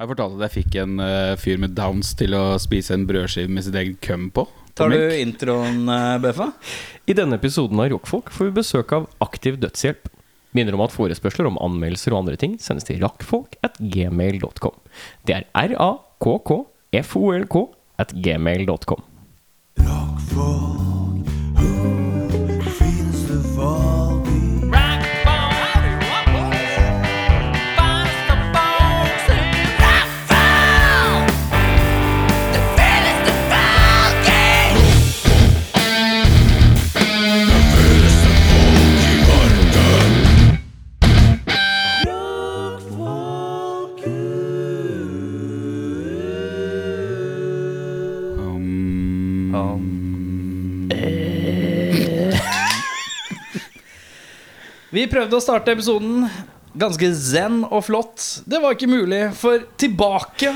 Har jeg fortalt at jeg fikk en uh, fyr med downs til å spise en brødskive med sitt eget køm på? Tar du introen, uh, Beffa? I denne episoden av Rockfolk får vi besøk av Aktiv dødshjelp. Minner om at forespørsler om anmeldelser og andre ting sendes til rakkfolk at gmail.com. Det er r-a-k-k-f-o-l-k at gmail.com. Um, Vi prøvde å starte episoden ganske zen og flott. Det var ikke mulig, for tilbake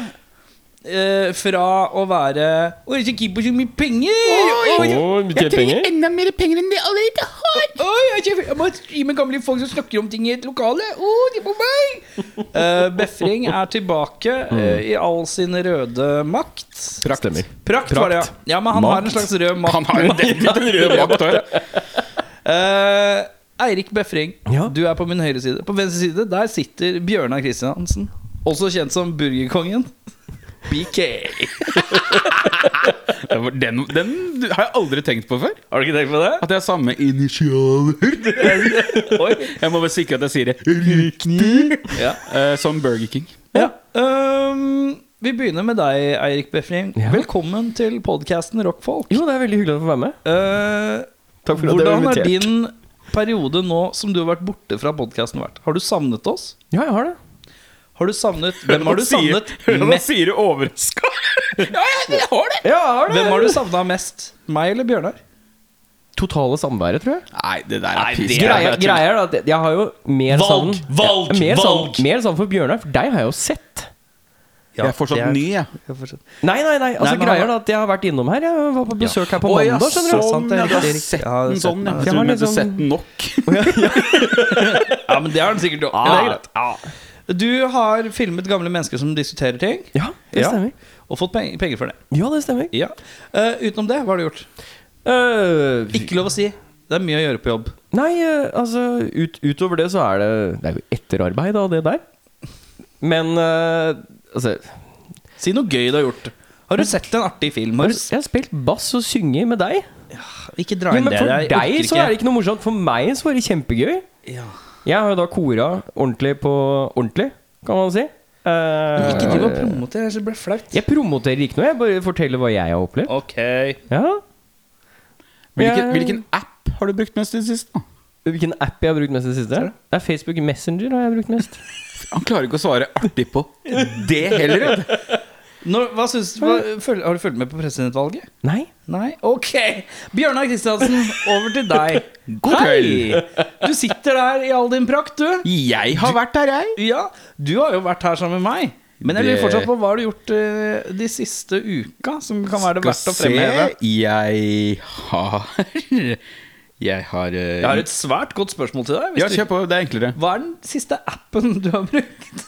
eh, fra å være Å, jeg kjøper så mye penger! Oi, Jeg trenger enda mer penger enn de allerede har! Oi, jeg, kjøper, jeg må meg gamle folk som snakker om ting i et lokale. Å, de på meg! Eh, Befring er tilbake eh, i all sin røde makt. Stemmer. Prakt, var det, ja. ja. Men han har en slags rød makt. Han har jo definitivt en rød makt òg. Eh, Eirik Befring, Ja. du er på min høyre side. På venstre side der sitter Bjørnar Kristiansen. Også kjent som Burgerkongen. BK. Den, den har jeg aldri tenkt på før. Har du ikke tenkt på det? At jeg har samme initialer. Oi. Jeg må bare sikre at jeg sier det riktig. Ja. Uh, som Burger King. ja. Um, vi begynner med deg, Eirik Befring. Ja. Velkommen til podkasten Rockfolk. Jo, det er veldig hyggelig å få være med. Uh, Takk for at hvordan er din periode nå som du har vært borte fra podkasten vært? Har du savnet oss? Ja, jeg har det. Har du savnet Hvem har du savnet Hva mest? sier du overraska? ja, jeg har det. Ja, jeg har det. Hvem har du savna mest? Meg eller Bjørnar? Totale samværet, tror jeg. Nei, det der er piss. Greia, er at jeg har jo mer Valg, savn valg, ja, mer savn- valg. Mer savn for Bjørnar, for deg har jeg jo sett. Jeg er fortsatt ny, jeg. Jeg fortsatt- Nei, nei, nei. Altså, Nei, men greia han- er at jeg har vært innom her. Jeg var på besøk her på Å, ja, mandag. skjønner du sånn, ja, ja, du har sett Ja, den sånn, ja. Jeg tror du mente liksom- sett den nok. Ja, men det har den sikkert gjort. Ja, det er greit. Du har filmet gamle mennesker som diskuterer ting, Ja, det Ja. stemmer. og fått peng- penger for det. Ja, det stemmer. Ja. Eh, utenom det, hva har du gjort? Øh, Ikke lov å si. Det er mye å gjøre på jobb. Nei, uh, altså ut, utover det så er det Det er jo etterarbeid av det der. Men altså Si noe gøy du har gjort. Har du sett en artig film? har du- Jeg har spilt bass og synget med deg. Ikke dra Ja, inn men det. for jeg deg så er det ikke noe morsomt. For meg så var det kjempegøy. Ja. Jeg har jo da kora ordentlig på ordentlig, kan man si. Eh, Ikke driv og promoter, ellers blir flaut. Jeg promoterer ikke noe, jeg bare forteller hva jeg har opplevd. Ok. Ja Hvilken, Jeg- hvilken app har du brukt mest i det siste? da? Hvilken app jeg har brukt mest i det siste? Det er Facebook Messenger har jeg brukt mest. Han klarer ikke å svare artig på det heller. Når, hva syns, hva, føl, har du fulgt med på presidentvalget? Nei. Nei? Ok. Bjørnar Kristiansen, over til deg. God Hei! Du sitter der i all din prakt, du. Jeg har vært der, jeg. Ja, du har jo vært her sammen med meg. Men jeg lurer fortsatt på hva har du gjort uh, de siste uka som kan være det verdt å Skal se, jeg har Jeg har uh, Jeg har et svært godt spørsmål til deg. Ja, kjør på. Det er enklere. hva er den siste appen du har brukt?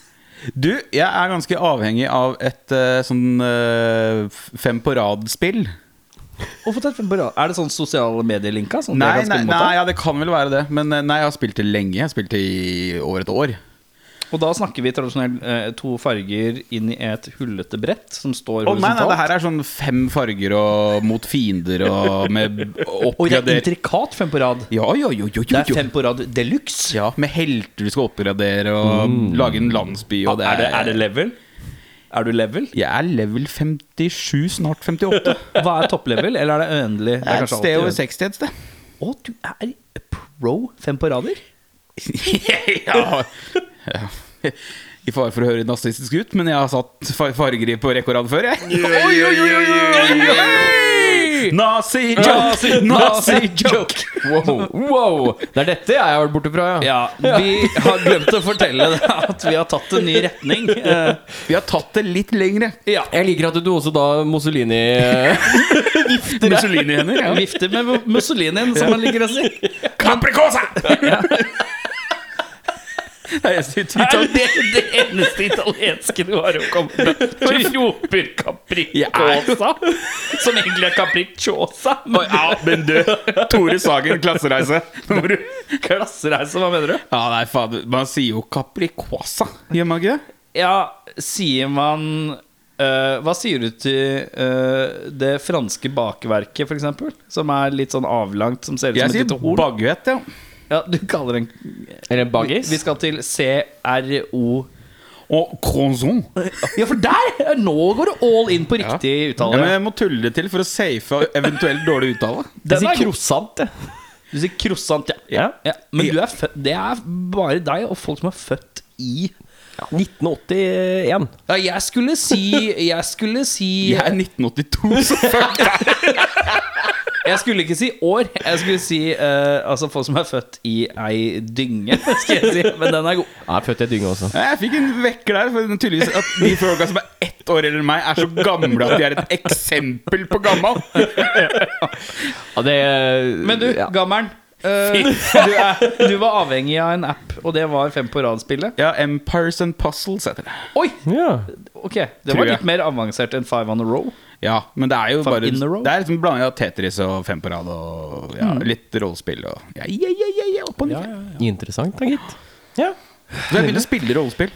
Du, jeg er ganske avhengig av et uh, sånn uh, fem på rad-spill. Er det sånn sosiale medier-linka? Sånn Nei, nei, nei, ja, det kan vel være det. Men nei, jeg har spilt det lenge. Jeg har spilt det i over et år. Og da snakker vi tradisjonelt eh, to farger inn i et hullete brett som står Å nei, nei, det her er sånn fem farger og mot fiender og med Og det er intrikat fem på rad. Ja, ja, jo, jo, Det er fem på rad deluxe. Ja, med helter du skal oppgradere og lage en landsby og det er, det, er det level? Er du level? Jeg er level 57, snart 58. Hva er topplevel, eller er det uendelig? Det er er et sted over 60 et sted. Å, du er pro fem på rader? ja. Ja. I fare for å høre nazistisk ut, men jeg har satt fargeri på rekke og rad før, jeg. Oi, oi, oi, oi, oi, oi! Nazi joke! Nazi joke! Wow. wow. Det er dette jeg har vært borte fra, ja. Ja, vi har glemt å fortelle deg at vi har tatt en ny retning. Eh, Vi har tatt det litt lengre. ja. Jeg liker at du også da Mussolini vifter Mussolini-hender. Ja. Vifter med Mussolinien, som man liker å si. Capricosa! Jeg sier Er Ital- det det eneste italienske du har å komme med? Du roper capricciosa, som egentlig er capricciosa. Men... Ja, men du, Tore Sagen, klassereise. Du Klassereise, hva mener du? Ja, nei, fader. Man sier jo capricosa, gjør man ikke det? Ja, sier man Uh, Hva sier du til uh, det franske bakverket, eksempel? Som er litt sånn avlangt, som ser ut Jeg som et sier lite horn? baguett, ja. Ja, du kaller den Er en baggis? Vi skal til CRO Og croissant. Ja, for der! Nå går du all in på riktig Ja, uttale. men jeg må tulle det til for å safe eventuelt dårlig uttale. Jeg Den sier er croissant, jeg. Du sier croissant, ja. Ja. ja. Men du er født, det er bare deg og folk som er født i 1981. Ja, jeg skulle si Jeg skulle si Jeg er 1982, så fuck deg. Jeg skulle ikke si år. Jeg skulle si uh, altså folk som er født i ei dynge, skal jeg si. Men den er god. Jeg er født i et dynge også. Jeg fikk en vekker der. For tydeligvis at de folka som er ett år eller meg, er så gamle at de er et eksempel på gammal. Ja, det Men du, ja. gammelen. Uh, du, er, du var avhengig av en app, og det var Fem på rad-spillet. Ja, Empires and Puzzles heter det. Oi! ja. Ok, det Tror var jeg. litt mer avansert enn Five on a row. Ja, men det er jo bare? Det er liksom blanding av Tetris og Fem på rad og ja, litt rollespill og ja, ja, ja, ja, ja, opp og ned. Interessant, da, gitt. Ja. Så jeg begynte å spille rollespill.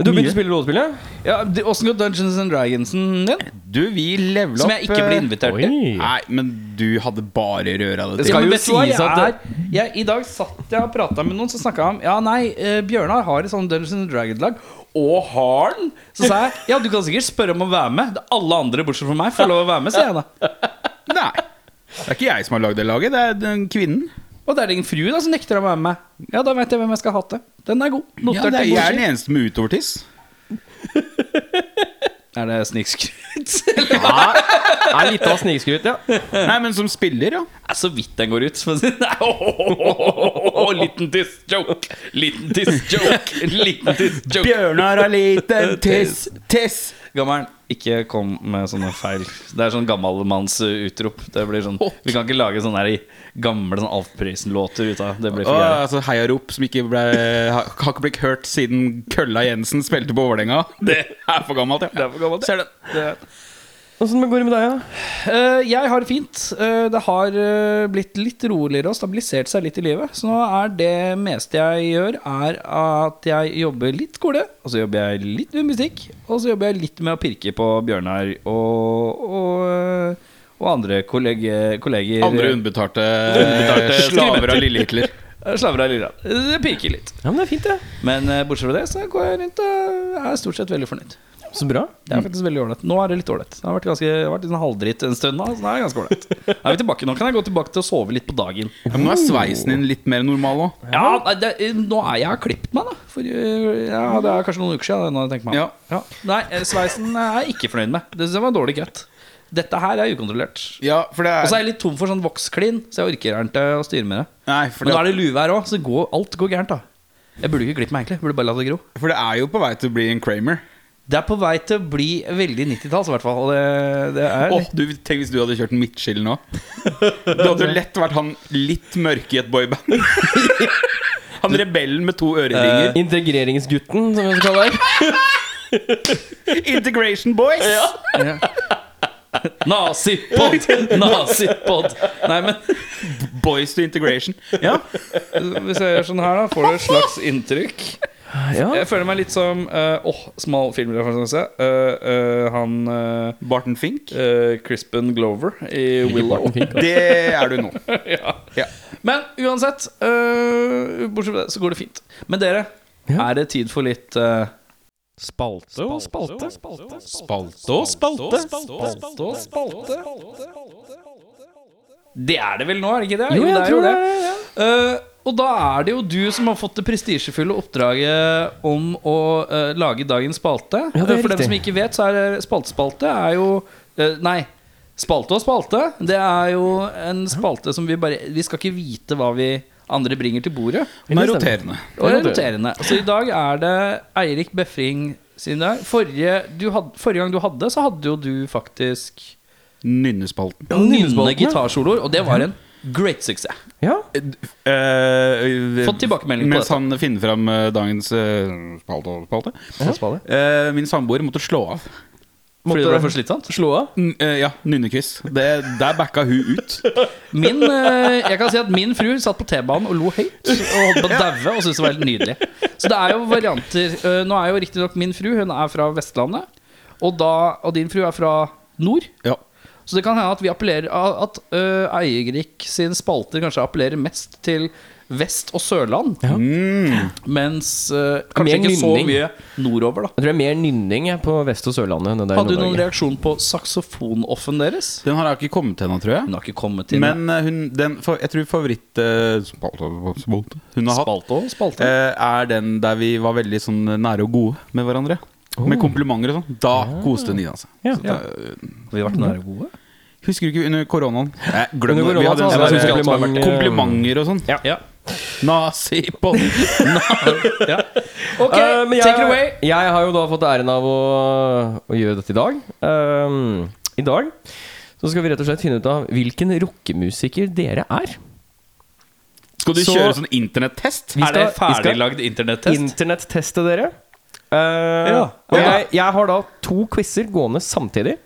Du begynte å spille rollespill, ja? Ja, det- Åssen går Dungeons and Dragonsen din? Du, vi levela Som jeg ikke ble invitert til. Nei, men du hadde bare røra det Det til. skal jo sies at jeg, I dag satt jeg og prata med noen som snakka om Ja, nei, eh, Bjørnar har et sånt Dungeons and Dragons-lag. Og har den? Så sa jeg ja, du kan sikkert spørre om å være med. Alle andre bortsett fra meg får lov å være med, sier jeg da. Nei. Det er ikke jeg som har lagd det laget, det er den kvinnen. Og det er din frue da som nekter å være med. Ja, da vet jeg hvem jeg skal hate. Den er god. Ja, det er, jeg er den eneste med utovertiss. Er det snikskryt? ja. Er litt av snikskryt, ja. Nei, men som spiller, ja. er så vidt den går ut. for oh, oh, oh, Nei, Liten tiss joke. Liten tiss joke. Liten tiss joke. Bjørnar har liten tiss, tiss. Ikke kom med sånne feil. Det er sånn gammalmannsutrop. Det blir sånn Vi kan ikke lage sånne her gamle sånn Alf Prøysen-låter ut av det. blir for gærent. altså, heiarop som ikke ble, har, har ikke blitt hørt siden Kølla Jensen spilte på Vålerenga. Det er for gammelt, ja. Det er for gammelt. Ser den. Det er- Åssen går det med deg, da? Eh, jeg har det fint. Eh, det har eh, blitt litt roligere og stabilisert seg litt i livet. Så nå er det meste jeg gjør, er at jeg jobber litt skole, og så jobber jeg litt med musikk, og så jobber jeg litt med å pirke på Bjørnar og, og, og andre kolleger, kolleger. Andre unnbetalte, Unnbetalte slaver av Lille Hitler. Slaver av lilla. Det pirker litt. Ja, men det er fint, det. Men bortsett fra det, så går jeg rundt og er stort sett veldig fornøyd. Så bra. Det er faktisk veldig ålreit. Nå er det litt ålreit. Det har vært, ganske, har vært litt sånn halvdritt en stund nå, så nå er det ganske ålreit. Nå er vi tilbake. Nå kan jeg gå tilbake til å sove litt på dagen. Ja, men nå er sveisen din litt mer normal òg. Ja, det, nå er jeg har klippet meg, da. For øh, ja, det er kanskje noen uker siden. Nå, tenker meg. Ja. Ja. Nei, eh, sveisen er jeg ikke fornøyd med. Det synes jeg var dårlig cut. Dette her er ukontrollert. Ja, for det Og så er er jeg litt tom for sånn voksklin, så jeg orker ikke å styre med det. Nei, for Men nå er det, det her òg, så går, alt går gærent, da. Jeg burde ikke klippe meg, egentlig. Jeg burde bare la det gro. for det er jo på vei til å bli en Kramer. Det er på vei til å bli veldig 90-talls, i hvert fall. Det, det er Åh, du, tenk hvis du hadde kjørt midtskill nå. Det hadde jo lett vært han litt mørke i et boyband. Han rebellen med to øreringer. Integreringsgutten, som vi skal kalle det. Integration Boys! Nazipod! Nazipod! Nei, men Boys to Integration. Ja, hvis jeg gjør sånn her, da, får du et slags inntrykk. Ja. Jeg føler meg litt som eh, Åh, smal filmreferanse. Uh, uh, han uh, Barton Fink. Crispin Glover i Willow. Det er du nå. ja. Ja. Men uansett, eh, bortsett fra det, så går det fint. Men dere, Ja. er det tid for litt Spalte og spalte. Spalte og spalte. Spalte og spalte. Det er det vel nå, er det ikke det? Jo, jeg det er tror jo det. det. Og da er det jo du som har fått det prestisjefulle oppdraget om å eh, lage dagens spalte. Ja, det er Eh, For dem riktig. som ikke vet, så er spaltespalte er jo eh, Nei. Spalte og spalte. Det er jo en spalte som vi bare Vi skal ikke vite hva vi andre bringer til bordet. Den er roterende. Og det er roterende. Så i dag er det Eirik Befring sin dag. Forrige, du had, forrige gang du hadde, så hadde jo du faktisk Nynnespalten. nynne nynnespalten, gitarsoloer. Og det var en Great suksess. Ja. Uh, Fått tilbakemelding på Mens dette. han finner fram eh, dagens uh, spalte. spalte. Ja. Uh, min samboer måtte slå av. Fordi det ble for slitsomt? Slå av. N eh, ja, nynnequiz. Der backa hun ut. Min, jeg kan si at min fru satt på T-banen og lo høyt og holdt på å daue og syntes det var helt nydelig. Så det er jo varianter. Nå er jo riktignok min fru Hun er fra Vestlandet, og, da, og din fru er fra nord. Ja. Så det kan hende at vi appellerer At uh, Eierik sin spalter kanskje appellerer mest til Vest- og Sørland. Mm. Mens uh, kanskje Mer ikke så mye nordover, da. Jeg tror det er mer nynning på Vest- og Sørlandet. enn det Hadde du noen reaksjon på saksofonoffen deres? Den har jeg ikke kommet til ennå, tror jeg. Hun har ikke kommet til Men uh, hun, den, for, jeg tror favoritt uh, spalte, spalte hun har spalte hatt, spalte. er den der vi var veldig sånn nære og gode med hverandre. Med komplimenter og sånn. Da koste Nina seg. Ja. Så da, eh, Vi har vært nære gode. Husker du ikke under koronaen? Nei, glem Under det. Vi hadde en sånn vi der, komplimenter og sånn. Ja. Ja. Nazi på ja. Ok, Eh, jeg, take it away. Jeg har jo da fått æren av å, å gjøre dette i dag. Um, I dag så skal vi rett og slett finne ut av hvilken rockemusiker dere er. Skal du Så- kjøre sånn internettest? Er det ferdiglagd internettest? Internetteste dere. Uh, Ja. og jeg, jeg har da to quizer gående samtidig.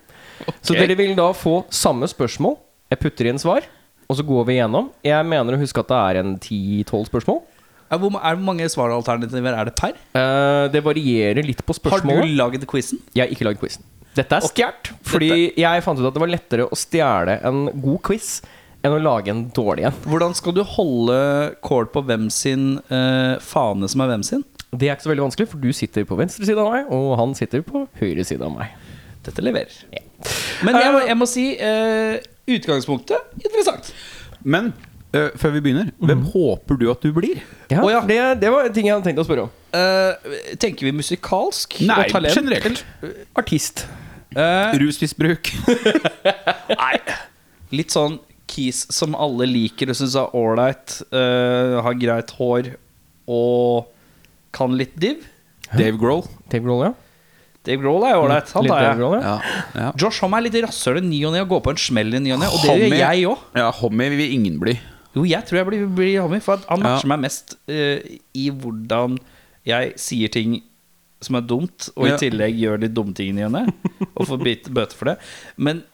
Så dere vil da få samme spørsmål. Jeg putter inn svar, og så går vi igjennom. Jeg mener å huske at det er en 10-12 spørsmål. Er hvor, er hvor mange svaralternativer er det per? Uh, det varierer litt på Har du laget lagd quizen? Jeg har ikke lagd quizen. Dette er stjålet. Fordi jeg fant ut at det var lettere å stjele en god quiz enn å lage en dårlig en. Hvordan skal du holde kål på hvem sin uh, fane som er hvem sin? Det er ikke så veldig vanskelig, for du sitter på venstre side av meg, og han sitter på høyre side av meg. Dette leverer. Men jeg må, jeg må si uh, utgangspunktet interessant. Men uh, før vi begynner, hvem håper du at du blir? Ja, oh, ja. Det, det var en ting jeg hadde tenkt å spørre om. Uh, tenker vi musikalsk Nei, og talent? generelt. Artist. Eh, Rusmisbruk. Nei. Litt sånn keys som alle liker og syns er ålreit. eh, har greit hår og kan litt div. Dave Grohl. Dave Grohl, ja. Dave Grohl er ålreit. Han tar jeg. Ja. Ja. Josh Homme er litt rasshøl i ny og ne og går på en smell i ny og ne, og det gjør jeg òg. ja Homie vil ingen bli. Jo, jeg tror jeg blir, blir homie, for at han Ja. matcher meg mest uh, i hvordan jeg sier ting som er dumt, og Ja. i tillegg gjør de dumme tingene i og ne, og får bit- bøte for det. Men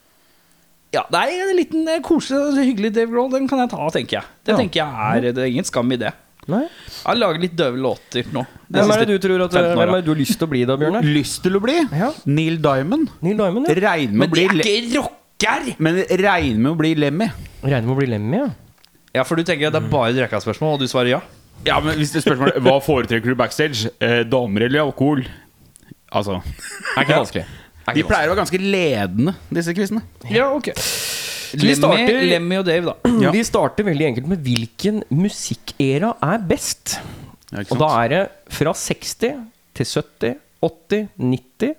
ja, det er en liten eh, koselig, hyggelig Dave Grohl. Den kan jeg ta, tenker jeg. Det Ja. tenker jeg er Det er ingen skam i det. Nei. Jeg har laget litt døve låter nå. de Hvem er det du tror at 15. Hvem er det du har lyst til å bli da, Bjørnar? Lyst til å bli? Ja. Neil Diamond. Neil Diamond, ja. Regner med, å Men det bli er Le- ikke rocker! men regner med å bli Lemmy. Regner med å bli Lemmy, ja. Ja, for du tenker at det er bare drekka-spørsmål, og du svarer ja? Ja, men hvis det spørsmålet er Hva foretrekker du backstage? Eh, damer eller alkohol? Altså Er ikke vanskelig. De pleier å være ganske ledende, disse quizene. Ja, ok. vi Lemmy, starter- Lemmy og Dave, da. Ja. Vi starter veldig enkelt med hvilken musikkera er best. Ja, Og da er det fra 60 til 70, 80, 90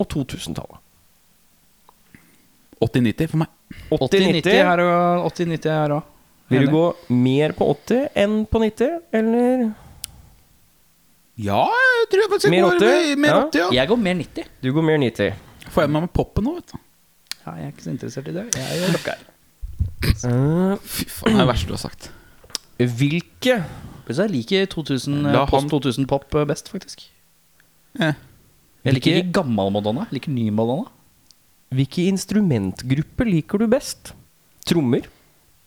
og 2000-tallet. 80-90 for meg. 80-90 her og 80-90 her òg. Vil du gå mer på 80 enn på 90, eller? Ja, jeg tror jeg faktisk Mer går 80? Går, mer 80, ja. Jeg går mer 90. Du går mer 90. Får jeg med meg poppen nå, vet du. Ja, jeg er ikke så interessert i det. Jeg er rocker. Uh, Fy faen, det er det verste du har sagt. hvilke jeg liker 2000, La post 2000-pop best, faktisk. Eh. Jeg liker ikke gammel Madonna. Jeg liker ny Madonna. Hvilke instrumentgrupper liker du best? Trommer?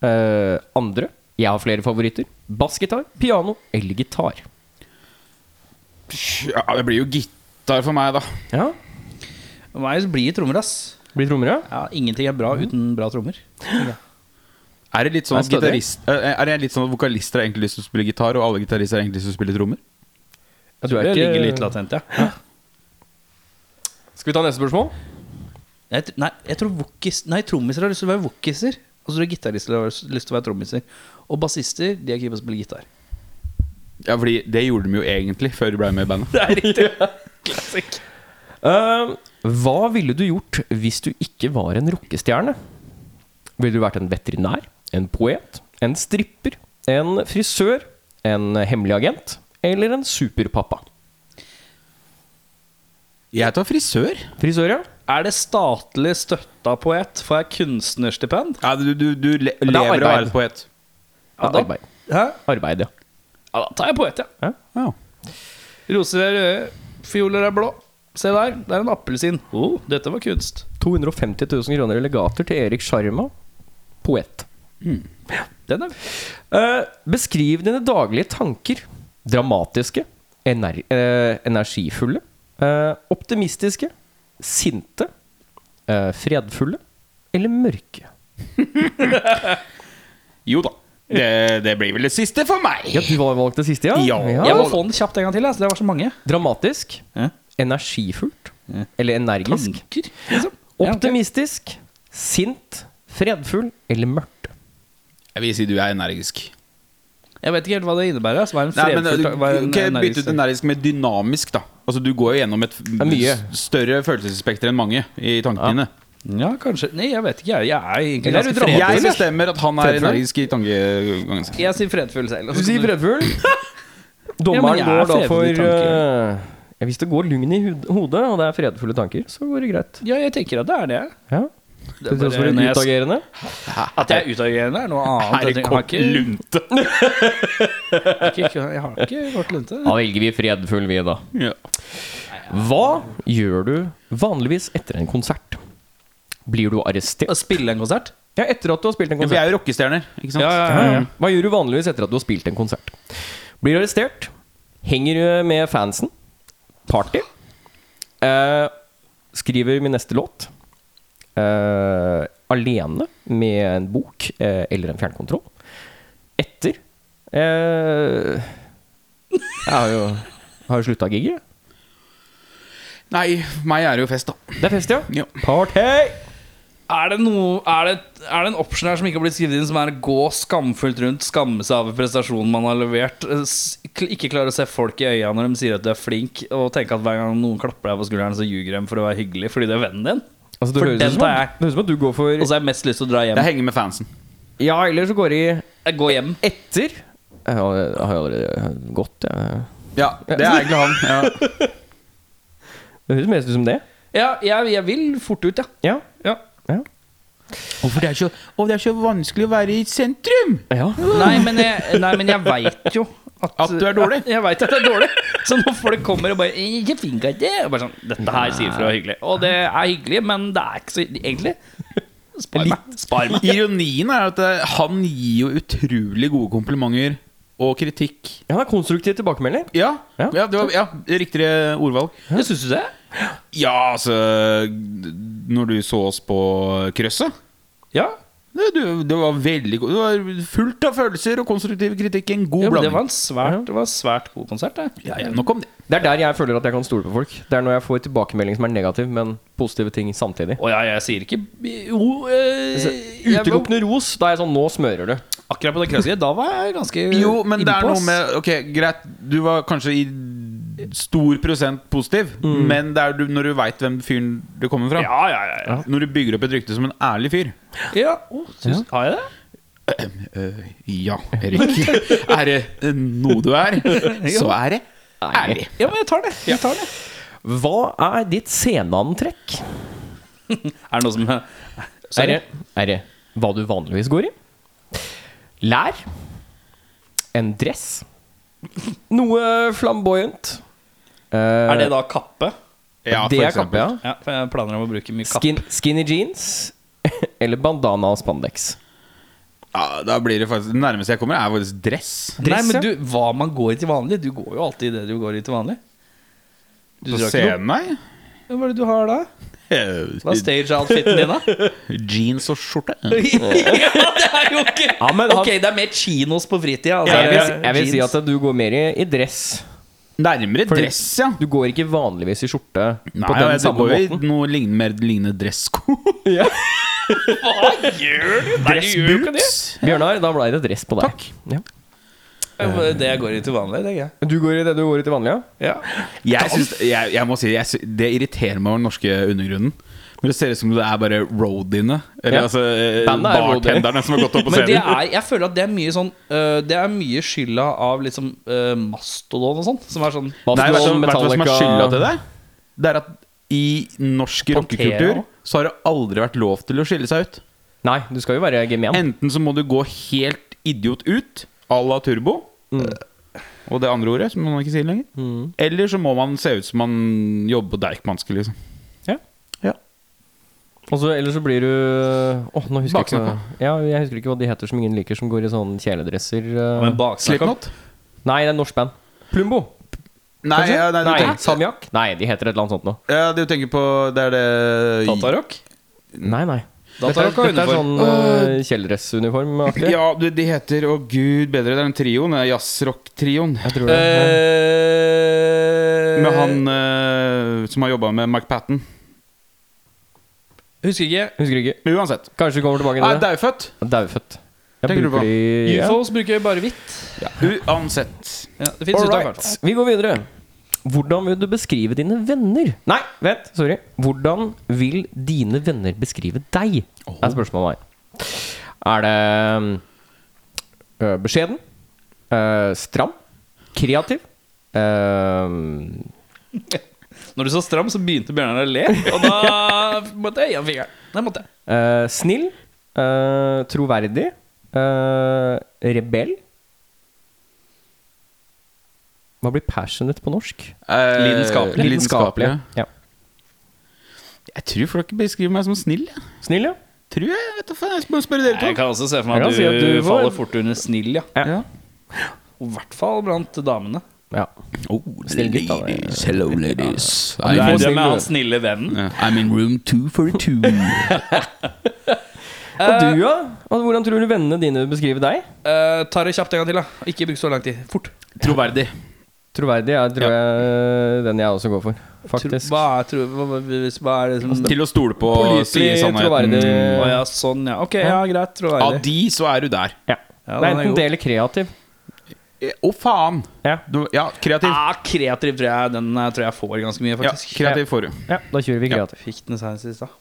Eh, andre? Jeg har flere favoritter. Bassgitar, piano eller gitar? Ja, det blir jo gitar for meg, da. Ja, For meg blir det trommer, ass. blir trommer, ja? Ja, ingenting er bra uten bra trommer. Er det litt sånn at gitarist Er det litt sånn at vokalister har egentlig lyst til å spille gitar, og alle gitarister har egentlig lyst til å spille trommer? Jeg er Det ikke- ligger litt latent, ja. Skal vi ta neste spørsmål? Jeg, nei, jeg tror vokis, Nei, trommiser har lyst til å være vokiser. Og så tror jeg gitarister har lyst til å være trommiser. Og bassister de er keen på å spille gitar. Ja, fordi det gjorde de jo egentlig før de ble med i bandet. Det er riktig. Classic. Uh, hva ville du gjort hvis du ikke var en rockestjerne? Ville du vært en veterinær? En poet? En stripper? En frisør? En hemmelig agent? Eller en superpappa? Jeg tar frisør. Frisør, ja. Er det statlig støtta poet? Får jeg kunstnerstipend? Ja, du, du, du le er lever av å være poet. Ja, da- arbeid. Hæ? Arbeid, ja. Ja, da tar jeg poet, ja. Ja. Roser er røde, fioler er blå. Se der, det er en appelsin. Oh, dette var kunst. 250 000 kroner i legater til Erik Sjarma, poet. Ja, Den er uh, beskriv dine daglige tanker. Dramatiske, ener uh, energifulle, uh, optimistiske, sinte, eh, fredfulle eller mørke. Jo da. Det, det blir vel det siste for meg. Ja, du har valgt det siste, ja? Ja. Jeg må få den kjapt en gang til. Altså. Det var så mange. Dramatisk, Ja. energifullt eller energisk. Tanker, liksom. Optimistisk, sint, fredfull eller mørkt. Jeg vil si du er energisk. Jeg vet ikke helt hva det innebærer. Altså, hva en Nei, men du ta- hva er en kan bytte ut energisk med dynamisk, da. Altså Du går jo gjennom et mye. større følelsesspekter enn mange i tankene dine. Ja, kanskje. Nei, jeg vet ikke. Jeg, jeg er egentlig Eller er ganske fredfull. Jeg bestemmer at han er Fredfull? energisk i tankegangen sin. jeg sier fredfull selv. og så Du sier kan fredfull. Ja, Dommeren men jeg er går da for i tanker. eh, ja, Hvis det går lugn i hud- hodet, og det er fredfulle tanker, så går det greit. Ja, jeg tenker at det er det. Ja. Det Til er tross for bare når jeg- utagerende. At jeg er utagerende, er noe annet. Jeg, tenker- jeg, har kort ikke, ikke, jeg har ikke kort lunte. Da velger vi fredfull, vi, da. Ja. Hva gjør du vanligvis etter en konsert? Blir du arrestert? Å spille en konsert? Ja, etter at du har spilt en Ja, Vi er jo rockestjerner, ikke sant? Ja, ja, ja, ja. Hva gjør du vanligvis etter at du har spilt en konsert? Blir arrestert? Henger du med fansen? Party? Eh, skriver min neste låt? Eh, alene med en bok eh, eller en fjernkontroll? Etter? Eh, jeg har jo, har jo slutta gigget. Nei, meg er det jo fest, da. Det er fest, ja. Ja. Party! Er det, noe, er, det, er det en option her som ikke har blitt skrevet inn, som er å gå skamfullt rundt, skamme seg over prestasjonen man har levert, eh, ikke klare å se folk i øya når de sier at du er flink, og tenke at hver gang noen klapper deg på skulderen, så ljuger de for å være hyggelig fordi du er vennen din? Altså, det, høres den tar jeg. det høres ut som at du går for Og så har jeg mest lyst til å dra hjem. Jeg henger med fansen. Ja, eller så går de Jeg går hjem. etter. Jeg har, jeg har allerede gått, jeg. Ja, det er egentlig han. Ja. Det høres mest ut som det. Ja, jeg, jeg vil fort ut, ja. Ja. Ja. Og for, det er så, og det er så vanskelig å være i sentrum? ja. Nei, men jeg, nei, men jeg veit jo at, At du er dårlig? Jeg veit at jeg er dårlig. Så når folk kommer og bare Ikke finner at det og bare sånn, Dette her sier være hyggelig. Og det er hyggelig, men det er ikke så egentlig. Spar meg. Spar meg. Ironien er at eh, han gir jo utrolig gode komplimenter og kritikk. Ja, det er konstruktiv tilbakemelding. Ja, Ja. ja. det var ja, riktigere ordvalg. Det syns du det? Ja, altså Når du så oss på krøsset Ja. det, du, det var veldig god Det var fullt av følelser og konstruktiv kritikk. En god ja blanding. det var en svært, det var en svært god konsert, det. Ja, ja, nok om det. Det er der jeg føler at jeg kan stole på folk. Det er når jeg får tilbakemelding som er negativ, men positive ting samtidig. Å ja, jeg sier ikke Jo øh, Utelukkende ros, da er jeg sånn Nå smører du. Akkurat på det krøsset, da var jeg ganske Jo, men det er noe med Ok, greit, du var kanskje i stor prosent positiv, men det er du, når du veit hvem fyren du kommer fra. Ja, ja, ja. ja. Når du bygger opp et rykte som en ærlig fyr. ja. Oh, syns, Har jeg det? Eh, ja, Erik. er det eh, noe du er, så er det ærlig. Ja, men jeg tar det. Jeg tar det. Hva er ditt sceneantrekk? Er det noe som Er det, er det hva du vanligvis går i? Lær? En dress? Noe flamboyant? Eh, Er det da kappe? Ja, det for er kappe, ja. Ja, for jeg planer om å bruke mye kappe. Skin, skinny jeans? Eller bandana og spandex? Ja, da blir det faktisk Det nærmeste jeg kommer, er faktisk dress. Nei, men du, hva man går i til vanlig Du går jo alltid i det du går i til vanlig. Du På drar scenen, nei. Hva er det du har da? Hva er stage-outfiten din, da? Jeans og skjorte. ja, det er jo ikke Ja, men Ok, det er mer chinos på fritida. altså. Jeg vil, jeg vil si at du går mer i, i dress. Nærmere Fordi- dress, ja. Du går ikke vanligvis i skjorte Nei, på den det samme går måten. noe lignende, mer lignende dressko. Hva gjør du? Dressboots. du gjør jo ikke det. Bjørnar, da ble det dress på deg. Takk. Ja. Det jeg går i til vanlig, det er jeg. Du går i det du går i til vanlig, ja? Ja. Jeg, synes, jeg, jeg må si jeg, Det irriterer meg over den norske undergrunnen. Men det ser ut som det er bare roadiene. Eller Ja. altså eh, er bartenderne som har gått opp på Men det scenen. er, jeg føler at det er mye sånn uh, Det er mye skylda av liksom uh, Mastodon og sånn. Som er sånn Nei, vet du, hva som er skylda til det? Det er at i norsk rockekultur så har det aldri vært lov til å skille seg ut. Nei, du skal jo være gemen. Enten så må du gå helt idiot ut, à la turbo, og det andre ordet, som man ikke sier lenger. Mm. Eller så må man se ut som man jobber på Deichmanske, liksom. Og så, ellers så blir du Åh, nå husker jeg ikke Ja, jeg husker ikke hva de heter som ingen liker, som går i sånne kjeledresser. eh. Men Slipknot? Nei, det er norsk band. Plumbo. Nei, ja, nei, nei tenker? Nei, de heter et eller annet sånt nå. ja, du tenker på Det er det Datarock? Nei, nei. Dette, er- dette er sånn uh, kjeledressuniform-aktig. Ja, de heter Å gud, bedre. Det er en trio. det er Jazzrock-trioen. Eh, Med han uh, som har jobba med Mike Patten. Husker ikke. Husker ikke. Men uansett. Kanskje vi kommer tilbake Nei, til det. Daufødt. Daufødt. Jeg Tenker du på? ja. UFOs bruker bare hvitt. Uansett. Ja, det fins unntak, i hvert Alright, fall. vi går videre. Hvordan vil du beskrive dine venner? Nei, vent, sorry. Hvordan vil dine venner beskrive deg? Er spørsmålet meg. Er det øh, beskjeden? øh, stram? Kreativ? øh, Når du så stram, så begynte Bjørnar å le. Og da måtte jeg gi ham fingeren. Det måtte jeg. øh, snill? øh, troverdig? øh, rebell? Hva blir passionate på norsk? Eh, Lidenskapelig. Lidenskapelig. Ja. Jeg tror folk beskriver meg som snill. jeg. Snill, ja. Tror jeg. Vet du, faen, jeg må spørre dere Jeg to. kan også se for meg Jeg at kan du, si at du får- faller fort under snill, ja. Ja. Og I hvert fall blant damene. Ja. Oh, gutt, ladies. Hello, ladies. Får er, du er med han snille vennen. I'm in room 242. Og du, ja? Hvordan tror du vennene dine beskriver deg? Uh, ta det kjapt en gang til, da. Ikke bruk så lang tid. Fort. Troverdig. Troverdig er tror jeg den jeg også går for. Faktisk. Hva er, tro, hva, hva, er det som Til å stole på Pålitelig, troverdig. Å ja, sånn, ja. Ok, ja, greit. Troverdig. Av de så er du der. Ja. Ja, det er er enten det eller kreativ. Eh, Å, faen! Ja. Du, ja, kreativ. Ah, kreativ tror jeg Den eh, tror jeg får ganske mye, Ja, faktisk. kreativ får du. ja, da kjører vi kreativ. Fikk den senest i stad.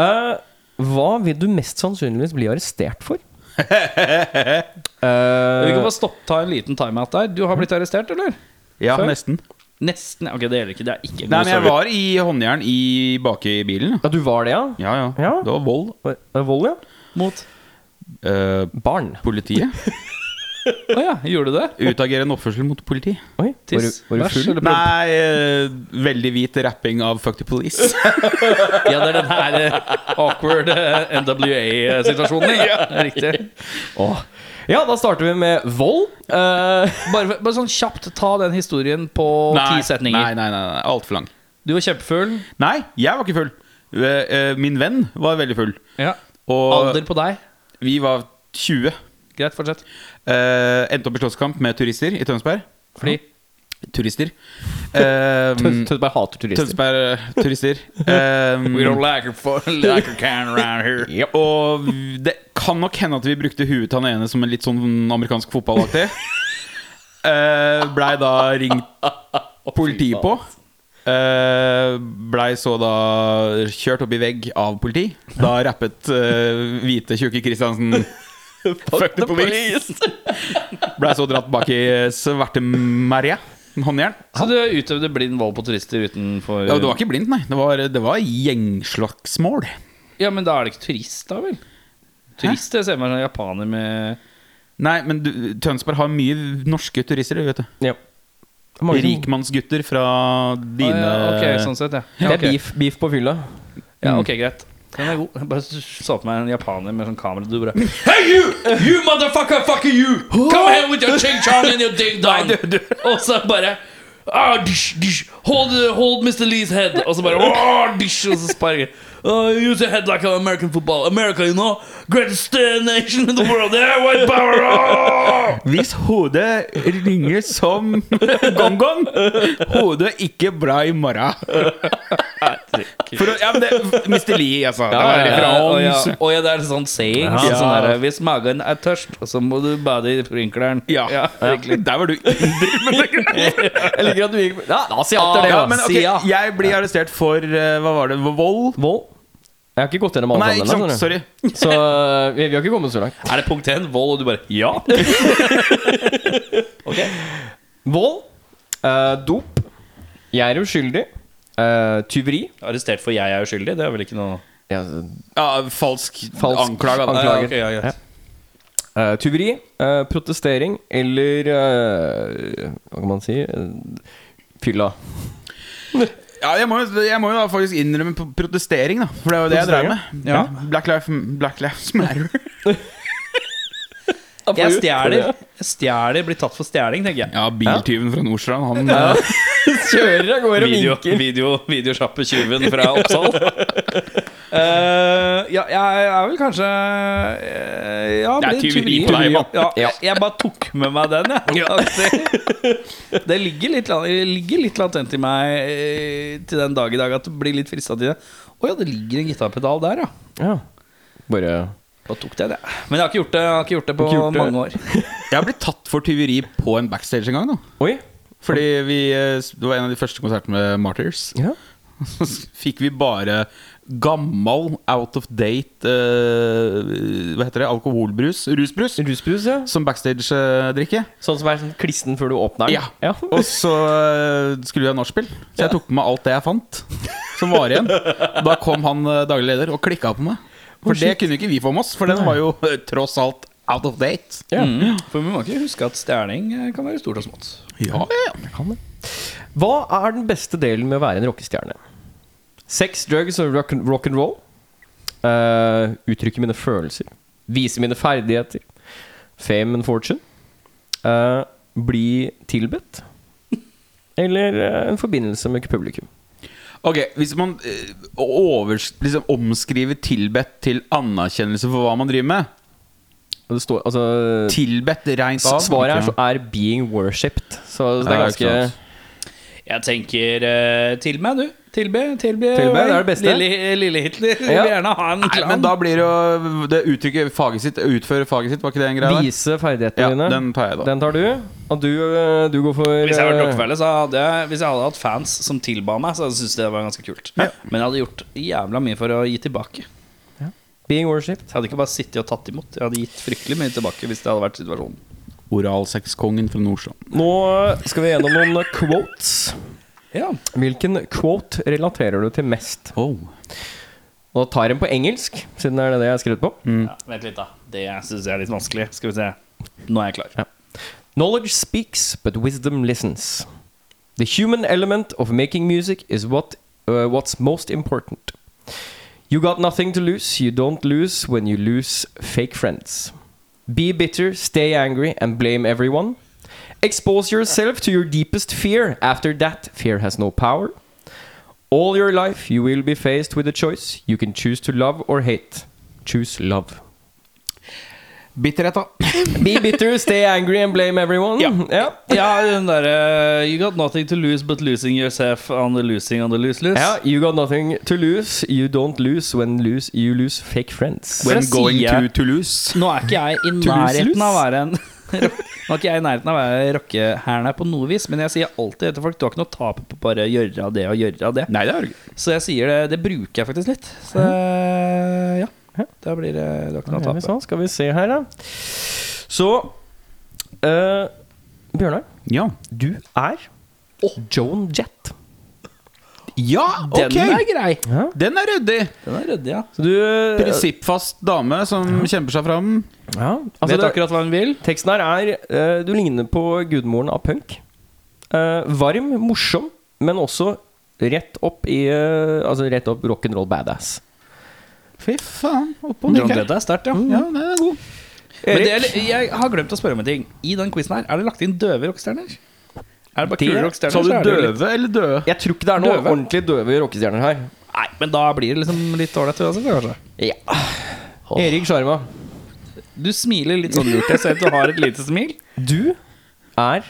Eh, hva vil du mest sannsynligvis bli arrestert for? Eh, Vi kan bare stoppe, ta en liten timeout der. Du har blitt arrestert, eller? Ja, Før? nesten. Nesten. Ok, det gjelder ikke. Det er ikke Nei, men jeg story. var i håndjern i bak i bilen. ja, du var det, ja? Ja, ja. Ja. Det var vold. Eh, Vold, ja? Mot Eh, Barn. politiet. Å ja, gjorde du det? Utagerende oppførsel mot politi. Oi, var du, var du full? eller? Nei, uh, veldig hvit rapping av Fuck the Police. Ja, det er den her eh, awkward eh, NWA-situasjonen. Ja. Riktig. Oh. Ja, da starter vi med vold. Uh, Bare, bare sånn kjapt, ta den historien på ti setninger. nei, nei, nei, nei altfor lang. Du var kjempefull. Nei, jeg var ikke full. Min venn var veldig full. Ja. Og Alder på deg. vi var 20. Greit, fortsett. Uh, endte opp i slåsskamp med turister i Tønsberg. Fordi Turister. Eh, Tønsberg hater turister. Tønsberg-turister. Eh, We don't like a, like a can around here. Yep. og det kan nok hende at vi brukte huet til han ene som en litt sånn amerikansk fotballaktig. Uh, Blei da ringt politiet på. Uh, Blei så da kjørt opp i vegg av politi. Da rappet uh, hvite, tjukke Kristiansen Fuck the police! Blei så dratt bak i svarte Maria. Håndjern. Så du utøvde blind vold på turister utenfor Ja, det var ikke blindt, nei. Det var, det var gjengslagsmål. Ja, men da er det ikke turist, da vel? Turist jeg ser meg som japaner med Nei, men du, Tønsberg har mye norske turister, vet du. Ja. Mange Rikmannsgutter fra dine Ah, ja, Ok, sånn sett, ja. Det er beef, beef på fylla. Ja, ok, greit. Den er god. Jeg bare så på meg en japaner med sånn kamera. Du bare Hey you! You motherfucker, Fuck you! Come here with your ching chong and your ding dong! Og så bare ah, dish, dish. Hold, hold Mr. Lee's head. Og så bare ah, dish, Og så sparker Uh, use your head like an American football. America, you know? Greatest nation in the world. Yeah, white power! Oh! Hvis hodet ringer som gong-gong, hodet ikke bra i morgen. For ja, men det, Mr. Lee, altså. Det var Ja, ja, og ja, og ja, det er sånn saying. Ja. Sånn der, hvis magen er tørst, så må du bade i sprinkleren. Ja, ja, Der var du. Jeg liker at du gikk Ja, asiater, det, Ja, men okay, jeg blir arrestert for eh, Hva var det? Vold? Vold. Jeg har ikke gått gjennom alle Nei, ikke sant. Sorry. Så øh, vi, vi har ikke kommet så langt. Er det punkt 1 vold, og du bare ja? ok. Vold. øh, dop. Jeg er uskyldig. Eh, tyveri. Arrestert for 'jeg er uskyldig'? Det er vel ikke noe Ja, Ja, falsk, Falsk anklaga. da. anklage. Ja, ok, ja, greit. Eh, tyveri, eh, protestering eller eh, Hva kan man si? Eh, fylla. Ja, jeg, må, jo- jeg må jo da faktisk innrømme protestering, da. For det er jo det jeg drev med. Ja. Black, Life, Black Lives Matter. Jeg stjeler. Stjeler, Blir tatt for stjeling, tenker jeg. Ja, biltyven fra Nordstrand, han ja. Kjører av gårde og Video, vinker. video, videosjappe-tjuven fra Oppsal. Eh, ja, jeg er vel kanskje eh, Ja, Det er tyveri på deg, mann. Ja, jeg, jeg bare tok med meg den, jeg. Det ligger litt, ligger litt latent i meg eh, til den dag i dag at det blir litt frista til det. Å ja, det ligger en gitarpedal der, ja. Ja. Bare Da tok det, det. Men jeg har ikke gjort det, ikke gjort det på gjort det. mange år. Jeg har blitt tatt for tyveri på en backstage en gang. da Oi. Fordi vi Det var en av de første konsertene med Martyrs. Ja. Så fikk vi bare gammel, out of date uh, Hva heter det? Alkoholbrus? Rusbrus? Rusbrus, ja. Som backstage-drikke. Sånn som er sånn klissen før du åpner den? Ja. ja. Og så eh, skulle vi ha nachspiel, så jeg tok med meg alt det jeg fant som var igjen. Da kom han eh, daglig leder og klikka på meg. For det kunne ikke vi få med oss, for den var jo eh, tross alt out of date. Ja. Mm. For vi må ikke huske at stjerning eh, kan være stort og smått. Ja, ja. Kan det. Hva er den beste delen med å være en rockestjerne? Sex, drugs og rock and, rock and roll? Uh, uttrykke mine følelser. Vise mine ferdigheter. Fame and fortune. Uh, bli tilbedt. Eller uh, en forbindelse med publikum. Ok, Hvis man overs, liksom omskriver tilbedt til anerkjennelse for hva man driver med Og det står altså Tilbedt reint av Svaret er, er 'being worshipped'. Så det er ganske. Jeg tenker uh, til meg, du. Tilbe, tilby, tilby det er det beste. Lille, lille Hitler vil gjerne ha en Nei, men da blir det jo det uttrykket faget sitt, utføre faget sitt, var ikke det en greie? Vise ferdighetene Ja, dine. den tar jeg da. Den tar du. Og du, eh, du går for Hvis jeg hadde vært eh, Rockefeller, så hadde jeg Hvis jeg hadde hatt fans som tilba meg, så hadde jeg det var ganske kult. Men jeg hadde gjort jævla mye for å gi tilbake. Being worshipped. Jeg hadde ikke bare sittet og tatt imot. Jeg hadde gitt fryktelig mye tilbake hvis det hadde vært situasjonen. Oralsexkongen fra Nordstrand. Nå skal vi gjennom noen quotes. Ja. Hvilken quote relaterer du til mest? Oh. Og da tar jeg den på engelsk, siden det er det jeg har skrevet på. ja vent litt, da. Det syns jeg er litt vanskelig. Skal vi se. Nå er jeg klar. Knowledge speaks, but wisdom listens. The human element of making music is what uh, what's most important. You got nothing to lose. You don't lose when you lose fake friends. Be bitter, stay angry, and blame everyone. Expose yourself to your deepest fear. After that, fear has no power. All your life, you will be faced with a choice. You can choose to love or hate. Choose love. Bitterhet, da. Be bitter, stay angry, and blame everyone. Ja. ja. Ja, den derre You got nothing to lose but losing yourself on the losing on the lose-lose. Ja, you got nothing to lose. You don't lose when lose, you lose fake friends. For When going sier- to Toulouse. Nå er ikke jeg i nærheten av å være en Nå er ikke jeg i nærheten av å være rockehæren her på noe vis, men jeg sier alltid til folk du har ikke noe å tape på bare å gjøre det og gjøre det. Nei, det har du ikke. Så jeg sier det, det bruker jeg faktisk litt. Så ja, da blir det du har ikke noe å tape. sånn, skal vi se her, da. Så uh, Bjørnar, Ja. du er Joan Jett. Ja, ok! Den er grei. Ja. Den er ryddig. Den er ryddig, ja. Så du eh, Prinsippfast dame som kjemper seg fram. ja, altså Vet det, akkurat hva hun vil. Teksten her er uh, Du ligner på gudmoren av punk. Uh, varm, morsom, men også rett opp i uh, Altså rett opp rock'n'roll badass. Fy faen. Oppå John nikker. Er sterkt, ja. Ja, den er god. Men det, er- jeg har glemt å spørre om en ting. I den quizen her, er det lagt inn døve rockestjerner? Er det bare Det- kule Sa du så er det jo litt- døve eller døde? Jeg tror ikke det er noen Døve? ordentlig døve rockestjerner her. Nei, men da blir det liksom litt ålreit uansett, kanskje. Ja. Erik Sjarma, Du smiler litt sånn lurt. Jeg ser at du har et lite smil. du er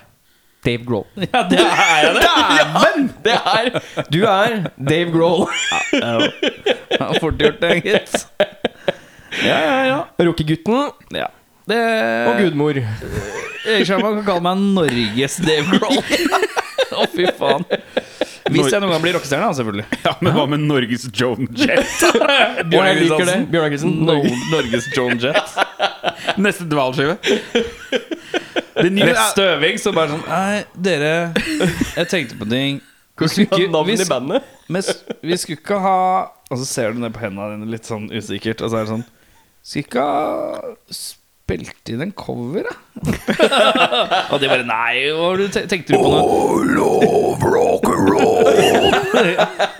Dave Grohl. Ja, det er jeg det. Dæven! Det er Du er Dave Grohl. Ja, Fort gjort, det, gitt. Ja, ja, ja. Rockegutten ja. Det og gudmor. Erik man kan kalle meg Norges Dave Grohl. Å, fy faen. Hvis jeg noen gang blir rockestjerne, da, selvfølgelig. Ja, Men hva med Norges Joan Jett? Bjørn jeg liker det. No, Norges Joan Jett. Neste dvalskive. Rett støving, så bare sånn Nei, dere, jeg tenkte på ting. Vi skulle ikke, vi, vi skulle ikke ha Og så ser du ned på hendene dine litt sånn usikkert, og så er det sånn Skulle ikke ha spilt inn en cover, da? og de bare Nei, hva tenkte du på nå?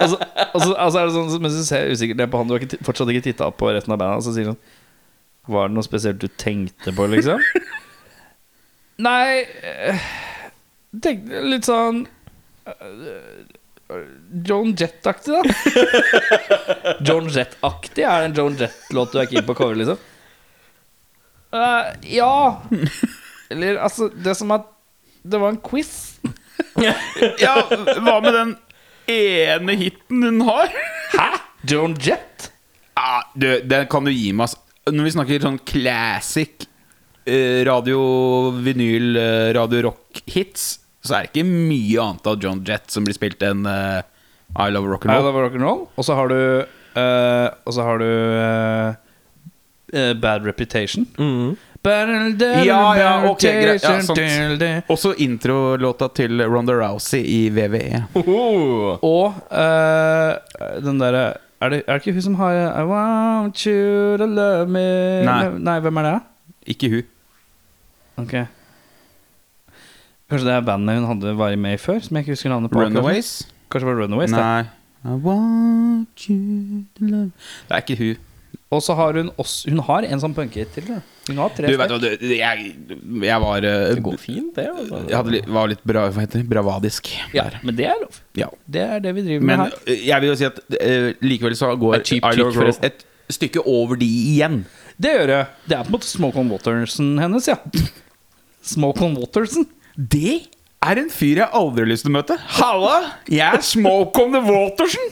og, så, og, så, og så er det sånn Mens du ser usikkert ned på han du har ikke, fortsatt ikke titta på resten av bandet, så sier han sånn Var det noe spesielt du tenkte på, liksom? Nei eh, tenkte Litt sånn Joan Jett-aktig, da. Joan Jett-aktig? Er det en Joan Jett-låt du er keen på å cover, liksom? Eh, ja. Eller altså, det som at Det var en quiz. Ja, hva med den ene hiten hun har? Hæ? Joan Jett? Ja, du, den kan du gi meg, altså. Når vi snakker sånn classic eh, radio, vinyl, eh, radio rock-hits, så er det ikke mye annet av John Jett som blir spilt enn eh, I Love Rock I Love Rock'n'Roll. Og så har du eh, Og så har du eh, Bad Reputation. Mm. Ja, ja, ok, greit. Ja, sant. Også introlåta til Ronda Rousey i. VVE. Oh. Og uh, den derre er, det- er det ikke hun som har I want you to love me Nei. Nei, hvem er det? Ikke hun. Ok Kanskje det er bandet hun hadde var med i før? Som jeg ikke husker navnet på? Runaways? Kanskje det var Runaways det. I want you to love Det er ikke hun. Og så har hun også Hun har en sånn punkhit til Det. Hun har tre Du vet du, jeg, jeg var eh, Det går fint, det. Altså. Jeg hadde, var litt bra, hva heter det? bravadisk. Ja, men det er lov Ja. Det er det vi driver Men med her Men jeg vil jo si at uh, likevel så går Cheap I Love Trick, Rock forresten? et stykke over de igjen. Det gjør det Det er på en måte Smoke on Watersen hennes, ja Smoke on Watersen Det er en fyr jeg aldri har lyst til å møte. Halla! Jeg er Smoke on the Watersen.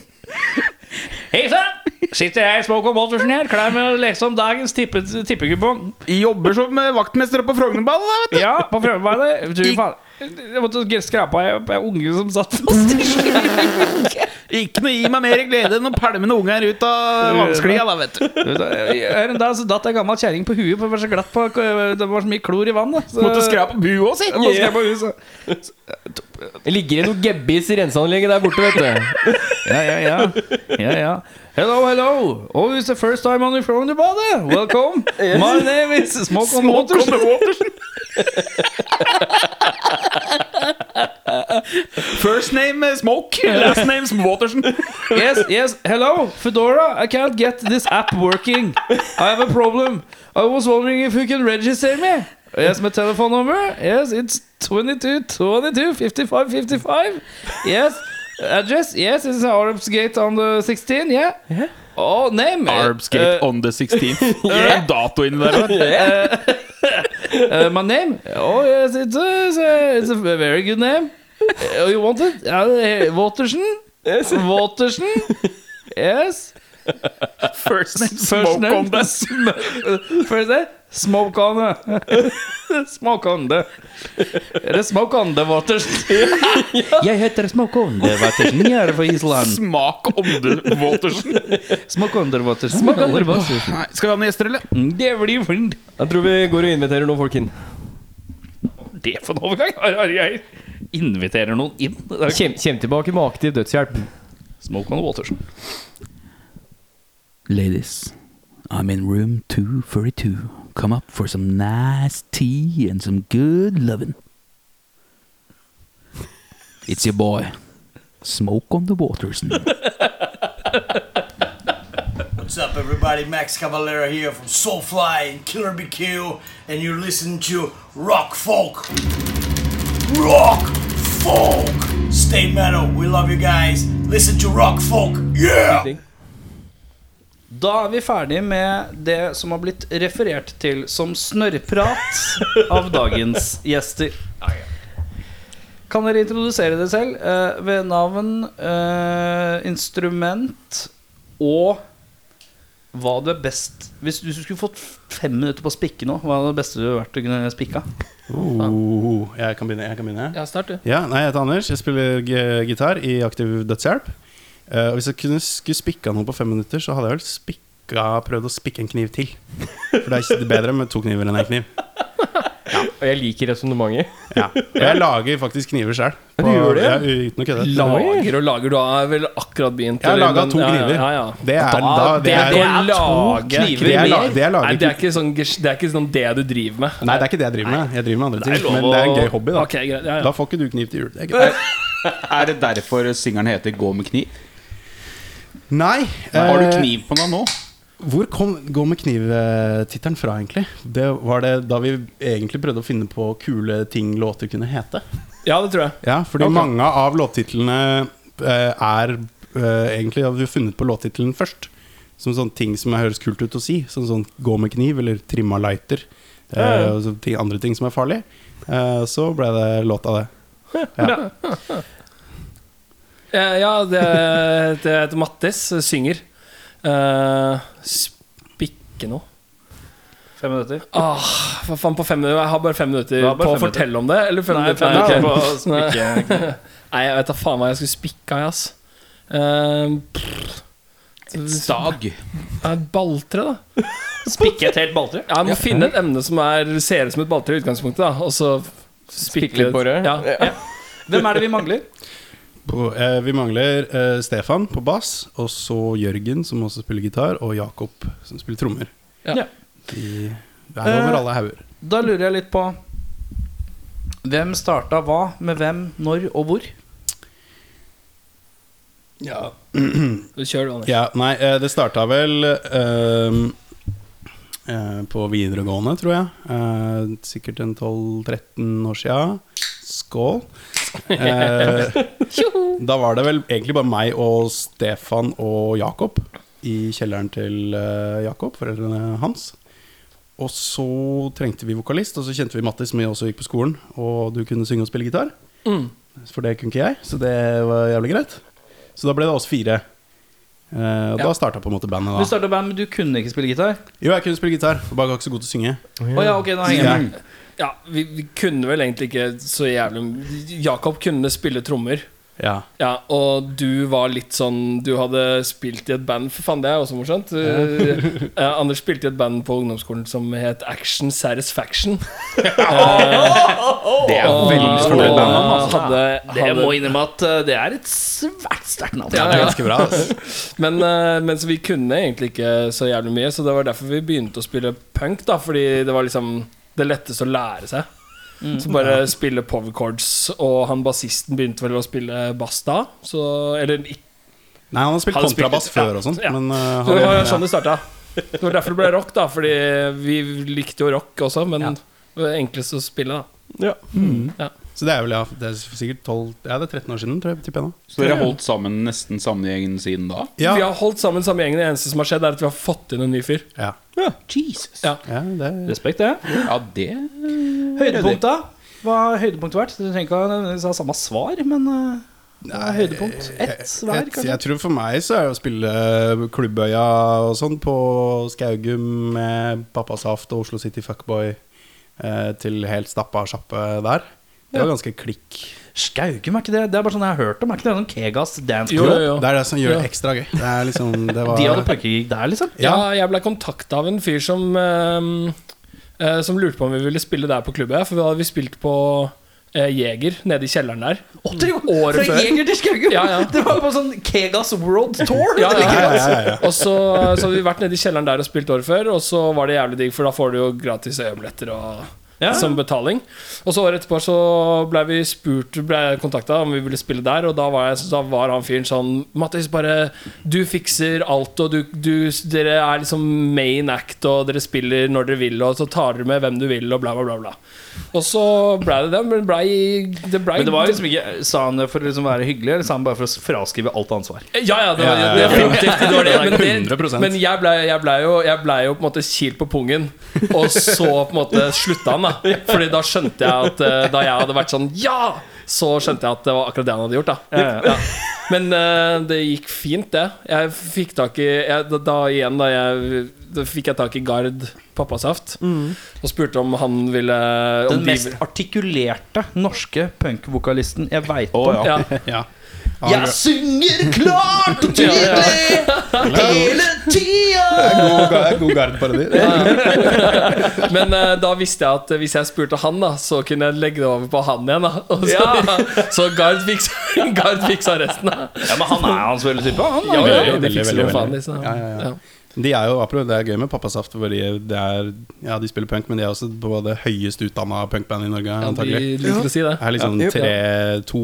Hei sann! Sitter jeg i Smoke on her Klar med å lese om dagens tippe, tippekupong? Jobber som vaktmester på Frognerballet, da, vet du. Ja, på prøvearbeidet Jeg måtte skrape på en unge som satt fast i skyen. Ikke noe gi meg mer glede enn å pælme noen unger ut av vannsklia, da, vet du. Her en dag så datt ei gammel kjerring på huet, for det var så glatt på Det var så mye klor i vannet. Så, Måtte skrape buet òg, si. Det ligger noe gebbis i renseanlegget der borte, vet du. Ja, ja, ja. ja, ja. Hello, hello. Oh, it's the first time on the phone to bother. Welcome. My name is Smoke on Smoke Waters. on the Watersen. First name is Smoke, last name Watersen. Yes, yes. Hello, Fedora. I can't get this app working. I have a problem. I was wondering if you can register me. Yes, my telephone number. Yes, it's 22 22 55 55. Yes. Address. Yes, it's Arabs Gate on the 16. Yeah. Oh, name. Arabs Gate Uh, on the 16th. Er det en dato inni der? Uh, my name? Oh yes, it's a, it's a, very good name. Oh, you want it? Uh, Watersen? Yes. Watersen? Yes. First name Smoke on the First name? Smoke on the Smoke on det. Er det Smoke on the Waters? Jeg heter Smoke on the Watersen. Jeg er fra Island. Smak on the Watersen. Smoke on the Watersen. Smoke on the Watersen. Nei, skal vi ha noen gjester, eller? Det blir fint. Jeg tror vi går og inviterer noen folk inn. Det for en overgang. Har har jeg inviterer noen inn? Er Kjem, kjem tilbake med aktiv dødshjelp. Smoke on the Waters. Ladies, I'm in room 242. Come up for some nice tea and some good loving. It's your boy, Smoke on the Watersen. What's up, everybody? Max Cavalera here from Soulfly and Killer BQ, and you're listening to Rock Folk. Rock Folk! Stay metal. We love you guys. Listen to Rock Folk. Yeah! Da er vi ferdig med det som har blitt referert til som snørrprat av dagens gjester. Kan dere introdusere dere selv eh, ved navn, eh, instrument og hva du er best Hvis du skulle fått fem minutter på å spikke nå, hva er det beste du har vært å kunne spikka? Oh, jeg kan begynne. Jeg kan begynne. Ja, start, du. Ja, nei, Jeg heter Anders. Jeg spiller g- gitar i Aktiv Dødshjelp. Eh, og hvis jeg kunne skulle spikka noe på fem minutter, så hadde jeg vel spikka, prøvd å spikke en kniv til. For det er ikke bedre med to kniver enn en kniv. Og jeg liker resonnementet. Ja. Og jeg lager faktisk kniver sjøl. du gjør det? Ja, uten å kødde. Lager og lager. Du har vel akkurat begynt? Jeg har laga to Ja, ja, kniver. Ja, ja. Det er, da, det det er, er lage kniver det er, mer. det er Nei, det er ikke sånn, det er ikke sånn det du driver med. Nei, det er ikke det jeg driver med. Jeg driver med andre ting. Men det er en gøy hobby, da. Okay, greit, ja, ja. Da får ikke du kniv til jul. Det er. Er det derfor singelen heter 'Gå med kniv'? Nei. Har du eh, kniv på deg nå? Hvor kom Gå med kniv-tittelen fra, egentlig? Det var det da vi egentlig prøvde å finne på kule ting låter kunne hete. ja, det tror jeg. Ja, fordi okay. mange av låttitlene eh, er eh, Egentlig har vi funnet på låttittelen først. Som sånne ting som høres kult ut å si. Sånn sånn 'gå med kniv' eller 'trimma lighter'. Ja, ja. og så ting, andre ting som er farlig. Så ble det låt av det. Ja. Eh, Ja, det, det heter Mattis, synger. Uh, spikke noe. Fem minutter. Ah, for faen på fem minutter? Jeg har bare fem minutter bare på å fem fortelle om det. Eller fem Nei, minutter fem Nei, minutter ok. på å spikke. Nei, jeg vet da faen hva jeg skulle spikke av, ass. Uh, Stag. Et balltre, da. Spikke et helt balltre? Ja, Jeg må finne et emne som er, ser ut som et balltre i utgangspunktet, da. Og så Spikke litt på det. Ja. Hvem er det vi mangler? På, eh, vi mangler eh, Stefan på bass, og så Jørgen, som også spiller gitar, og Jakob, som spiller trommer. Ja. De er over alle hauger. Da lurer jeg litt på Hvem starta hva med hvem, når og hvor? Ja. Kjør, du, Anders. Ja, nei, eh, det starta vel ehm, eh, på videregående, tror jeg. Eh, sikkert en 12-13 år sia. Skål. Eh, da var det vel egentlig bare meg og Stefan og Jakob i kjelleren til eh, Jakob, foreldrene hans. Og så trengte vi vokalist, og så kjente vi Mattis, som jeg også gikk på skolen. Og du kunne synge og spille gitar. Mm. For det kunne ikke jeg, så det var jævlig greit. Så da ble det oss fire. Eh, og Ja. da starta på en måte bandet. Du da starta band, men du kunne ikke spille gitar? Jo, jeg kunne spille gitar, bare ikke så god til å synge. Oh, ja, ok, nå henger jeg med. Ja, vi, vi kunne vel egentlig ikke så jævlig Jakob kunne spille trommer. Ja. Ja, og du var litt sånn Du hadde spilt i et band For faen, det er også morsomt. Ja. uh, Anders spilte i et band på ungdomsskolen som het Action Satisfaction. Det er Og- veldig stort band. Altså. hadde, Det må innrømme at uh, det er et svært sterkt navn. Ja, Det er ja. ganske bra. altså. Men, uh, men så vi kunne egentlig ikke så jævlig mye, så det var derfor vi begynte å spille punk. da Fordi det var liksom det letteste å lære seg. Så bare ja. power chords. Og han bassisten begynte vel å spille bass da. Så, eller ikke Nei, han har spilt kontrabass før ja. og sånn, Ja. men eh, Så det var sånn det starta. Det var derfor det ble rock, da. Fordi vi likte jo rock også, men Ja. det var enklest å spille, da. Ja Ja. Så det er vel ja, det er sikkert 12 Ja, det er 13 år siden, tror jeg. Nå. Så dere har holdt sammen nesten samme gjengen siden da? Ja, Vi har holdt sammen samme gjengen. Det eneste som har skjedd, er at vi har fått inn en ny fyr. ja. Jesus. Ja. ja det er Respekt, det. Ja, det Høydepunkt, da? Hva har høydepunktet vært? Du trenger ikke ha nødvendigvis ha samme svar, men Nei, er høydepunkt? Ett hver, kanskje? jeg tror for meg så er det å spille Klubbøya og sånn på Skaugum med Pappasaft og Oslo City Fuckboy eh, til helt stappa sjappe der. Det var ganske klikk. Skaugum, er ikke det? Det er bare sånn jeg har hørt om. Er ikke det sånn Kegas dance Jo, crew? jo, jo. Det er det som gjør det ekstra gøy. Det er liksom det var, De hadde punkegig der, liksom? Ja, jeg ble kontakta av en fyr som eh, eh, Som lurte på om vi ville spille der på klubben. For da hadde vi spilt på eh, Jeger, nede i kjelleren der. Å, det var Året Fra før. Jeger til Skaugum! Ja, ja. Det var på sånn Kegas World Tour! Ja, Det ja, ja, ja, ja. Og så, så hadde vi vært nede i kjelleren der og spilt året før, og så var det jævlig digg, for da får du jo gratis øyebilletter og Ja. som betaling. Og så året etterpå så ble vi spurt Ble kontakta om vi ville spille der, og da var, jeg, da var han fyren sånn Mattis, bare Du fikser alt, og du, du Dere er liksom main act, og dere spiller når dere vil, og så tar dere med hvem du vil, og bla, bla, bla. bla. Og så ble det det. Men det ble, det ble Men det var liksom ikke Sa han det for å liksom være hyggelig, eller sa han bare for å fraskrive alt ansvar? Ja, ja, det var Ja, ja. Det var det. Men, det, men jeg blei ble jo, jeg ble jo på en måte kilt på pungen, og så på en måte slutta han, da. Fordi da skjønte jeg at uh, Da jeg hadde vært sånn Ja! Så skjønte jeg at det var akkurat det han hadde gjort, da. Ja. Men uh, det gikk fint, det. Jeg fikk tak i jeg, da, da igjen, da jeg Da fikk jeg tak i Gard Pappasaft og spurte om han ville om Den de- mest artikulerte norske punkvokalisten jeg veit om. ja. ja. Ja. Jeg synger klart og tydelig hele tida! God, god gardparodi. Men uh, da visste jeg at hvis jeg spurte han, da så kunne jeg legge det over på han igjen. da og så, så Gard fiksa, Gard fiksa resten. da Ja, Men han er hans veldig type. Han, Ja, ja, veldig, ja, de fikser veldig, jo faen, disse. Ja, ja, ja. De er jo, apropos, Det er gøy med Pappasaft, fordi det er Ja, de spiller punk, men de er også på det høyest utdanna punkband i Norge, Ja, de antagelig. liker å si det. Det er liksom Ja. tre To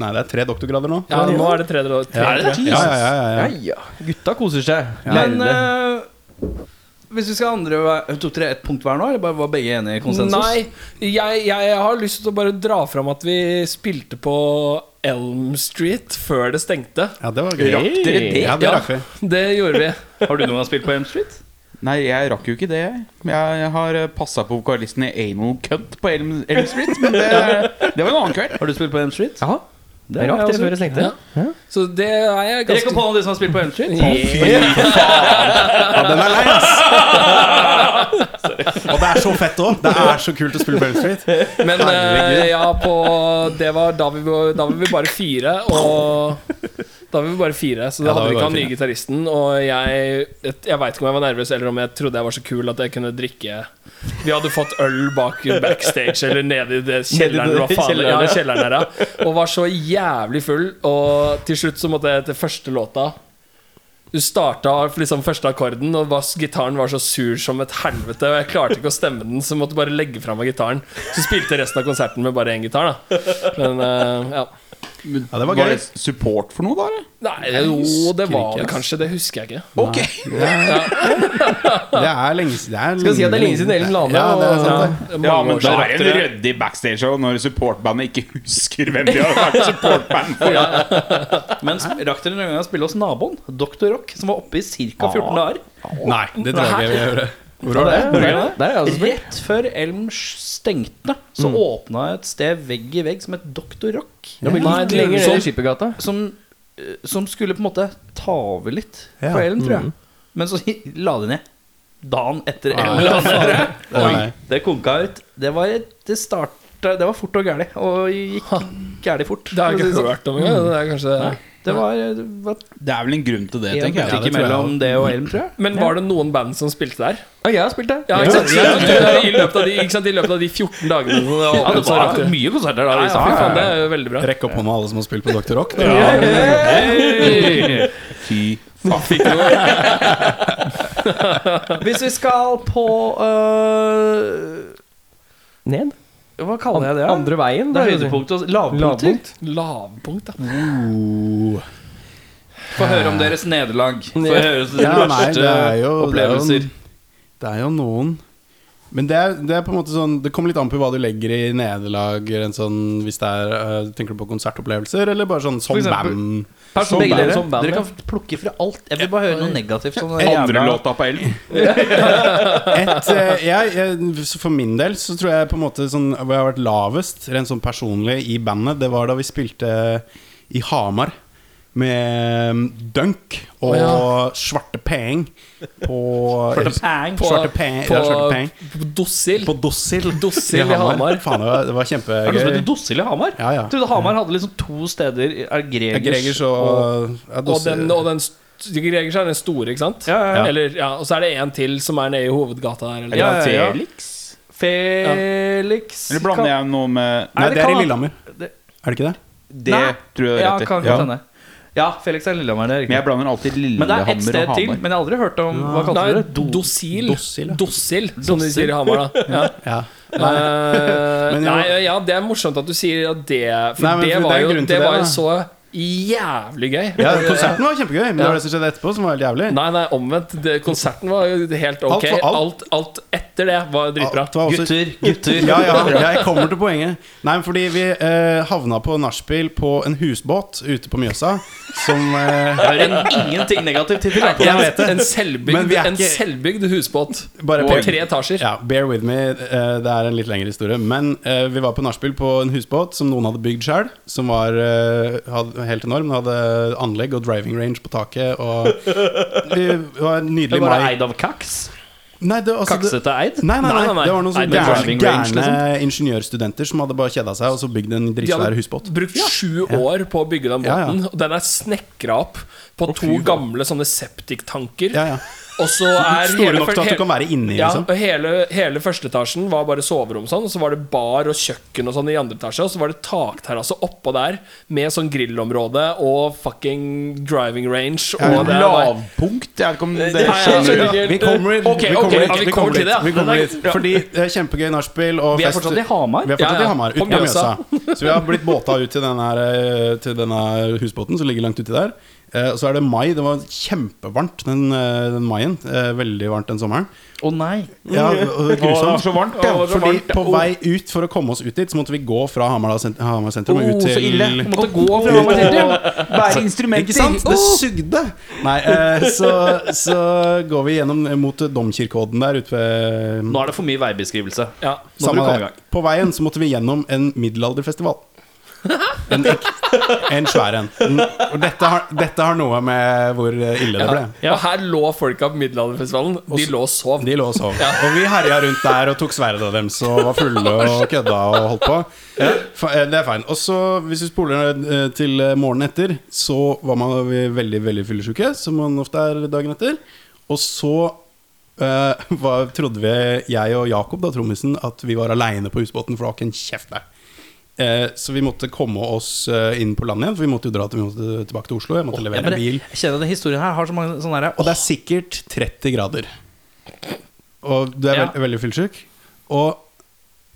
Nei, det er tre doktorgrader nå. Ja, nå er det tre, tre, tre, Ja, ja, ja, ja, Ja, ja. ja. Gutta koser seg. Men Lærde. Eh, hvis vi skal andre to, Tok dere ett punkt hver nå, eller bare var begge enige i konsensus? Nei, jeg, jeg har lyst til å bare dra fram at vi spilte på Elm Street før det stengte. ja, det var gøy. Rakk dere det? Ja, det Ja. rakk vi. Det gjorde vi. Har du noen gang spilt på Elm Street? Nei, jeg rakk jo ikke det. Jeg, jeg har passa på vokalisten i Anal Cunt på Elm, Elm Street, men det, det var en annen kveld. Har du spilt på Elm Street? Ja, Det er rart, det også før jeg stengte. Ja. Så det er jeg Rekk ganske opp hånda de som har spilt på Elm Street. Ja, den er lei, ass! Og det er så fett òg. Det er så kult å spille på Elm Men uh, ja, på Det var da vi, da var vi bare fire, og Da var vi bare fire, så da Ja, hadde vi ikke han nye gitaristen. Og jeg Jeg veit ikke om jeg var nervøs, eller om jeg trodde jeg var så kul at jeg kunne drikke Vi hadde fått øl bak backstage eller nede i det kjelleren, hva faen, kjelleren, ja. kjelleren der. Og var så jævlig full, og til slutt så måtte jeg til første låta du starta liksom første akkorden, og bass, gitaren var så sur som et helvete. Og jeg klarte ikke å stemme den, så jeg måtte bare legge fra meg gitaren. Så spilte jeg resten av konserten med bare én gitar. da Men uh, ja. Ja, det var Var gøy. det support for noe, da? eller? Nei, jo, det var ikke, det kanskje. Det husker jeg ikke. Ok Det er lenge siden. Det er Skal si at det er lenge siden Ellen Lane. Ja, det er sant, det. Ja, men det da er det en ryddig backstage-show når supportbandet ikke husker hvem de har vært supportband for. Men sp- rakk dere noen gang å spille hos naboen, Dr. Rock, som var oppe i ca. 14 dager? Nei, det tror jeg ikke jeg vil gjøre. Hvor var det? Der der er jeg også spilt. Rett før Elm stengte, så åpna et sted vegg i vegg som het Doktor Rock. Ja, blir litt lenger ned i Skippergata. Som, eh, som skulle på en måte ta over litt Ja. på Elm, tror jeg. Men så la de ned dagen etter Elm la ned. Nei. Det konka ut. Det var, det starta Det var fort og gæli. Og gikk gæli fort. Det har jeg ikke det sånn. hørt om engang. Det er kanskje Det var, det var Det er vel en grunn til det, tenker jeg. Ja, det tror jeg mellom det og Elm, tror jeg. Men var det noen band som spilte der? Ja, jeg har spilt der. Ja, ikke sant? I, løpet av de, ikke sant? I løpet av de 14 dagene som det var Ja, det var mye konserter da. Ja, ja, fy det er veldig bra. Rekk opp hånda alle som har spilt på Dr. Rock. Hey! Fy faen. Hvis vi skal på uh, Ned. Hva kaller jeg det? da? Andre veien. Det er høydepunkt og lavpunkter. Lavpunkt. Lavpunkt, da. Få høre om deres nederlag. Få høre om Ja, deres verste det er jo, det er jo, opplevelser. det er jo noen Men det er, det er på en måte sånn Det kommer litt an på hva du legger i nederlag. En sånn, hvis det er øh, Tenker du på konsertopplevelser, eller bare sånn som eksempel- band? Som Begge dere. som dere kan plukke fra alt. Jeg vil bare høre noe negativt. Sånn Andre jævla- låta på Elm. Et, eh, jeg, jeg, for min del så tror jeg på en måte sånn Hvor jeg har vært lavest, rent sånn personlig, i bandet, det var da vi spilte i Hamar. Med Dunk og Svarte Peng på Svarte Peng. På- Svarte Peng, på- ja, Svarte Peng. På Dossil. På Dossil. Dossil i Hamar. Faen, det var, det var Er det noe som heter kjempegøy. Dossil i Hamar? Ja, ja. Jeg trodde Hamar hadde liksom to steder. Er Gregers, Gregers og, ja, Og den, og den Gregers er den store, ikke sant? Ja, ja, ja. Eller, ja, og så er det en til som er nede i hovedgata der. Eller? Ja, ja, ja. Felix? Felix Eller blander jeg noe med Nei, det det er kan- i Lillehammer. det- Er det ikke det? Det Nei. tror jeg Ja, er rett i. kan Ja. godt hende. Ja, Felix er Lillehammer. Det er Men jeg blander alltid Men det er ett sted og til. Men jeg har aldri hørt om Hva kalte du det? Do- Dossil. Dossil, ja. Dossil, som de sier i Hamar, da. Ja. Ja. Eh, Men ja. nei, ja, det er morsomt at du sier at det For Nei, men det for det var er jo, grunn til det det, var jo da. så jævlig gøy. ja, konserten var kjempegøy, men det var det som skjedde etterpå, som var helt jævlig. Nei, nei, omvendt. Det, konserten var helt ok. Alt alt. Alt, alt, etter det var dritbra. Alt var også- Gutter, gutter. Ja, ja, jeg kommer til poenget. Nei, men fordi vi eh, havna på nachspiel på en husbåt ute på Mjøsa. Som eh, Hører ingenting negativt til til Jeg vet det. En selvbygd, ikke... en selvbygd husbåt Bare på tre etasjer. Ja, bear with me. eh, det er en litt lengre historie. Men eh, vi var på nachspiel på en husbåt som noen hadde bygd sjøl. Som var eh, hadde, helt enorm. Den hadde anlegg og driving range på taket. Og det var en Det nydelig var mai. eid av kaks? Nei, det, altså, Kaksete eid. nei, nei, nei, Nei, det var noen sånne det gærne, liksom. gærne ingeniørstudenter som hadde bare kjeda seg og så bygd en De hadde brukt sju år på å bygge den Ja, ja. båten, og den er snekra opp på to gamle sånne septiktanker. Ja, ja. Og så er Store nok til at du kan være inni, ja, liksom. hele, hele første etasjen var bare soverom sånn, og så var det bar og kjøkken og sånn i andre etasje, og så var det takterrasse oppå der med sånn grillområde og fucking driving range. Og det Lavpunkt? Jeg vet ikke om det ikke. Vi kommer dit. Okay, okay, ja, vi vi kommer dit, det, ja. vi kommer Det er- dit. Fordi eh, kjempegøy nachspiel. og Vi er fortsatt i Hamar. Vi er fortsatt Ja, ja. i Hamar, På Mjøsa. Mjøsa. Så vi har blitt båta ut til, denne, eh, til denne husbåten som ligger langt uti der. Eh, så er det mai. Det var kjempevarmt den, eh, den maien. Eh, Veldig varmt den sommeren. Å nei. Ja, grusomt. så varmt, ja. det Fordi varmt, på vei ut for å komme oss ut dit, så måtte vi gå fra Hamar, sent- Hamar sentrum og Å, ut så til ille. Måtte gå fra Hamar sentrum! Bære Ikke instrumenter. sant? Det sugde! Nei, eh, så, så går vi gjennom mot Domkirkeodden der ute ved Nå er det for mye veibeskrivelse. ja. Nå Samme vi komme i det. gang. På veien så måtte vi gjennom en middelalderfestival. En, en svær en. Og dette har, dette har noe med hvor ille det ble. Og her lå folka på Middelalderfestivalen. De lå og sov. De lå og sov. Og vi herja rundt der og tok sverdet deres og var fulle og kødda og holdt på. Eh, Det er fine. Og så, hvis vi spoler eh, til eh, morgenen etter, så var man veldig veldig fyllesyke, som man ofte er dagen etter. Og så uh, var, trodde vi, jeg og Jakob, da, trommisen, at vi var aleine på husbåten, for det var ikke en kjeft der. Eh, så vi måtte komme oss eh, inn på land igjen, for vi måtte jo dra til, vi måtte tilbake til Oslo. Jeg måtte oh, levere ja, en bil. jeg kjenner at den historien her har så mange sånne der, Og det er sikkert 30 grader. Og du er Ja. veld, veldig fyllesyk. Og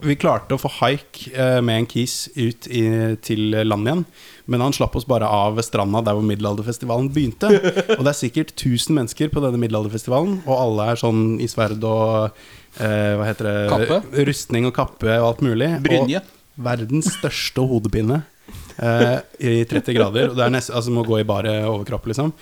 vi klarte å få haik eh, med en kis ut i, til land igjen. Men han slapp oss bare av ved stranda der hvor middelalderfestivalen begynte. Og det er sikkert 1000 mennesker på denne middelalderfestivalen, og alle er sånn i sverd og eh, Hva heter det? Kappe? Rustning og kappe og alt mulig. Brynje. Og verdens største hodepine eh, i 30 grader. Og det er nest, altså må gå i bare overkropp, liksom.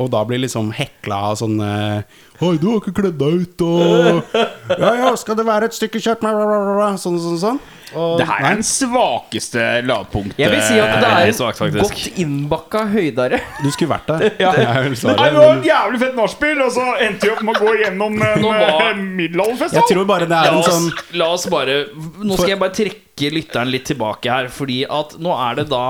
Og da blir liksom hekla av sånn eh, Oi, du har ikke kledd deg ut, og Ja, ja, skal det være et stykke kjøtt Sånn, sånn, sånn. Og, Det her er den svakeste lavpunktet. Jeg vil si at det er en faktisk. godt innbakka høydare. du skulle vært der. Det er Nei, det var en et jævlig fett nachspiel, og så endte vi opp med å gå gjennom en eh, middelalderfestival. Jeg tror bare det er en sånn la oss bare Nå skal jeg bare trekke lytteren litt tilbake her, fordi at nå er det da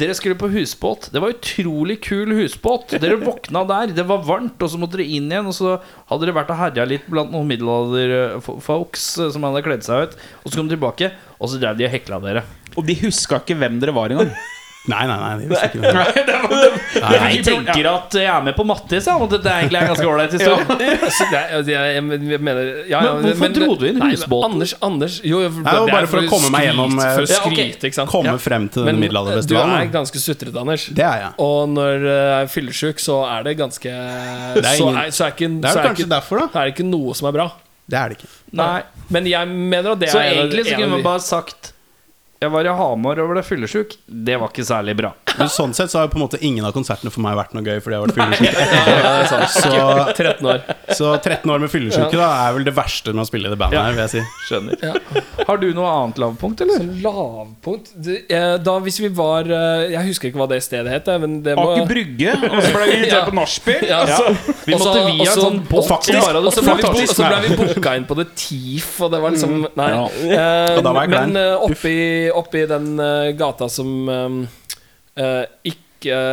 dere skulle på husbåt. Det var utrolig kul husbåt. Dere våkna der, det var varmt, og så måtte dere inn igjen. Og så hadde dere vært og herja litt blant noen middelalderfolks som hadde kledd seg ut. Og så kom dere tilbake, og så drev de og hekla dere. Og de huska ikke hvem dere var engang. Nei, nei, nei. Det vi. Jeg tenker at jeg er med på Mattis, ja, og at det egentlig er en ganske ålreit historie. Det jeg, jeg, jeg mener ja, ja, Men hvorfor dro du inn husbåten? Anders, Anders jo, jo, det var bare for å komme meg gjennom, eh, For å skryte, ikke sant. Komme frem til den middelalderfestivalen. du er ganske sutrete, Anders. Det er jeg. Og når jeg er fyllesyk, så er det ganske er så, er, så er ikke, Det er så er kanskje ikke, derfor, da. er det ikke noe som er bra. Det er det ikke. Nei. Men jeg mener at det Så er av- egentlig så kunne man bare sagt Jeg var i Hamar og ble fyllesyk. Det var ikke særlig bra. Men sånn sett så har jo på en måte ingen av konsertene for meg vært noe gøy fordi jeg har vært fyllesyk. Ja, det. Så, 13 år. så 13 år med fyllesyke da er vel det verste med å spille i det bandet her, vil jeg si. Skjønner. Har du noe annet lavpunkt, eller? Lavpunkt eh, Da hvis vi var eh, Jeg husker ikke hva det stedet het, men det må Aker Brygge, og så ble vi invitert Ja. på nachspiel. Ja. Altså, Vi Og så- måtte via og en sånn båt Og så ble vi, så vi booka inn på The Teef, og det var liksom Nei. Ja. Eh, da var jeg klein. men oppe oppi, oppi den uh, gata som uh, eh, Ikke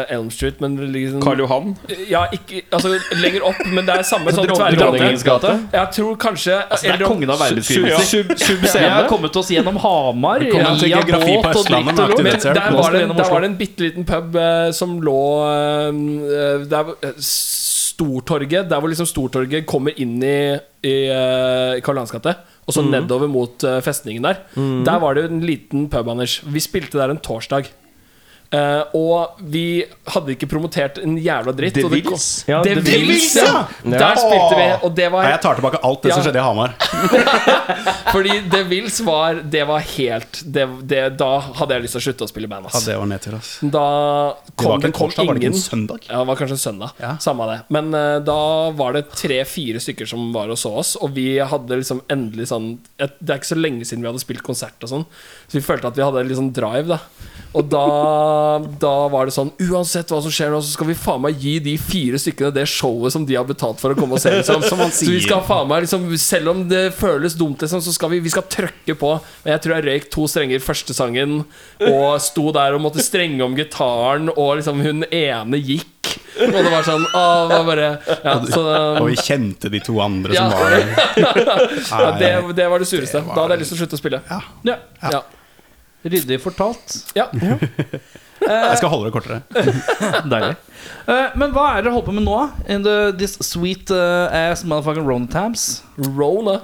Elm Street, men liksom Karl Johan. Ja, ikke Altså lenger opp, men det er samme sånn Dronningens gate? Jeg tror kanskje Altså, det er kongen av. Sub- sub- Vi har kommet oss gjennom Hamar, via båt og dritt og. Men der var det, der var det en bitte liten pub som lå Der Stortorget. Der hvor liksom Stortorget kommer inn i, i Karl Johans gate. Og så nedover mot eh, festningen der. Der var det jo en liten pub, Anders. Vi spilte der en torsdag. Eh, og vi hadde ikke promotert en jævla dritt. The vils Wills? Ja, The The Wills, ja! ja! Der spilte vi, og det var Nei, jeg tar tilbake alt det som skjedde i Hamar. Fordi The Wills var Det var helt det, det, Da hadde jeg lyst til å slutte å spille band. Ja, det var nedtur, ass. Da Det var kom, det kom torsdag, var det ikke en søndag? Ja, det var kanskje en søndag. Ja. Samme det. Men uh, da var det tre-fire stykker som var og så oss, og vi hadde liksom endelig sånn et- Det er ikke så lenge siden vi hadde spilt konsert og sånn, så vi følte at vi hadde litt sånn drive, da. Og da, da var det sånn Uansett hva som skjer nå, så skal vi faen meg gi de fire stykkene det showet som de har betalt for å komme og se. Liksom. Som man Så vi skal faen meg liksom Selv om det føles dumt, liksom, så skal vi, vi skal trøkke på. Men jeg tror jeg røyk to strenger første sangen og sto der og måtte strenge om gitaren, og liksom hun ene gikk. Og det var sånn ah, det var bare Ja, så Og vi kjente de to andre Ja. som var der. ja, det, det var det sureste. Da hadde jeg lyst til å slutte å spille. Ja. Ja. Ryddig fortalt. ja. Jeg skal holde det kortere. Deilig. Eh, men hva er dere holder på med nå? In the, this sweet uh, ass motherfucking Rona Tabs? Rona.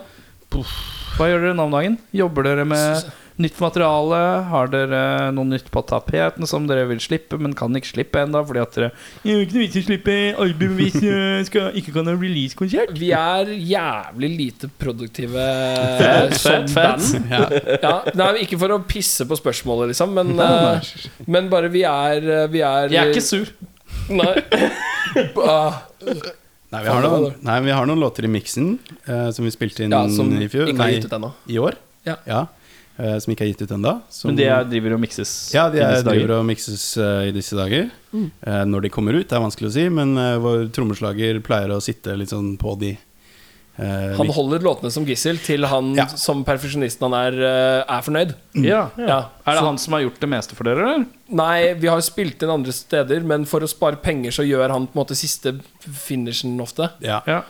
Hva gjør dere nå om dagen? Jobber dere med nytt materiale? Har dere noe nytt på tapeten som dere vil slippe, men kan ikke slippe ennå? Fordi at dere Jeg vil ikke noe vits i å slippe album hvis jeg skal, ikke kan ha release-konsert. Vi er jævlig lite produktive Fett, som fett, band. Ja. Ja, nei, ikke for å pisse på spørsmålet, liksom, men, eh, men bare vi er Vi er Jeg er ikke sur. Nei. Ah, Nei, vi har noen, nei, vi har noen låter i miksen uh, som vi spilte inn ja, som i fjor. Nei, i år. Ja. eh, som ikke er gitt ut ennå. Men de er, driver og mikses Ja, de er, driver og mikses uh, i disse dager. Mm. Uh, når de kommer ut, det er vanskelig å si, men uh, vår trommeslager pleier å sitte litt sånn på de. eh, Han holder låtene som gissel til han Ja. som perfeksjonisten han er, eh, er fornøyd. Ja. Ja. Er det Så- han som har gjort det meste for dere, eller? Nei, vi har spilt inn andre steder, men for å spare penger så gjør han på en måte siste finishen ofte. ja. Ja.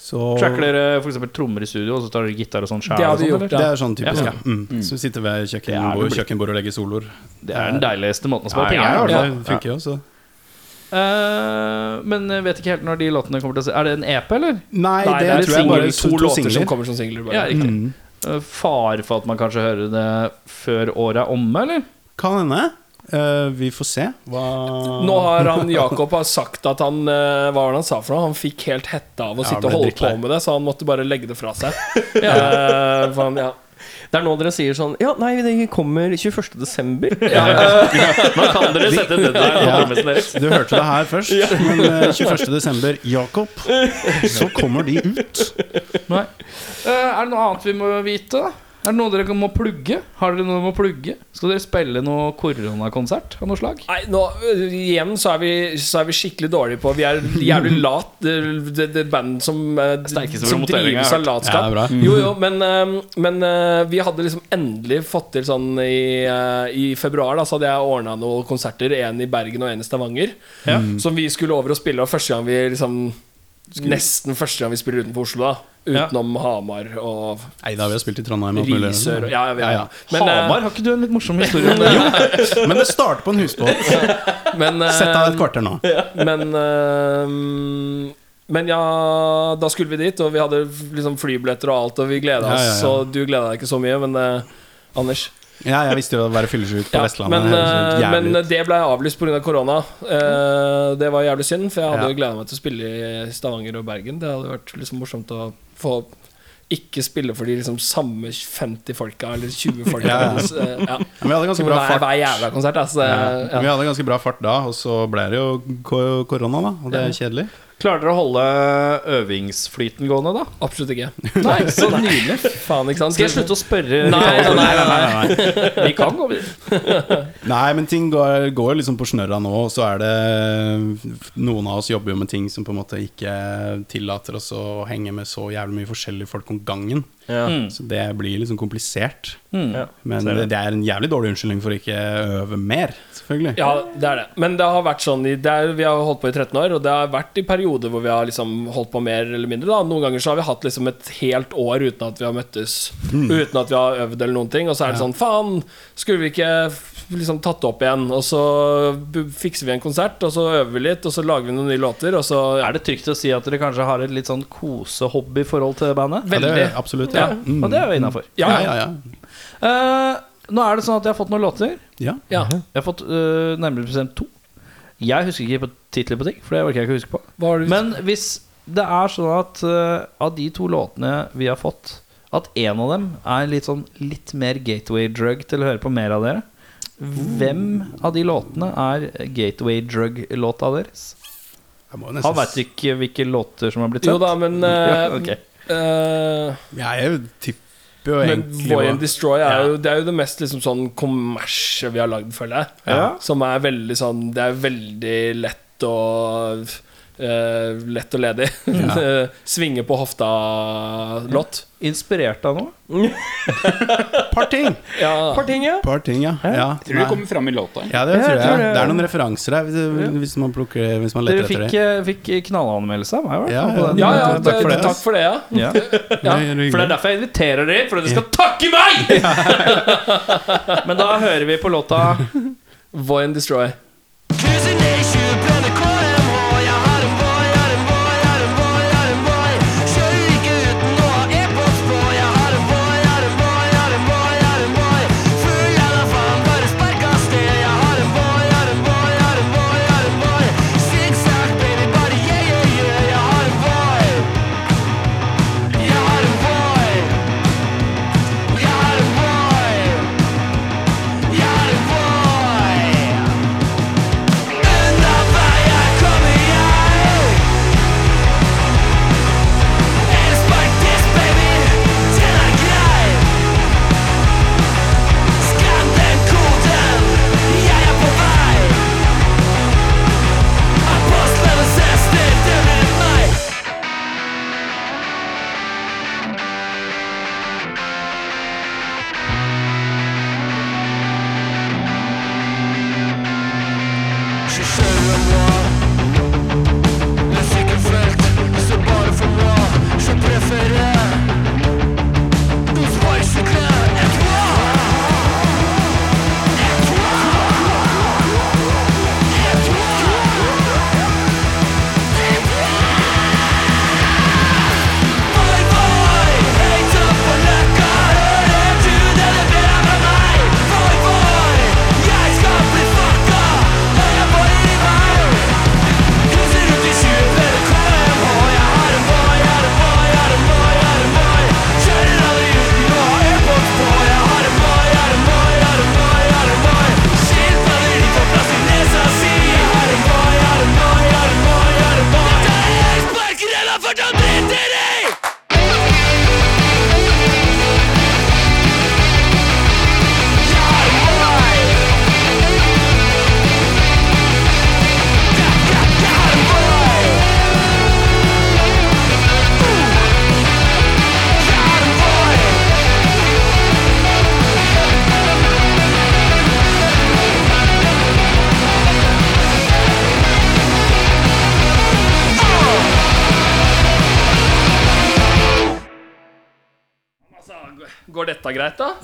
Så Tracker dere f.eks. trommer i studio, og så tar dere gitar og sånn sjæl? Det har vi gjort, eller? Det er sånn typisk, Ja. ja. Mm. Så vi sitter ved Det kjøkkenbord, kjøkkenbord og legger soloer. Det er den deiligste måten å Ja, spare ja, penger på. Ja, det funker jo, så. Uh, men jeg vet ikke helt når de låtene kommer til å se Er det en EP, eller? Nei, Nei, det, det er tror jeg bare to, to, låter låter som kommer som singler. Ja. Mm. Eh, Fare for at man kanskje hører det før året er omme, eller? Kan hende. Eh, vi får se. Hva Nå har han Jakob har sagt at han eh, Hva var det han sa for noe? Han fikk helt hette av å Ja, sitte og holde på med det, så han måtte bare legge det fra seg. ja. for han, ja. Det er nå dere sier sånn Ja, nei, det kommer 21. desember. Nå kan dere sette det der på Ja. deres. Du hørte det her først, men eh, 21. desember, Jakob, så kommer de ut. Nei. Eh, er det noe annet vi må vite? da? Er det noe dere må plugge? Har dere noe må plugge? Skal dere spille noe koronakonsert av noe slag? Nei, nå, igjen så er, vi, så er vi skikkelig dårlige på Vi er jævlig lat. Det, det, det band som, eh, som drives av latskap. er. Jo, jo, men, eh, men eh, vi hadde liksom endelig fått til sånn i, I februar da Så hadde jeg ordna noen konserter. En i Bergen og en i Stavanger. Som vi skulle over og spille. Og første gang vi liksom Nesten første gang vi spiller utenfor Oslo, da. Ja. Utenom Hamar og Nei, da har vi jo spilt i Trondheim. og. Risør. og- Ja, ja, ja, Ja, ja. ja. Men, eh, Hamar, har ikke du en litt morsom historie om det? Men det starter på en husbåt. men, eh, Sett av et kvarter nå. Men eh, Men ja, da skulle vi dit, og vi hadde liksom flybilletter og alt, og vi gleda oss. ja, ja. Og du gleda deg ikke så mye, men Anders Ja, jeg visste jo å være fyllesyk på ja, Vestlandet. men, eh, men det ble avlyst pga. Av korona. Eh, det var jævlig synd, for jeg hadde Ja. jo gleda meg til å spille i Stavanger og Bergen. Det hadde vært liksom morsomt å få ikke spille for de liksom samme 50 folka, eller 20 folka. Ja, ja. Eh, ja. Vi hadde ganske bra fart. hver jævla konsert. Altså, Ja. ja. Vi hadde ganske bra fart da, og så ble det jo korona, da. Og det er kjedelig. Klarer dere å holde øvingsflyten gående, da? Absolutt ikke. Nei, så nydelig. Faen, ikke sant? Skal jeg slutte å spørre? Nei, nei, nei, nei, nei. Vi kan gå videre. Nei, men ting går, går liksom på snørra nå, og så er det Noen av oss jobber jo med ting som på en måte ikke tillater oss å henge med så jævlig mye forskjellige folk om gangen. Ja. Så det blir liksom komplisert. Mm. Men det, det. det er en jævlig dårlig unnskyldning for å ikke øve mer, selvfølgelig. Ja, det er det. Men det har vært sånn i, det er, Vi har holdt på i 13 år, og det har vært i perioder hvor vi har liksom holdt på mer eller mindre. Da. Noen ganger så har vi hatt liksom et helt år uten at vi har møttes, uten at vi har øvd eller noen ting. Og så er det sånn Faen, skulle vi ikke liksom tatt det opp igjen? Og så fikser vi en konsert, og så øver vi litt, og så lager vi noen nye låter, og så ja, Er det trygt å si at dere kanskje har et litt sånn kosehobby-forhold til bandet? Ja, det veldig. er absolutt. Ja. Ja. Mm. Og det er jo innafor. Ja, ja, ja, ja. Nå er det sånn at jeg har fått noen låter. ja. ja. Jeg har fått øh, nærmere bestemt to. Jeg husker ikke på titler på ting, for det orker jeg ikke å huske på. Hva har du Men hvis det er sånn at øh, av de to låtene vi har fått, at en av dem er litt sånn litt mer gateway drug til å høre på mer av dere, hvem av de låtene er gateway drug-låta deres? Jeg må Han nesten veit ikke hvilke låter som har blitt Jo da, men Ja, eh, ok. eh, Jeg tipper jo Men egentlig Men Boy and Destroy er jo, det er jo det mest liksom sånn kommersielle vi har lagd, føler jeg. Ja. Som er veldig sånn Det er veldig lett å eh, lett og ledig. Svinge på hofta-låt. Inspirert av noe? Parting! Ja. Parting, ja. Parting, ja. ja. Tror du det kommer fram i låta? Ja, det Ja, tror jeg tror det. Det er noen referanser her, hvis, hvis man, plukker, hvis man leter etter fikk, det. Dere fikk knallanmeldelse av meg, i hvert Ja, fall. på den. Ja, ja, Takk for det, Takk for det, ja. Ja. ja. For det er derfor jeg inviterer dere for at dere skal takke meg! Men da hører vi på låta Voy and Destroy. Går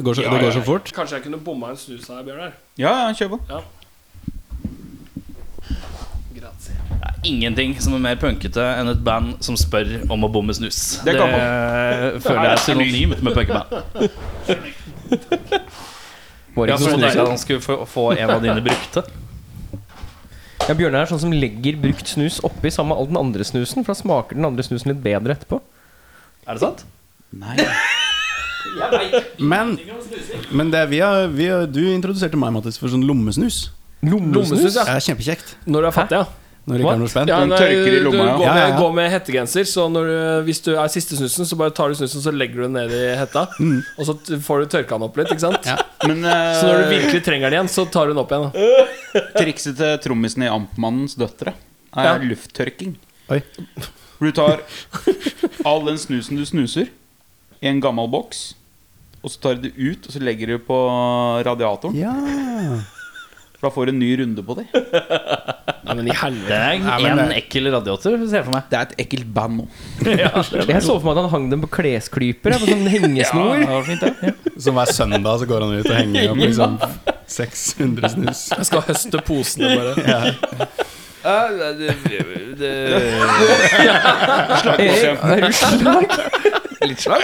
går så, det går så fort. Kanskje jeg kunne bomma en snus her, Bjørnar? Ja, ja, kjør på. Grazie. Det er ingenting som er mer punkete enn et band som spør om å bomme snus. Det kan føler jeg er synonymt med punkeband. Var Ja, ikke så deilig at han skulle få, få en av dine brukte. Ja, Bjørnar er sånn som legger brukt snus oppi sammen med all den andre snusen, for da smaker den andre snusen litt bedre etterpå. Er det sant? Nei. Men, men det vi har, vi har, du introduserte meg, Mattis, for sånn lommesnus. Lommesnus, ja. Er kjempekjekt. Når du er fattig, ja. Når ikke er noe spent. Ja, nei, i lomma, du ja. går, med, ja, ja. går med hettegenser, så når du, hvis du er siste snusen, så bare tar du snusen, så legger du den ned i hetta. Og så får du tørka den opp litt, ikke sant? Ja. Men uh, Så når du virkelig trenger den igjen, så tar du den opp igjen. Da. trikset til trommisen i Ampmannens døtre er Ja. lufttørking. Oi. Du tar all den snusen du snuser, i en gammel boks, og så tar du det ut, og så legger du på radiatoren. Ja. For da får du en ny runde på det. Nei, men i Det helvete. er en ekkel radiator, ser jeg for meg. Det er et ekkelt band nå. Jeg så for meg at han hang dem på klesklyper, på sånn hengesnor. det var fint, ja. Så hver søndag så går han ut og henger opp liksom 600 snus. Jeg skal høste posene, bare. Erik, er du slag? Litt slag.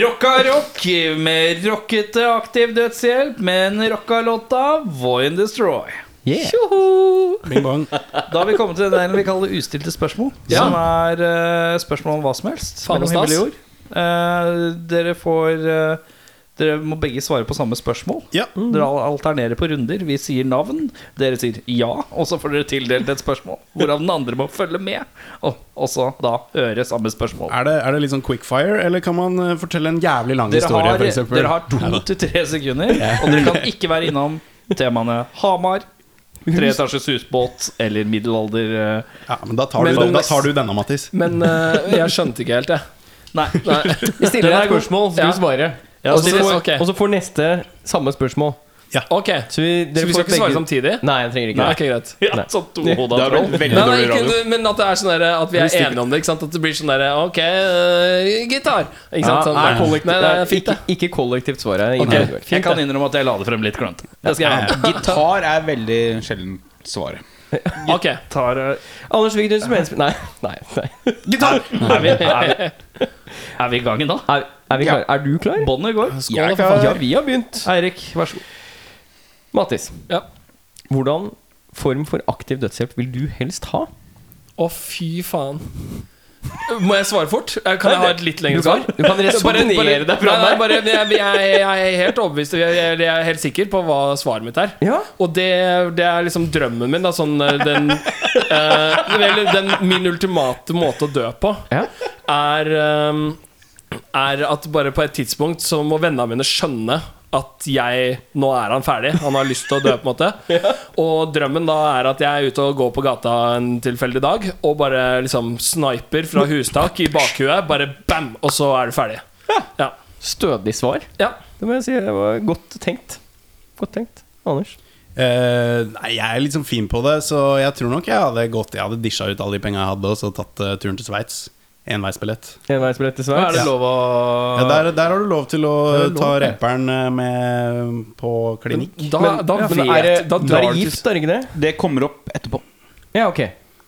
Rocka rock med rockete aktiv dødshjelp, med en rocka låta Voy and Destroy. Yeah. Tjoho! Bing bong. Da har vi kommet til det vi kaller ustilte spørsmål. Ja. Som er uh, spørsmål om hva som helst. Faen og mellom himmel stas. og jord. Eh, dere får eh, Dere må begge svare på samme spørsmål. Ja. Dere alternerer på runder. Vi sier navn, dere sier ja, og så får dere tildelt et spørsmål. Hvorav den andre må følge med, og også da høre samme spørsmål. Er det, er det litt sånn quickfire, eller kan man eh, fortelle en jævlig lang Dere historie, har, for dere har to til tre sekunder, og dere kan ikke være innom temaene Hamar, Treetasjes husbåt eller middelalder eh, Ja, men da tar, Men du, da tar du denne, Mattis. Men uh, jeg skjønte ikke helt, jeg. Nei. Nei. Vi stiller deg et spørsmål, så Ja. du svarer. Ja, og, så får, ok. og så får neste samme spørsmål. Ok, Så vi, Så dere vi får skal ikke svare samtidig? Nei, jeg trenger ikke Nei, det. ok, greit. Ja, sånn tohoda Det har blitt veldig Nei, nei, dårlig radio. ikke, men at det er sånn der, At vi er enige om det. Ikke sant? At det blir sånn derre Ok, øh, gitar. Ikke sant? Sånn, Nei, nei, kollektivt, nei, det er fint, ikke, det. ikke kollektivt svar. Jeg, Ok. Jeg kan innrømme at jeg la det frem litt klønete. Det skal jeg ha. Gitar er veldig sjelden svaret. Ok. Tar, eh, Anders, Vigdus som helst Nei, nei, nei. Gitar! Er vi, er, vi, er vi i gangen da? Er, er vi klare? Er du klar? Båndet går. Er Ja, vi har begynt. Eirik, vær så god. Mattis, Ja. hvordan form for aktiv dødshjelp vil du helst ha? Å, fy faen. Må jeg svare fort? Eh, Kan jeg ha et litt lengre svar? du kan resonnere deg fra fram der. bare, jeg, jeg, jeg er helt overbevist Jeg jeg er helt sikker på hva svaret mitt er. Ja. Og det, det er liksom drømmen min. Da, sånn, eh, den, uh, den, min ultimate måte å dø på Ja. er, um, er at bare på et tidspunkt så må vennene mine skjønne at jeg Nå er han ferdig. Han har lyst til å dø, på en måte. Og drømmen da er at jeg er ute og går på gata en tilfeldig dag og bare liksom sniper fra hustak i bakhuet. Bare bam! Og så er du ferdig. Ja. Stødig svar. ja. Det må jeg si. Det var godt tenkt. Godt tenkt. Anders? Uh, nei, jeg er litt sånn fin på det, så jeg tror nok jeg hadde gått Jeg hadde disha ut alle de penga jeg hadde, og så tatt uh, turen til Sveits. Enveisbillett. Enveisbillett til Sveits? Ja. Ja, der, der har du lov til å lov, ta det. reperen eh, med på klinikk. Da, Men, da ja, vet er det, Da drar er du gift, er det ikke det? Det kommer opp etterpå. Ja, ok.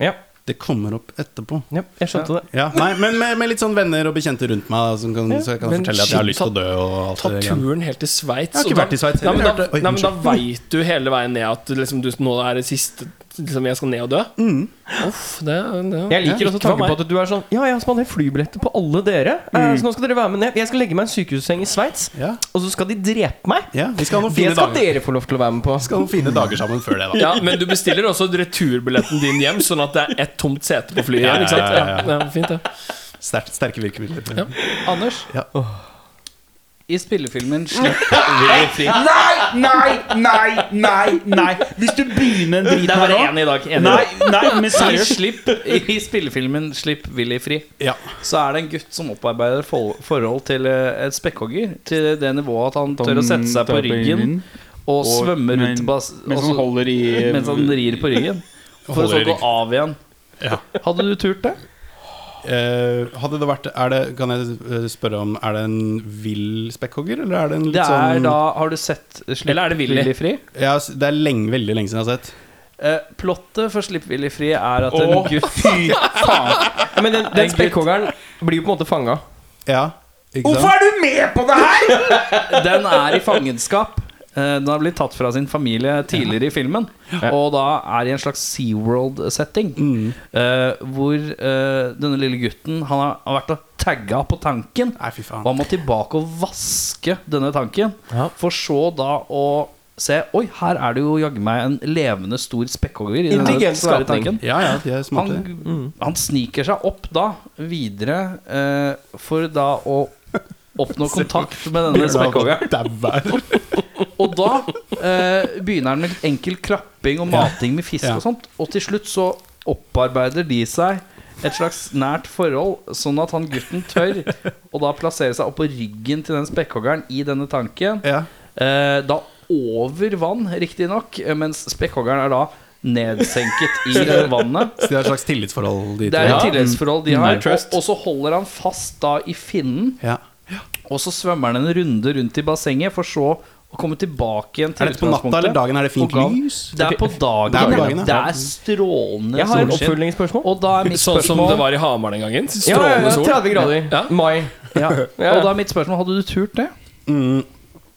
Ja, Det kommer opp etterpå. ja jeg skjønte det. Ja, nei, Men med, med litt sånn venner og bekjente rundt meg, som kan, Ja, så jeg kan men fortelle at jeg har lyst til å dø. Og alt Ta det turen helt til Sveits. Jeg har ikke da- vært i Sveits Nei, heller. men da, Jeg nei, men da veit du hele veien ned at liksom, du, nå er det siste liksom, Jeg skal ned og dø. Uff, det, det Jeg liker også tanken på at du er sånn Ja, jeg har spandert flybilletter på alle dere. Eh, Så nå skal dere være med ned. Jeg skal legge meg i en sykehusseng i Sveits, Ja, og så skal de drepe meg. ja, vi skal ha noen Det skal dager. dere få lov til å være med på. Vi skal ha noen fine dager sammen før det, da. Ja, Men du bestiller også returbilletten din hjem, sånn at det er ett tomt sete på flyet. Ja, ja, ja, Ja, ja, fint det sterke virkemidler. Ja. Anders, Ja. I spillefilmen Slipp vi fri. Nei, nei, nei, nei, nei. Hvis du begynner en drit Det er bare én i dag. en Nei, nei, men I, seriøst. slipp, I spillefilmen 'Slipp Willy fri' Ja. så er det en gutt som opparbeider forhold til eh, et spekkhogger. Til det nivået at han tør å sette seg på ryggen og svømme rundt bas Mens han holder i mens han rir på ryggen. For så å gå av igjen. Hadde du turt det? Eh, hadde det vært er det, Kan jeg eh, spørre om Er det en vill spekkhogger, eller er det en litt Det er sånn da Har du sett 'Slipp Eller er det Willy? Willy fri'? ja, Det er lenge, veldig lenge siden jeg har sett. Uh, plottet for 'Slipp Willy fri' er at en Å, gutt fy faen. Men den, den spekkhoggeren blir jo på en måte fanga. Ja, Hvorfor er du med på det her?! Den er i fangenskap. Eh, Den har blitt tatt fra sin familie tidligere i filmen. Og da er i en slags SeaWorld-setting. Mm. eh, hvor eh, denne lille gutten Han har, har vært og tagga på tanken. Nei, fy Og han må tilbake og vaske denne tanken. Ja. For så da å se Oi, her er det jo jaggu meg en levende stor spekkhogger. Intelligent skapning. Ja, ja. Han, han sniker seg opp da videre eh, for da å oppnå kontakt med denne spekkhoggeren. Og da eh, begynner han med litt enkel klapping og mating med fisk Ja. og sånt. Og til slutt så opparbeider de seg et slags nært forhold, sånn at han gutten tør å da plassere seg oppå ryggen til den spekkhoggeren i denne tanken. Ja. Eh, da over vann, riktignok, mens spekkhoggeren er da nedsenket i vannet. Så de har et slags tillitsforhold, de Det er et tillitsforhold de har. Mm. Og, og så holder han fast da i finnen, Ja. og så svømmer han en runde rundt i bassenget, for så å komme tilbake igjen til Er dette på natta eller dagen? Er det fint Og lys? Det er på dagen. Det er på dagen, ja. Det er strålende Jeg har et solskinn. oppfølgingsspørsmål. Og da er mitt Sånn som spørsmål det var i Hamar den gangen. Ja, ja, Strålende ja, sol. 30 grader. Ja. Mai. ja. Ja. Og da er mitt spørsmål Hadde du turt det? Mm,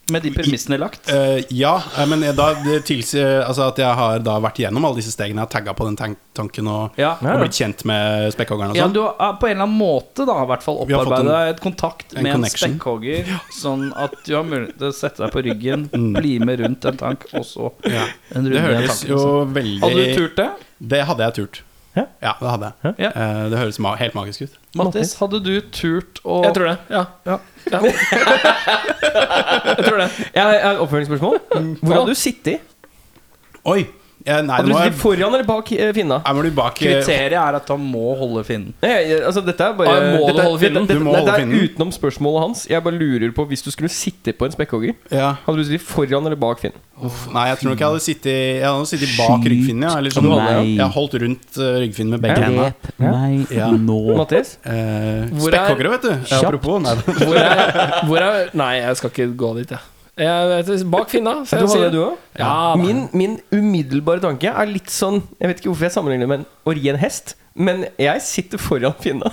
Med de premissene lagt? Uh, ja, eh, men da det tilsier altså at jeg har da vært gjennom alle disse stegene. Jeg har tagga på den tanken og, Ja. og blitt kjent med spekkhoggeren og Ja, sånn. du har på en eller annen måte da i hvert fall opparbeida et kontakt en med en connection. spekkhogger, sånn at du har mulighet til å sette deg på ryggen, bli med rundt en tank, og så Mm. Ja. en runde Det i en høres tank. jo liksom. veldig Hadde du turt det? Det hadde jeg turt. Ja. Ja, det hadde jeg. Ja. Eh, det høres ma helt magisk ut. Mattis, hadde du turt å Jeg tror det. Ja. Ja. Ja. jeg tror det. Jeg har jeg har et oppfølgingsspørsmål. Hvor hadde du sittet? Oi! Ja, nei, Hadde du må sittet foran eller bak eh, finna? Nei, du bak eh, Kriteriet er at han må holde finnen. Nei, jeg- altså dette er bare Ah, må du dette, er- holde finnen? Dette, Du må dette, holde dette er finnen. utenom spørsmålet hans. Jeg bare lurer på Hvis du skulle sitte på en spekkhogger, ja. hadde du sittet foran eller bak finnen? Nei, jeg tror nok jeg hadde sittet Jeg hadde sittet bak ryggfinnen. Ja, eller sånn, hadde. Jeg har holdt rundt eh, ryggfinnen med begge hendene. meg Ja. nå. Mattis? Eh, Hvor er- Spekkhoggere, vet du. Ja, apropos. Nei, Hvor er, hvor er Nei, jeg skal ikke gå dit, jeg. Jeg bak finna. Så jeg du hadde det. du òg? Ja. Min, min umiddelbare tanke er litt sånn Jeg vet ikke hvorfor jeg sammenligner det med å ri en hest, men jeg sitter foran finna.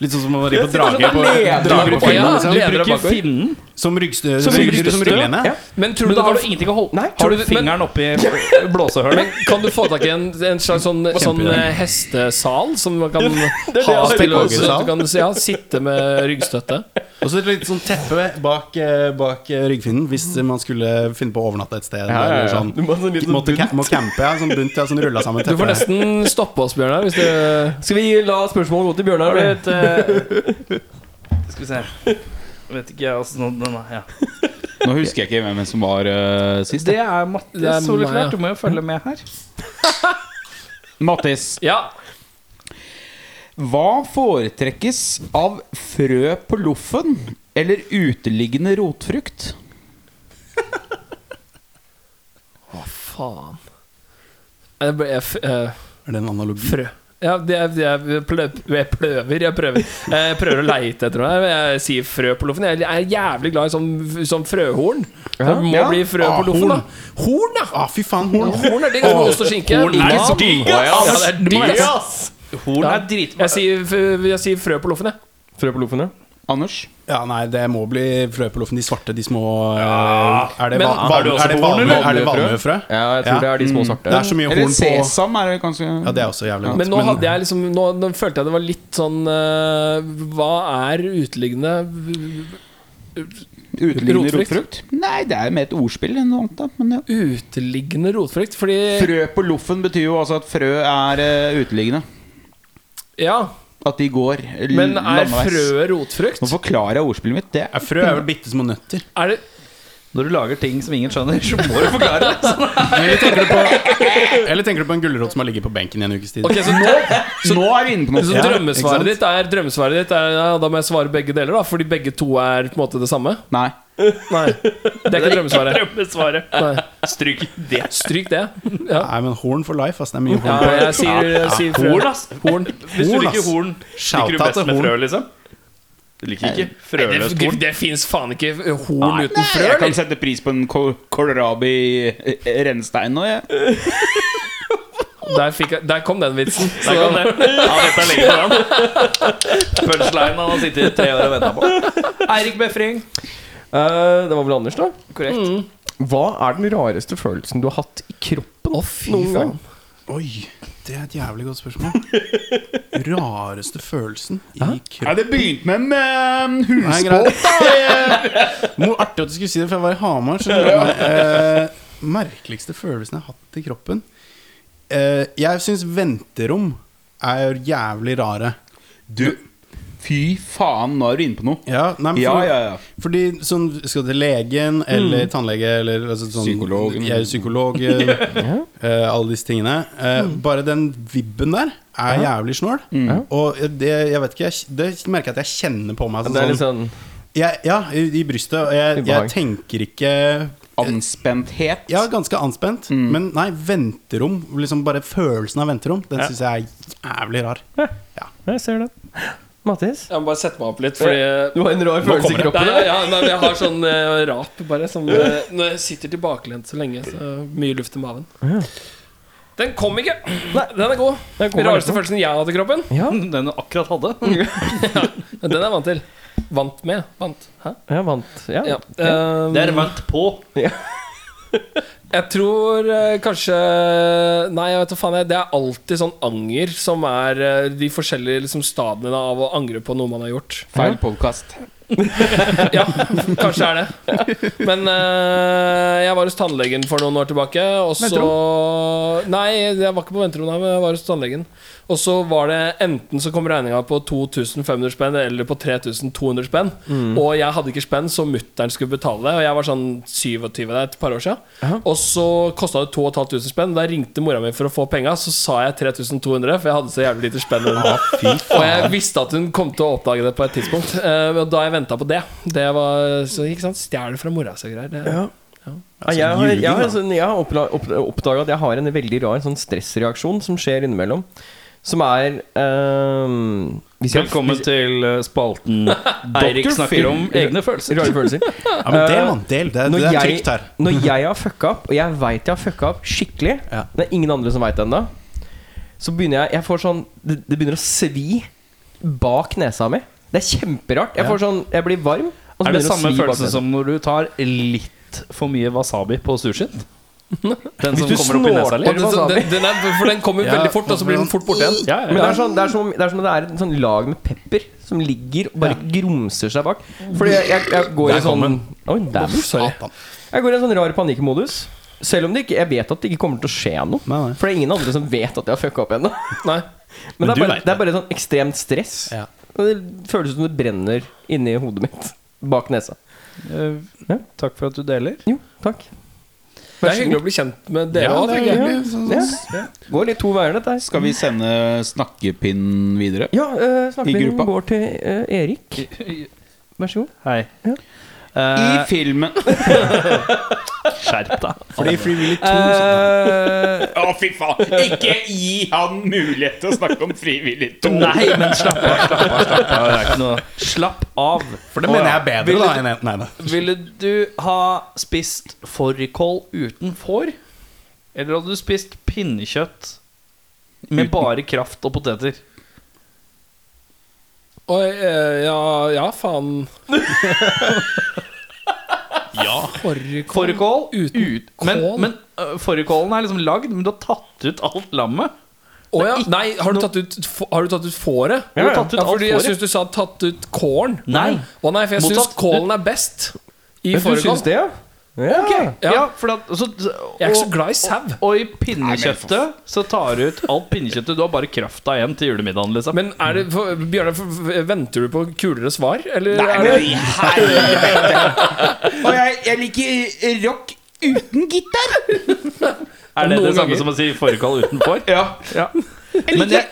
Litt sånn som å ri på drage sånn på, drager på finnen. Liksom. Du Bruker finnen. Som ryggstø- Som som ryggstøtte, som rygglene. ja. Men tror Men du da har du ingenting å holde Nei, Har du fingeren oppi blåsehølet? Kan du få tak i en, en slags sånn, sånn eh, hestesal som man kan ha til å ja, sitte med ryggstøtte? Og så et litt sånn teppe bak, eh, bak eh, ryggfinnen hvis man skulle finne på å overnatte et sted. Eller sånn. Du må sånn litt Måtte bunt. ca må campe, ja. Sånn bunt, ja. Sånn rulla sammen Du får nesten stoppe oss, Bjørnar, Skal vi la spørsmålet gå til Bjørnar? Eh, Skal vi se Vet ikke jeg åssen den er- ja. Nå husker jeg ikke hvem som var uh, sist. Det er Mattis Soleklart. Du må jo følge med her. Mattis. Ja. Hva foretrekkes av frø på loffen eller uteliggende rotfrukt? Faen. Jeg, ble- jeg, eh, Er det en analogi? frø. Ja, jeg, jeg, det jeg pløver. Jeg prøver Jeg prøver å leite etter noe. Jeg sier frø på loffen. Jeg er jævlig glad i sånn, sånn frøhorn. Det må Ja. bli frø Ah, på loffen, da. Horn, ja! Ah, fy faen, horn. Horn er digg. Ost og skinke. Horn er digg, ass. Horn er dritbra. Jeg sier frø på loffen, jeg. Frø på loffen, ja. Anders? Ja, nei, det må bli frø på loffen. De svarte, de små ja. Er det, Men- val, Har du val, også det, på horn, valmø- eller? det valmøfrø? Ja, jeg tror Ja. det er de små svarte. Det er så mye Eller horn på sesam er det kanskje Ja, det er også jævlig godt. Men nå hadde jeg liksom Nå, nå følte jeg det var litt sånn uh, Hva er uteliggende Uteliggende Rotfrukt? rotfrukt? Nei, det er mer et ordspill enn noe annet. da, Men ja. Uteliggende rotfrukt? Fordi Frø på loffen betyr jo altså at frø er uh, uteliggende. Ja, At de går men er landeveis. frø rotfrukt? Nå forklarer jeg ordspillet mitt. Det Er Frø er vel bitte små nøtter. Er det Når du lager ting som ingen skjønner, så må du forklare det. Eller tenker du på, eller tenker du på en gulrot som har ligget på benken i en ukes tid? Ok, så nå Så nå er vi inne på noe. Så drømmesvaret ditt er Drømmesvaret ditt er ja, Da må jeg svare begge deler, da fordi begge to er på en måte det samme? Nei. Nei, det er ikke drømmesvaret. Drømmesvaret. Nei. Stryk det. Stryk det. Ja, Nei, men horn for life, ass. Det er mye ja horn. jeg sier, jeg sier frø. Horn, ass. Horn. Hvis du Horn, liker ass. horn, liker du best til med horn. frø, liksom? Du liker ikke Det, frøløst det, horn? det fins faen ikke horn uten frø, Jeg kan eller? sette pris på en ko- kålrabi eh, nå, jeg. Der, fikk jeg, der kom den vitsen. Så, Der kom det. Ja, dette er lenge på den. Punchline han har sittet i tre år og venta på. Eirik Befring. Eh, det var vel Anders, da? Korrekt. Hva er den rareste følelsen du har hatt i kroppen? oh, fy Noen gang? faen. Oi, det er et jævlig godt spørsmål. Rareste følelsen i Ja, kroppen det begynte med en uh, husbåt. Mo- Artig at du skulle si det, for jeg var i Hamar. Så den uh, merkeligste følelsen jeg har hatt i kroppen uh, Jeg syns venterom er jævlig rare. Du, fy faen, nå er du inne på noe. Ja, nei, men Ja, for, ja, ja. Fordi sånn, skal til legen eller tannlege eller altså, sånn, Psykologen. Jeg er psykologen. uh, alle disse tingene. Eh, Bare den vibben der er jævlig snål. Og det, jeg vet ikke, jeg, det merker jeg at jeg kjenner på meg. Det er litt Sånn, sånn jeg, ja, i, i brystet. Og jeg, jeg tenker ikke Anspenthet. Ja, ganske anspent. Men nei, venterom. Liksom bare følelsen av venterom, den Ja. syns jeg er jævlig rar. Jeg ser det. Mattis? Jeg må bare sette meg opp litt, fordi Du har en rar følelse i kroppen. Nei, ja, nei, jeg har sånn uh, rap, bare. Som, uh, når jeg sitter tilbakelent så lenge, så mye luft i maven. Den kom ikke! Den er god. Den Rareste etterpå. følelsen jeg hadde i kroppen. Ja, Den du akkurat hadde. Den er jeg vant til. Vant med. Vant. Hæ? Ja, vant. Ja. Ja. Um, Det er vant på. Jeg tror eh, kanskje Nei, jeg vet hva faen Det er alltid sånn anger som er eh, de forskjellige liksom, stadiene av å angre på noe man har gjort. Feil podkast. Ja, kanskje er det. Men uh, jeg var hos tannlegen for noen år tilbake, og så Nei, jeg var ikke på venterommet, men jeg var hos tannlegen. Og så var det enten så kom regninga på 2500 spenn eller på 3200 spenn. Og jeg hadde ikke spenn, så mutter'n skulle betale det. Og jeg var sånn 27 der et par år siden. Og så kosta det 2500 spenn. Da ringte mora mi for å få penga, så sa jeg 3200, for jeg hadde så jævlig lite spenn. og jeg visste at hun kom til å oppdage det på et tidspunkt. Uh, og da jeg venta på det, det var så ikke sant, stjele fra mora si og greier. Det, Ja. Ja, jeg har, jeg har, sånn, jeg har oppdaga at jeg har en veldig rar sånn stressreaksjon som skjer innimellom. Som er um, hvis jeg- Velkommen hvis- til eh, spalten Eirik snakker om egne følelser. Rare følelser. Ja, men del, mann. Del. Det, Når det er jeg, trygt her. når jeg har fucka opp, og jeg veit jeg har fucka opp skikkelig Ja. Det er ingen andre som veit det ennå. Så begynner jeg Jeg får sånn det, det begynner å svi bak nesa mi. Det er kjemperart. Jeg får sånn Jeg blir varm. Og så Er det samme følelse som når du tar litt for mye wasabi på sushien? Den som kommer opp i nesa litt? Den, den er, for den kommer Ja, veldig fort, og så blir den fort borte igjen. Ja, ja, Men det er, sånn, det, er som, det er som om det er et sånn lag med pepper som ligger og bare grumser seg bak. Fordi jeg, jeg, jeg går i sånn oh, damn, Sorry. Jeg går i en sånn rar panikkmodus. Selv om det ikke, jeg vet at det ikke kommer til å skje noe. Nei, nei. For det er ingen andre som vet at jeg har fucka opp ennå. Men, Men det, er bare, det er bare sånn ekstremt stress. Ja. Det føles som det brenner inni hodet mitt. Bak nesa. Eh, Ja. Takk for at du deler. Jo, takk. Det er hyggelig å bli kjent med dere Ja, òg. det er hyggelig. Sånn- Ja. Går litt to veier, dette her. Skal vi sende snakkepinn videre? Ja, uh, I snakkingen gruppa. går til eh, Erik. Vær så god. Hei. Ja. I Eh, filmen skjerp deg. Fordi Frivillig 2 Eh, Å, fy faen! Ikke gi han mulighet til å snakke om frivillig 2! nei, men slapp av. Slapp av, slapp av. Det er ikke noe Slapp av. For det mener jeg er bedre da enn Nei da. Ville du ha spist fårikål uten får? Eller hadde du spist pinnekjøtt med bare kraft og poteter? Oi, eh, ja, ja, faen. Ja. Fårikål uten ut, Men, kål? men uh, fårikålen er liksom lagd, men du har tatt ut alt lammet. Å ja. Nei, har du tatt ut, har du tatt ut fåret? Ja, ut Ja, fordi jeg syns du sa tatt ut kålen. Nei. Å nei, for jeg syns kålen er best i Men fårikål. Ja? Okay. Ja, Ja. for at, så, Jeg er ikke så glad i sau. Og, og i pinnekjøttet så tar du ut alt pinnekjøttet. Du har bare krafta igjen til julemiddagen, liksom. Men er det for, Bjørnar, for- venter du på kulere svar? Eller Nei, er men det helvete! Og jeg, jeg liker rock uten gitar. er det det samme ganger. som å si fårikål utenfor? Ja. Men, jeg,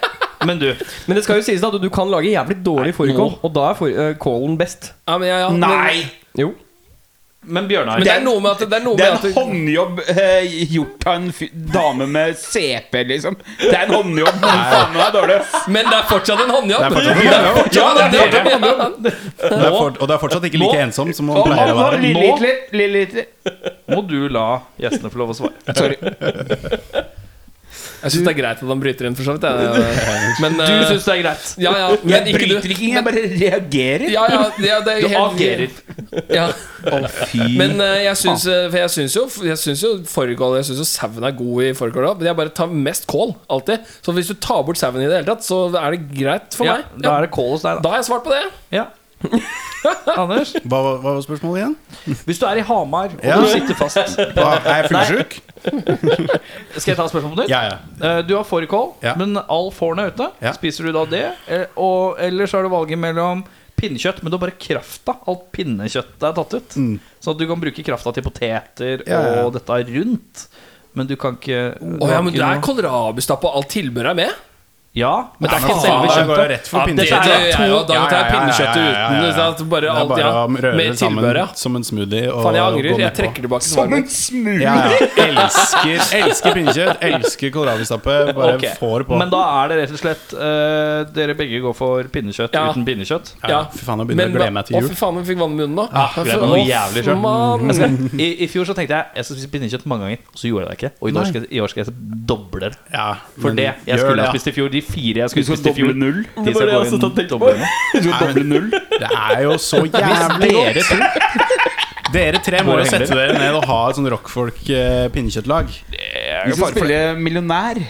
men du, Men det skal jo sies at du kan lage jævlig dårlig fårikål, og da er eh, kålen best. ja, men, ja, ja, men, Nei! Jo. Men Bjørnar men det er noe med at Det er noe Det er med en håndjobb eh, gjort av en fy- dame med CP, liksom. Det er en håndjobb. Men faen det er dårlig. Men det er fortsatt en håndjobb! Det er fortsatt en håndjobb. Ja, det er fortsatt en håndjobb. Det er for, og det er fortsatt ikke like ensom som man pleier å være. lille Hitler, lille Hitler. må du la gjestene få lov å svare. Sorry. Jeg syns det er greit at han bryter inn, for så vidt. jeg. Men Du eh, syns det er greit? Ja, ja, men Jeg ikke bryter ikke, jeg bare reagerer. Ja, ja, ja, det er Du helt- agerer. Ja. Å, fy Men uh, jeg syns, eh, for jo Jeg syns jo fårikål Jeg syns jo sauen er god i fårikål. Men jeg bare tar mest kål. Alltid. Så hvis du tar bort sauen i det hele tatt, så er det greit for Ja, meg. da er det kål hos deg, da. Da har jeg svart på det. Ja. Anders, Hva, hva var spørsmålet igjen? hvis du er i Hamar og Ja. du sitter fast Hva, er jeg fyllesyk? Skal jeg ta spørsmålet på nytt? Ja, ja. Eh, Du har fårikål, Ja. men all fåren er ute. Ja. Spiser du da det? Eh, Og, ellers har du valget mellom pinnekjøtt, men du har bare krafta. Alt pinnekjøttet er tatt ut. Så at du kan bruke krafta til poteter Ja, ja. og dette er rundt. Men du kan ikke Å ja, men det er kålrabistappe og alt tilbehøret er med? Ja, men det er ikke selve kjøttet. Ja, dette Det er to- jo, da måtte tar jeg ja, ja, pinnekjøttet ja, ja, ja, ja. uten. Bare Det er alt, bare ja. å røre Med det sammen tilbehør, som en smoothie. Og Faen, jeg angrer. Jeg trekker tilbake Som en smoothie. Ja, ja. Elsker, elsker pinnekjøtt. Elsker kålrabistappe. Bare får på. Men da er det rett og slett eh, Dere begge går for pinnekjøtt Ja. uten pinnekjøtt. ja, fy faen, jeg begynner å glede meg til Å, jul. fy faen, jeg fikk vann i munnen nå. Ah, Å, noe jævlig. I, I fjor så tenkte jeg jeg skal spise pinnekjøtt mange ganger, så gjorde jeg det ikke. Og i, år skal, jeg doble det. For det jeg skulle ha ja. spist i fjor, de fire jeg skulle spist i fjor doble null. De skal gå skal doble null. Det er jo så jævlig godt. Dere tre må jo sette dere ned og ha et sånn rockfolk eh. Vi skal spille millionær.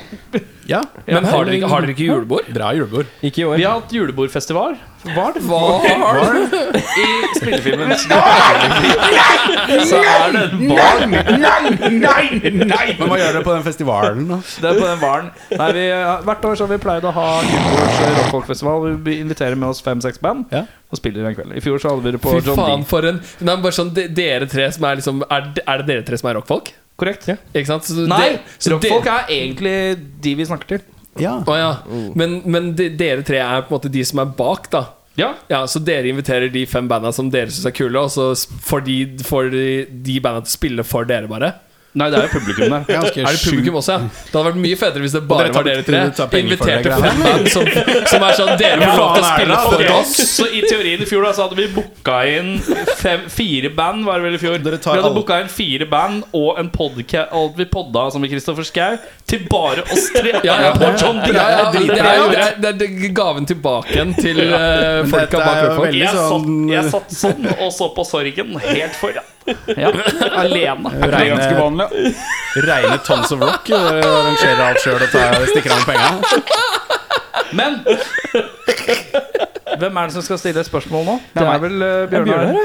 Ja, Men har dere, ikke- har dere ikke julebord? bra julebord. Ikke i år. Vi har hatt julebordfestival. Var det Hva? i spillefilmen Så er det en bar Nei, nei, nei! Men hva gjør dere på den festivalen, da? Det er på den baren. Nei, vi, hvert år så har vi pleid å ha julebords rockfolkfestival. Vi inviterer med oss fem-seks band Ja. Og spiller en kveld. I fjor så hadde vi det på Fy John faen, D. for en Nei, men bare sånn, de- Dere tre som er liksom Er, det- er det dere tre som er rockfolk? Korrekt? Ikke sant? Så Nei, så rockfolk er egentlig de vi snakker til. Ja. Å ja. Men, men de, dere tre er på en måte de som er bak, da. Ja, Ja, Så dere inviterer de fem banda som dere syns er kule, og så s- får de, får de, de banda til å spille for dere, bare? Nei, det er jo publikum der. Er det publikum også, ja? Det hadde vært mye fetere hvis det bare var dere tre. Inviterte fem band som, som er sånn Dere får lov til å spille for oss. Så i teorien i fjor da Så hadde vi booka inn fem, fire band Var det vel i fjor. Dere Vi hadde booka inn fire band Og en podcast Og vi podda som i Kristoffer Skau Til bare oss tre. Ja, ja, På John ja, ja, det, er, er det, er, det er gaven tilbake igjen til uh, folka bak sånn- jeg satt sånn og så på sorgen Helt foran ja, Alene er Reine- ganske vanlig Reine Tons of Rock. Dere arrangerer alt sjøl og tar- stikker av med penga. Men Hvem er det som skal stille spørsmål nå? Det er vel uh, Bjørnar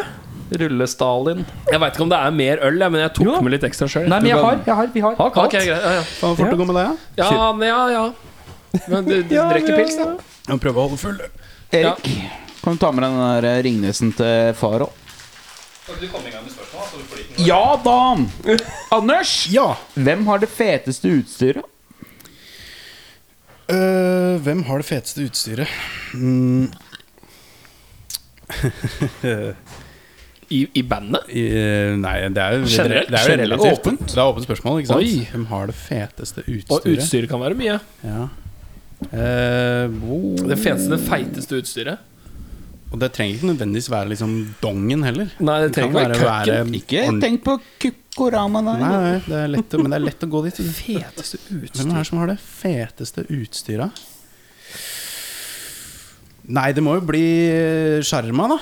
Rulle-Stalin Jeg veit ikke om det er mer øl, men jeg tok med litt ekstra sjøl. Nei, men jeg har, jeg har, vi har Ok, greit. Ja, ja. Fort å gå med deg, ja? ja, men ja, ja. Men du, du drikker pils, da? Må prøve å holde full. Erik, kan du ta med den der eh, Ringnesen til far òg? Ja da! Anders, Ja. hvem har det feteste utstyret? Øh, hvem har det feteste utstyret? Mm, I, I bandet? i, nei, det er jo Generelt? det er jo Generelt relativt åpent? Det er åpent spørsmål, ikke sant? Oi. Hvem har det feteste Og utstyret? utstyret kan være mye. Ja. Eh, oh. Det feteste, det feiteste utstyret. Og det trenger ikke nødvendigvis være liksom dongen heller. Nei, det trenger ikke være køkken. Ikke tenk på kukkorama Nei, nei, det er lett å, men det er lett å gå dit. Feteste Hvem er det som har det feteste utstyret? Nei, det må jo bli skjerma, Sjarma, da.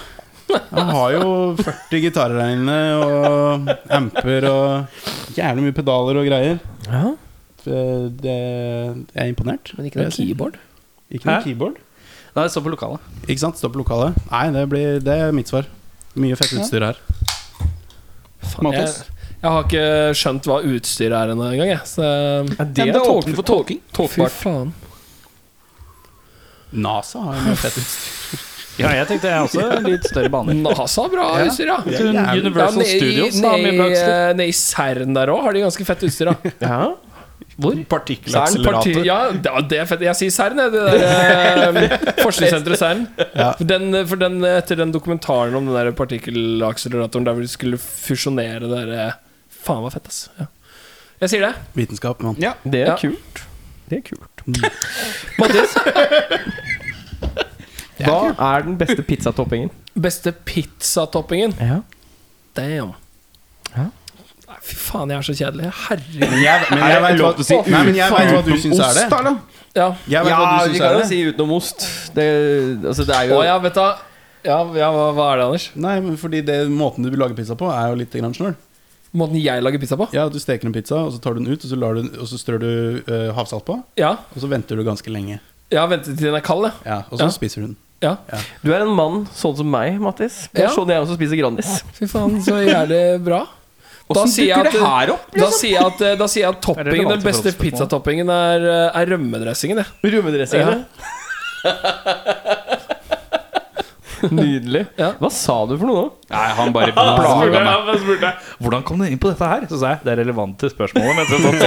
Han har jo 40 gitarer der inne, og amper og jævlig mye pedaler og greier. Ja. Eh, Det, jeg er imponert. Men ikke noe keyboard. Ikke noe keyboard. Nei, stå på lokalet Ikke sant? Stå på lokalet. Nei, det, blir, det er mitt svar. Mye fett utstyr her. Jeg, Mattis? jeg har ikke skjønt hva utstyret er ennå engang, jeg. Så det det er åpent for tolking. Fy faen. NASA har jo mye fett utstyr. Ja, jeg tenkte jeg også litt større baner NASA har bra utstyr, ja. Ja. Universal Studios har mye bra utstyr Nede i CERN der òg har de ganske fett utstyr, da. ja. Hvor? Parti, Partikkelakselerator. ja, det er fett. Jeg sier CERN, jeg. Det der eh, forskningssenteret CERN. Ja. For, den, for den, etter den dokumentaren om den der partikkelakseleratoren der hvor de skulle fusjonere det der eh, Faen, var fett, ass. Ja. Jeg sier det. Vitenskap, mann. Ja. Det er Ja. kult. Det er kult. Mattis, Hva er den beste pizzatoppingen? beste pizzatoppingen. Ja. Damn. Ja. Fy faen, jeg er så kjedelig. Herregud. Men jeg, men jeg vet hva, du syns er det. Ja. Jeg vet Ja, hva du vi kan jo si utenom ost. Det, altså, det er jo Å ja, vet du. Ja, ja hva, hva er det, Anders? Nei, men fordi det, måten du lager pizza på, er jo litt grann snøl. Måten jeg lager pizza på? Ja, du steker en pizza, og så tar du den ut, og så, lar du, og så strør du uh, havsalt på. Ja. Og så venter du ganske lenge. Ja, venter til den er kald. Ja, Og så Ja. spiser du den. Ja. Du er en mann sånn som meg, Mattis. Det er Ja. sånn jeg også spiser Grandis. Fy faen, så jævlig bra. Da sier at, det her opp? da sier jeg at, da sier jeg at toppingen, den beste pizzatoppingen, er, er rømmedressingen. jeg. Rummedressingene. Nydelig. Ja. Hva sa du for noe nå? Nei, han bare plaga meg. spurte Hvordan kom du inn på dette her? Så sa jeg det er relevant til spørsmålet. Mens jeg sånn.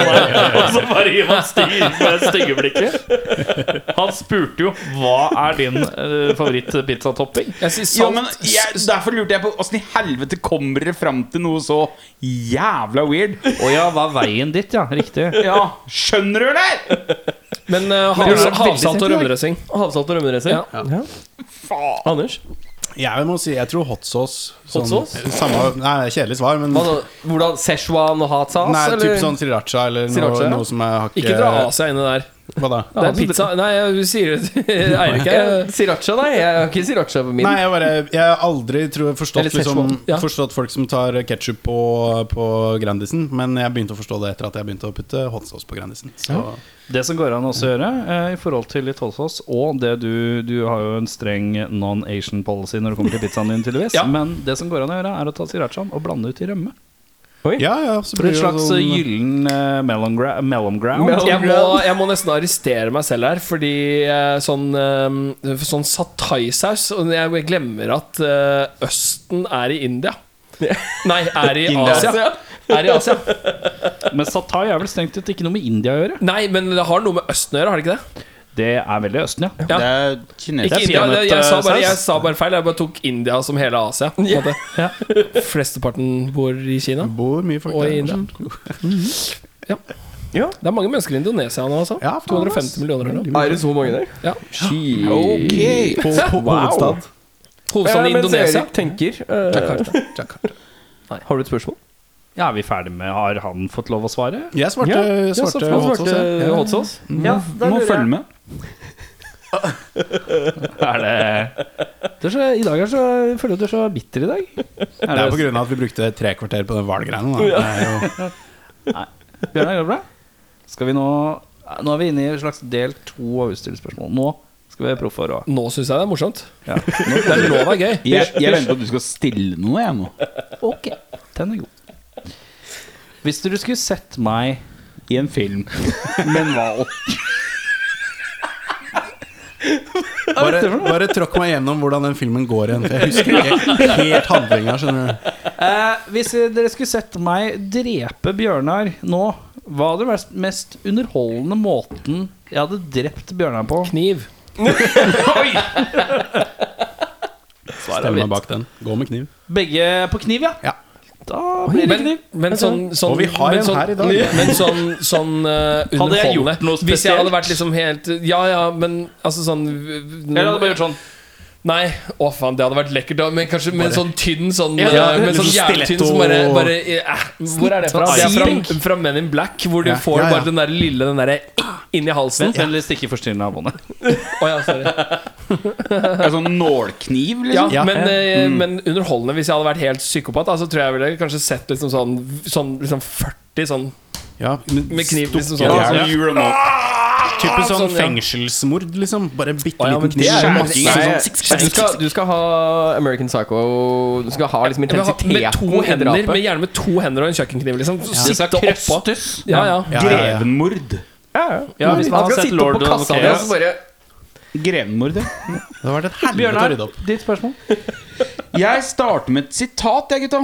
Og så bare gir man stygge, med stygge blikket. Han spurte jo hva er din uh, favoritt-pizzatopping. Sier men jeg, Derfor lurte jeg på åssen i helvete kommer dere fram til noe så jævla weird? Å ja, hva er veien ditt, ja. Riktig. Ja, Skjønner du det? Men uh, havsalt og rømmedressing. Havsalt og rømmedressing? Ja. Anders? Jeg må si, jeg tror hot sauce. Hot sauce? Samme, nei, kjedelig svar, men Hva? Hvordan? Szechuan og hot sauce? Nei, eller? typ sånn sriracha eller noe, ja. noe som er hakket Ikke dra Asia inni der. Hva da? Det er pizza Nei, du sier det Eirik. Eh, Siracha, nei. Jeg har ikke sriracha på min. Nei, jeg, bare, jeg har aldri tror, jeg, forstått, liksom, ja. forstått folk som tar ketsjup på, på Grandisen. Men jeg begynte å forstå det etter at jeg begynte å putte hot sauce på Grandisen. Så Det som går an også å gjøre eh, i forhold til litt hotsaus, og det du Du har jo en streng non-Asian policy når det kommer til pizzaen din, tydeligvis. Ja. Men det som går an å gjøre, er å ta sirachaen og blande ut i rømme. Ja, ja, så blir det slags sånn- gyllen uh, mellom, gra mellom ground. Mellom- Jeg må, jeg må nesten arrestere meg selv her, fordi uh, sånn, uh, sånn sataisaus Og jeg glemmer at uh, Østen er i India. Nei, er i Asia. Er i Asia. Men satai er vel strengt tatt ikke noe med India å gjøre. Nei, men det har noe med Østen å gjøre, har det ikke det? Det er veldig Østen, ja. Ja. Det er Ikke kinesisk. India, det, jeg, sa bare, jeg sa bare feil. Jeg bare tok India som hele Asia. Ja. Ja. Flesteparten bor i Kina. Bor mye folk Og der. i India. Ja. Ja. Det er mange mennesker i Indonesia nå, altså. Ja, 250 millioner eller noe. Er det så mange der? Ja. Shit. Ok. På, på Wow. hovedstad. Hovedstaden i mens Indonesia. Erik tenker uh, Jakarta. Jakarta. Har du et spørsmål? Ja, Er vi ferdig med Har han fått lov å svare? Jeg svarte, Ja, svarte, ja, svarte hot sauce. ja. hot sauce. Ja, Må følge med. Er det du er så, I dag er så, jeg føler at du er så bitter i dag. Det er på grunn av at vi brukte tre kvarter på den hvalgreia. Det er Bjørnar, går det bra? Skal vi nå Nå er vi inne i en slags del to av utstillingspørsmål. Nå skal vi være å Nå syns jeg det er morsomt. ja. Det er lov det er gøy. Jeg, jeg venter på at du skal stille noe, jeg nå. Ok, den er god. Hvis dere skulle sett meg I en film. med en hval Bare, bare tråkk meg gjennom hvordan den filmen går igjen. For jeg husker ikke helt handlinga. skjønner eh, Hvis dere skulle sett meg drepe Bjørnar nå, hva hadde vært mest underholdende måten jeg hadde drept Bjørnar på? Kniv. Stemmer bak den. Gå med kniv. Begge på kniv, ja? Ja. Da blir det Men, kniv. men sånn, sånn Og vi har men en sånn, her i dag. Men sånn, sånn uh, Hadde jeg gjort underholdende. noe Hvis jeg hadde spesielt? vært liksom helt Ja, ja, men altså sånn Eller hadde bare gjort sånn Nei, å faen, det hadde vært lekkert Men kanskje med en sånn tynn sånn Ja, ja, Med sånn sånn jævlig som bare, bare eh, Hvor er det fra? Sånn Det er fra, fra Men in Black Hvor du Ja, får ja, ja. bare den der lille Den der inni halsen Vent, vennligst ikke forstyrr naboene. Åja, sorry En sånn nålkniv, Ja, liksom. Ja. men, eh, men underholdende Hvis jeg hadde vært helt psykopat da, Så tror jeg jeg ville kanskje sett liksom sånn Sånn liksom 40 sånn Ja, Med kniv, liksom sånn. Ja, hjel. Ja. Typisk sånn sånn, fengselsmord, liksom. Bare bitte liten kniv. Sånn, du, skal, du skal ha American Psycho Du skal ha liksom intensiteten Med to hender, med, gjerne med to hender og en kjøkkenkniv. Liksom. Sitte oppå. Ja, ja. Ja, ja, ja. Grevenmord. Ja, ja. Ja, hvis man har skal sett sitte Lord of kassa di Chaos. og så bare Grevenmord, ja. Det har vært et helvete å rydde opp. ditt spørsmål. Jeg starter med et sitat, jeg, gutta.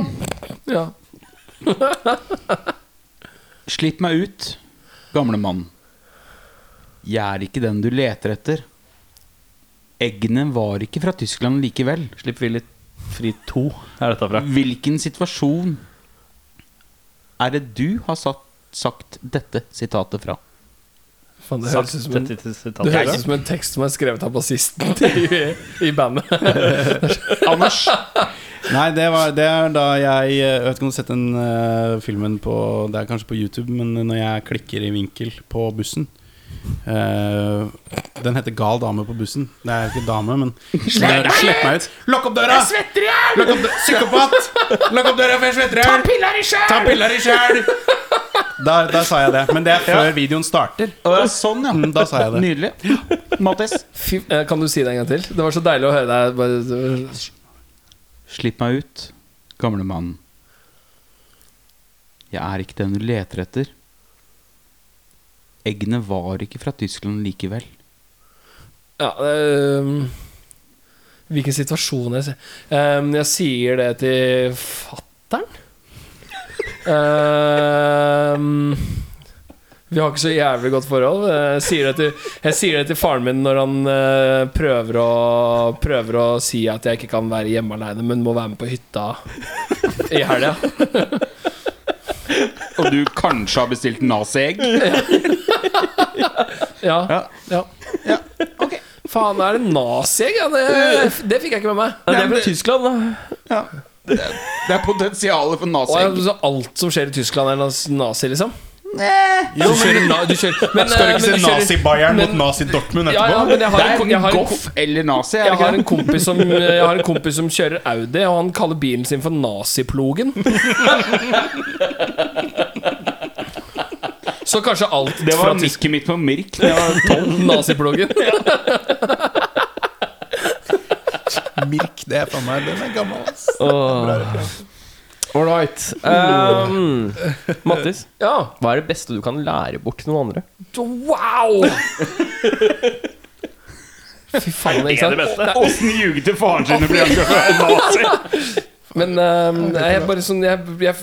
ja. Slipp meg ut, gamle mann. Jeg er ikke den du leter etter. Eggene var ikke fra Tyskland likevel. Slipp vi litt fri to, er dette fra. Hvilken situasjon er det du har satt, sagt dette sitatet fra? Fan, det høres ut som en det høres som en tekst som er skrevet av bassisten i, i bandet. Anders? Nei, det, var, det er da jeg Jeg vet ikke om du har sett den uh, filmen på Det er kanskje på YouTube, men når jeg klikker i vinkel på bussen eh, Den heter 'Gal dame på bussen'. Det er ikke dame, men Slipp, meg ut! Lokk opp døra! Jeg svetter i hjel! Psykopat! Lokk opp døra, for jeg svetter i hjel! Ta piller i sjæl! Ta piller i sjæl! Da, da sa jeg det. Men det er før videoen starter. sånn, ja. Mm, Da sa jeg det. Nydelig. Mattis? Fy, eh, kan du si det en gang til? Det var så deilig å høre deg. Bare, Slipp meg ut, gamle mann. Jeg er ikke den du leter etter. Eggene var ikke fra Tyskland likevel. ja, øh, hvilken situasjon jeg sier um, Jeg sier det til fattern. um, vi har ikke så jævlig godt forhold. Jeg sier det til, sier det til faren min når han uh, prøver, å, prøver å si at jeg ikke kan være hjemme aleine, men må være med på hytta i helga. Og du kanskje har bestilt naziegg? Ja. Ja. ja. Faen, er det naziegg? Ja, det, det fikk jeg ikke med meg. Nei, det er fra Tyskland, da. Ja. Det, det er potensialet for naziegg. så alt som skjer i Tyskland, er nazi, liksom? Du kjører, na, du kjører men, Skal du eh, ikke se Nazi-Bayern mot Nazi-Dortmund Ja, ja, etterpå? men jeg har Det er jeg har Goff eller Nazi. Jeg har en kompis som Jeg har en kompis som kjører Audi, og han kaller bilen sin for Naziplogen. Så kanskje alt Det var nikket mitt på Mirk. Det var tolv. Naziplogen. Mirk, det er faen meg Den er gammel, ass. All right. Um, Mattis, Ja. hva er det beste du kan lære bort til noen andre? Wow! Fy faen, ikke sant? Åssen ljuge til faren sin og bli anklaget for nazi? Men um, jeg, bare sånn, jeg, jeg,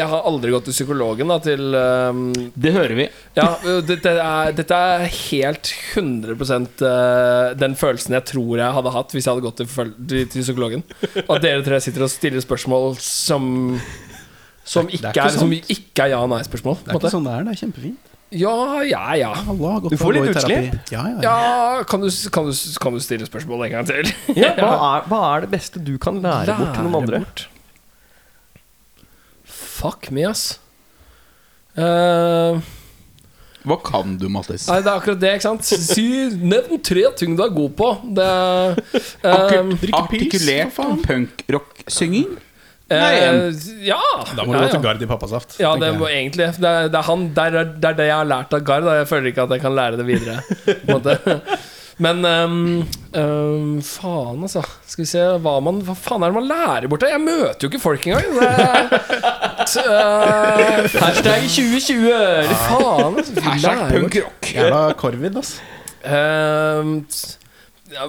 jeg har aldri gått til psykologen da, til um, Det hører vi. Ja, dette er, dette er helt 100 eh, den følelsen jeg tror jeg hadde hatt hvis jeg hadde gått til, til, psykologen. Og at dere tre sitter og stiller spørsmål som som Det er ikke ikke er, som ikke er ja-nei-spørsmål. Det er ikke sånn det er. Det er kjempefint. Ja, ja, ja. Du får litt utslipp. Ja, ja, ja. Ja, kan du, kan, du, kan du stille spørsmål en gang til? Ja, hva, er, hva er det beste du kan lære, bort til noen andre? bort. Fuck me, ass. Uh, Hva kan du, Mattis? nei, det er akkurat det, ikke sant? Si, nevn tre ting du er god på. Det um, Artik artikulert punkrock-synging? Eh, Ja! Da må du ja, gå til. Gard i pappasaft. Ja, det jeg. må egentlig Det er, det er, han, det er, det er det jeg har lært av Gard. Jeg føler ikke at jeg kan lære det videre. På måte. Men um, um, faen, altså. Skal vi se hva, man, hva faen er det man lærer borte? Jeg møter jo ikke folk engang. Det er, t- øh, Hashtag 2020! Fy faen, altså. Hashtag punkrock. Jævla korvid, ass. Ehm, ja,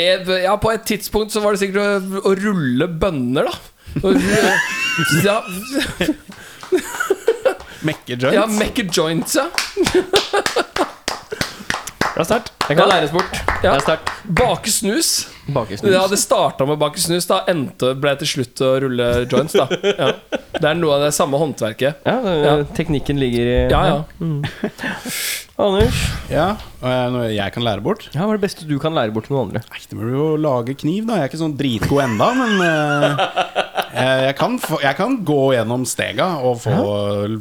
jeg- ja, på et tidspunkt så var det sikkert å, å rulle bønner, da. Ja, Mekke joints. ja, mekke joints, joint, ja. Det er sterkt. Det kan læres bort. Det Ja. er sterkt. Bake snus. Bakesnus. Ja, det starta med bake snus, da endte ble til slutt å rulle joints. da ja. Det er noe av det samme håndverket. Ja, det, Ja. teknikken ligger i Ja, ja. Anders, Ja, og jeg- noe jeg kan lære bort. ja, hva er det beste du kan lære bort til noen andre? Nei, det blir jo å lage kniv, da. Jeg er ikke sånn dritgod enda, men eh, jeg, kan få, jeg kan gå gjennom stega og få,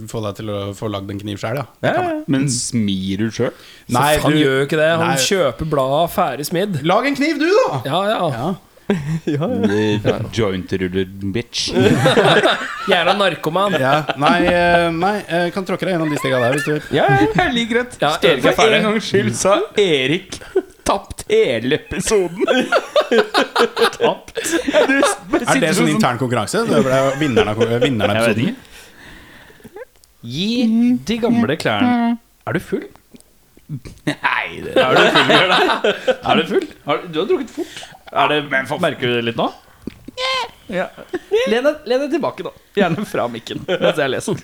få deg til å få lagd en kniv sjøl, ja. Men smir du sjøl? Nei, han du- gjør jo ikke det. Han Nei. kjøper bladet ferdig smidd. Lag en kniv, du, da! Ja, ja. Ja. Ja, ja. Jointruller, bitch. Jævla narkoman. Ja, nei, eh, nei, jeg kan tråkke deg gjennom de stega der hvis du vil. Ja. Jeg liker det. Ja, Erik er For en ferdig. gangs skyld sa Erik tapt hele episoden. tapt. Ja, du Er det sånn sånn intern konkurranse? Det ble vinneren av, vinneren av episoden? Gi de gamle klærne Er du full? Nei, det Er du full? Er du full? Har, du har drukket fort. Er det, merker du det litt nå? Ja. Len deg tilbake, da. Gjerne fra mikken mens jeg leser.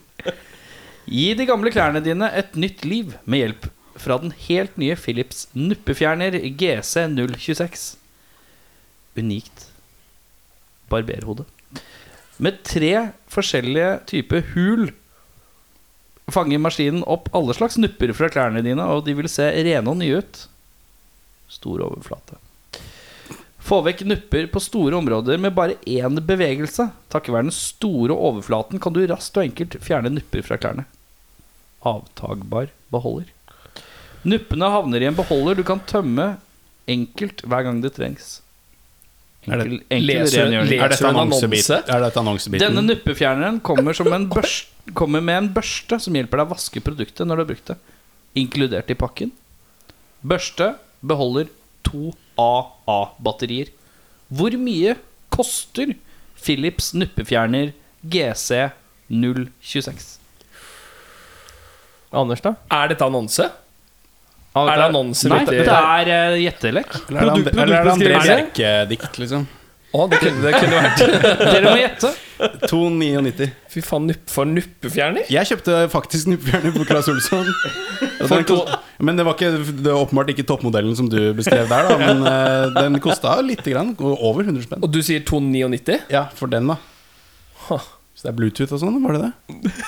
Gi de gamle klærne dine et nytt liv med hjelp fra den helt nye Philips nuppefjerner GC026. Unikt barberhode. Med tre forskjellige typer hul fanger maskinen opp alle slags nupper fra klærne dine, og de vil se rene og nye ut. Stor overflate. Få vekk nupper på store områder med bare én bevegelse. Takket være den store overflaten kan du raskt og enkelt fjerne nupper fra klærne. Avtagbar beholder. Nuppene havner i en beholder du kan tømme enkelt hver gang det trengs. Er det- Enkel, enkel Leser- leser- Er dette annonse? Er annonsebiten? Denne nuppefjerneren kommer, som en børst, kommer med en børste som hjelper deg å vaske produktet når du har brukt det. Inkludert i pakken. Børste beholder to AA-batterier. Hvor mye koster Philips nuppefjerner GC026? Anders, da? Er dette annonse? Ah, Er det annonser? Nei, det er uh, gjettelek. Eller er det, Produkt- eller er det André? Bjerke-dikt, liksom? Å, det kunne det kunne vært Dere må gjette. 2,99. Fy faen, nupp, for nuppefjerner? Jeg kjøpte faktisk nuppefjerner på Claes Olsson. Men det var ikke, det var åpenbart ikke toppmodellen som du beskrev der, da. Men uh, den kosta lite grann. Over 100 spenn. Og du sier 299? Ja, for den, da. Huh. Så det er Bluetooth og sånn, var det det?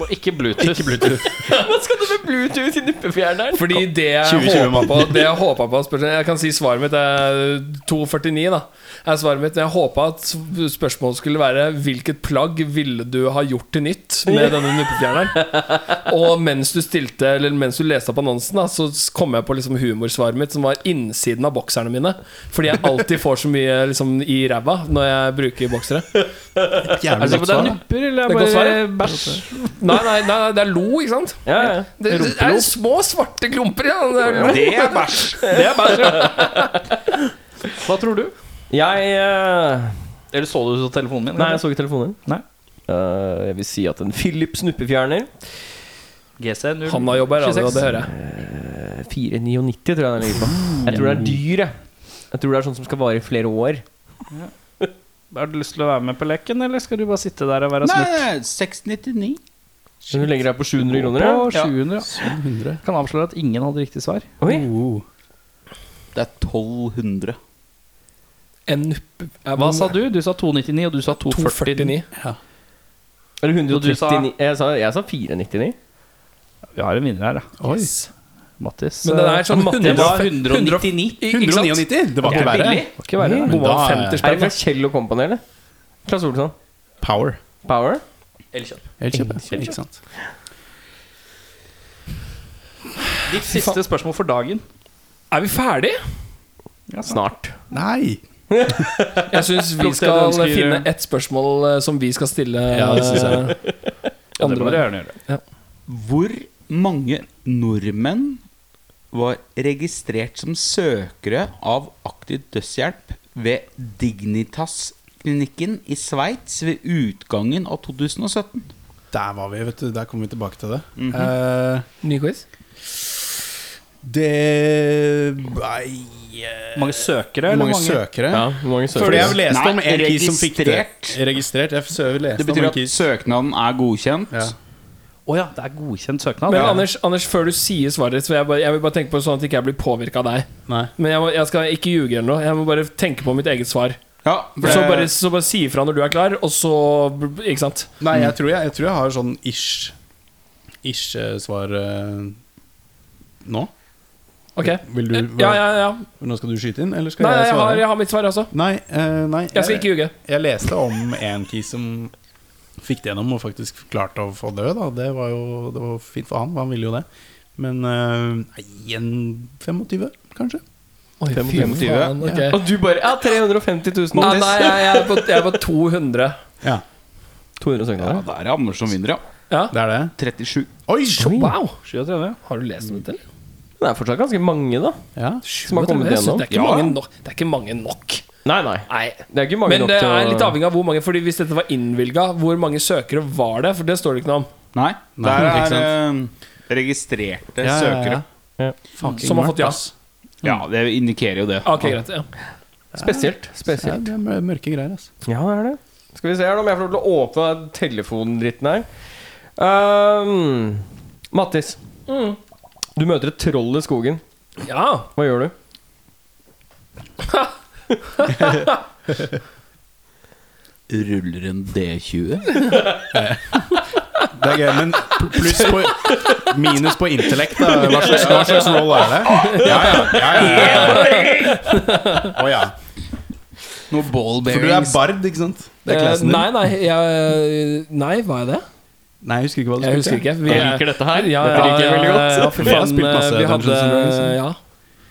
Og ikke Bluetooth. Ikke Bluetooth. Hva skal du med Bluetooth i nuppefjerneren? Fordi det jeg håpa på, det jeg håpet på spørsmål, Jeg kan si svaret mitt er 2,49, da. Er svaret mitt Jeg håpa at spørsmålet skulle være hvilket plagg ville du ha gjort til nytt med denne nuppefjerneren? Og mens du stilte Eller mens du leste opp annonsen, da så kom jeg på liksom humorsvaret mitt, som var innsiden av bokserne mine. Fordi jeg alltid får så mye liksom i ræva når jeg bruker boksere. Jævlig godt det er svar, nupper, eller er det bare bæsj? Nei, nei, nei, det er lo, ikke sant? Ja, ja. Det, det er små, svarte klumper, ja. Det er lo. Det er bæsj. Det er bæsj. Hva tror du? Jeg eh, Eller så du så telefonen min? Nei, jeg så ikke telefonen. Nei. Eh, jeg vil si at en Philips snuppefjerner GC 0 Han har jobba i radio, 26. det hører jeg. eh, 499 tror jeg den ligger på. Jeg tror det er dyr, jeg. Jeg tror det er sånn som skal vare i flere år. Har du lyst til å være med på leken, eller skal du bare sitte der og være smurt? Nei, 699. Men du legger deg på 700 kroner, ja? På 700, ja. 700. Kan avsløre at ingen hadde riktig svar. Oi. Oh. Det er 1200. En nuppe Hva sa du? Du sa 299, og du sa 249. 249. Eller 139 sa- Jeg sa, jeg sa 499. Vi har en vinner her, da. Oi. Mattis. Men den er sånn Det var 199. 199? Det var ikke er verre. billig. Var ikke verre. Mm. Da er- 50 det fra. Kjell og Company, eller? Klasse Olsson. Power. Power? Elkjøp. Ikke sant. Ditt siste spørsmål for dagen. Er vi ferdig? Snart. Nei! Jeg syns vi skal finne ett spørsmål eh, som vi skal stille Ja, det synes jeg. eh, Ja, det andre du gjerne gjøre. Hvor mange nordmenn var registrert som søkere av aktiv dødshjelp ved Dignitas-klinikken i Sveits ved utgangen av 2017? Der var vi, vet du. Der kommer vi tilbake til det. Eh, Ny quiz? det Nei Mange søkere, eller mange mange? søkere? Ja, mange søkere. Fordi jeg leste Nei, om en kis som fikk det. registrert. Det betyr at søknaden er godkjent. Ja. Å ja, det er godkjent søknad. Men Ja. Anders, Anders, før du sier svaret ditt, jeg, jeg vil bare tenke på det sånn at jeg ikke blir påvirka av deg. Nei. Men jeg, må, jeg skal ikke ljuge eller noe. Jeg må bare tenke på mitt eget svar. Ja, for Så bare, så bare si ifra når du er klar, og så Ikke sant? Nei, jeg tror jeg, jeg tror jeg har sånn ish Ish eh, svar uh, nå. Ok. Vil du Ja, ja, ja. Nå skal du skyte inn, eller skal Nei, jeg jeg svare? har, jeg har mitt svar også. Nei, eh, nei Jeg skal ikke ljuge. Jeg leste om en key som fikk det gjennom og faktisk klarte å få dø. Da. Det var jo det var fint for han, han ville jo det. Men eh, nei, en 25, kanskje? Oi, 25, fy faen, ok. Og du bare Ja, 350 000. Nei, nei, jeg, jeg, er på, jeg er på 200. Ja, 200 ja, søknader. der er Anders som vinner, ja. Ja. det er det. 37. Oi! Wow! 37. Har du lest om dette, eller? Det er fortsatt ganske mange, da. Ja. Som har kommet gjennom. Det er ikke, Ja. mange, nok, det er ikke mange nok. Nei, nei. Nei. Det er ikke mange Men nok det til er litt avhengig av hvor mange Fordi hvis dette var innvilga, hvor mange søkere var det? For det står det ikke noe om. Nei, Nei, der ikke er eh, registrerte Ja, ja, ja. søkere. Fucking Som har fått ja. ass. Ja, det indikerer jo det. Ok, greit. Ja. Spesielt. Ja, Spesielt. det er mør- mørke greier, ass. Ja, det er det. Skal vi se her da, om jeg får lov til å åpne telefondritten her. Um, Mattis. Du møter et troll i skogen. ja. Hva gjør du? Ruller en D20? Det er gøy, men pluss på Minus på intellekt, da. Hva slags, hva slags roll er det? Ja, ja. ja, ja, ja. Å ja. Noe ball For du er bard, ikke sant? Det er Eh, klassen din. nei, nei, jeg, nei, hva er det? Nei, jeg husker ikke hva du Jeg spilte. husker ikke. Vi, Jeg liker dette her. Ja, Dette liker jeg ja, veldig godt. Ja, fy Vi har faen, spilt masse vi Dungeons hadde and Dragons. Ja.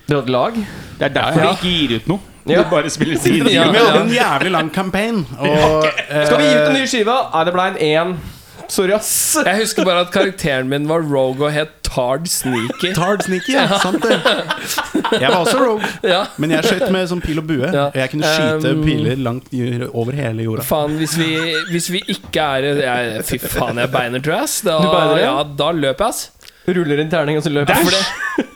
Dere hadde lag? Det er derfor Ja. de ikke gir ut noe. Ja. Du bare spiller side. Ja, Vi hadde en jævlig lang campaign. Og, Skal vi gi ut en ny eh, skive? Nei, det ble en én. Sorry, ass. Jeg husker bare at karakteren min var Rogue og het Tard Sneaky. Tard Sneaky, ja. Sant det. Jeg var også rogue, Ja. men jeg skjøt med sånn pil og bue. Ja. Og jeg kunne skyte Um, piler langt over hele jorda. Faen, hvis vi, hvis vi ikke er jeg, Fy faen, jeg beiner, tror jeg. Da, beiner, ja? ja, da løper jeg, ass. Ruller en terning, og så løper jeg.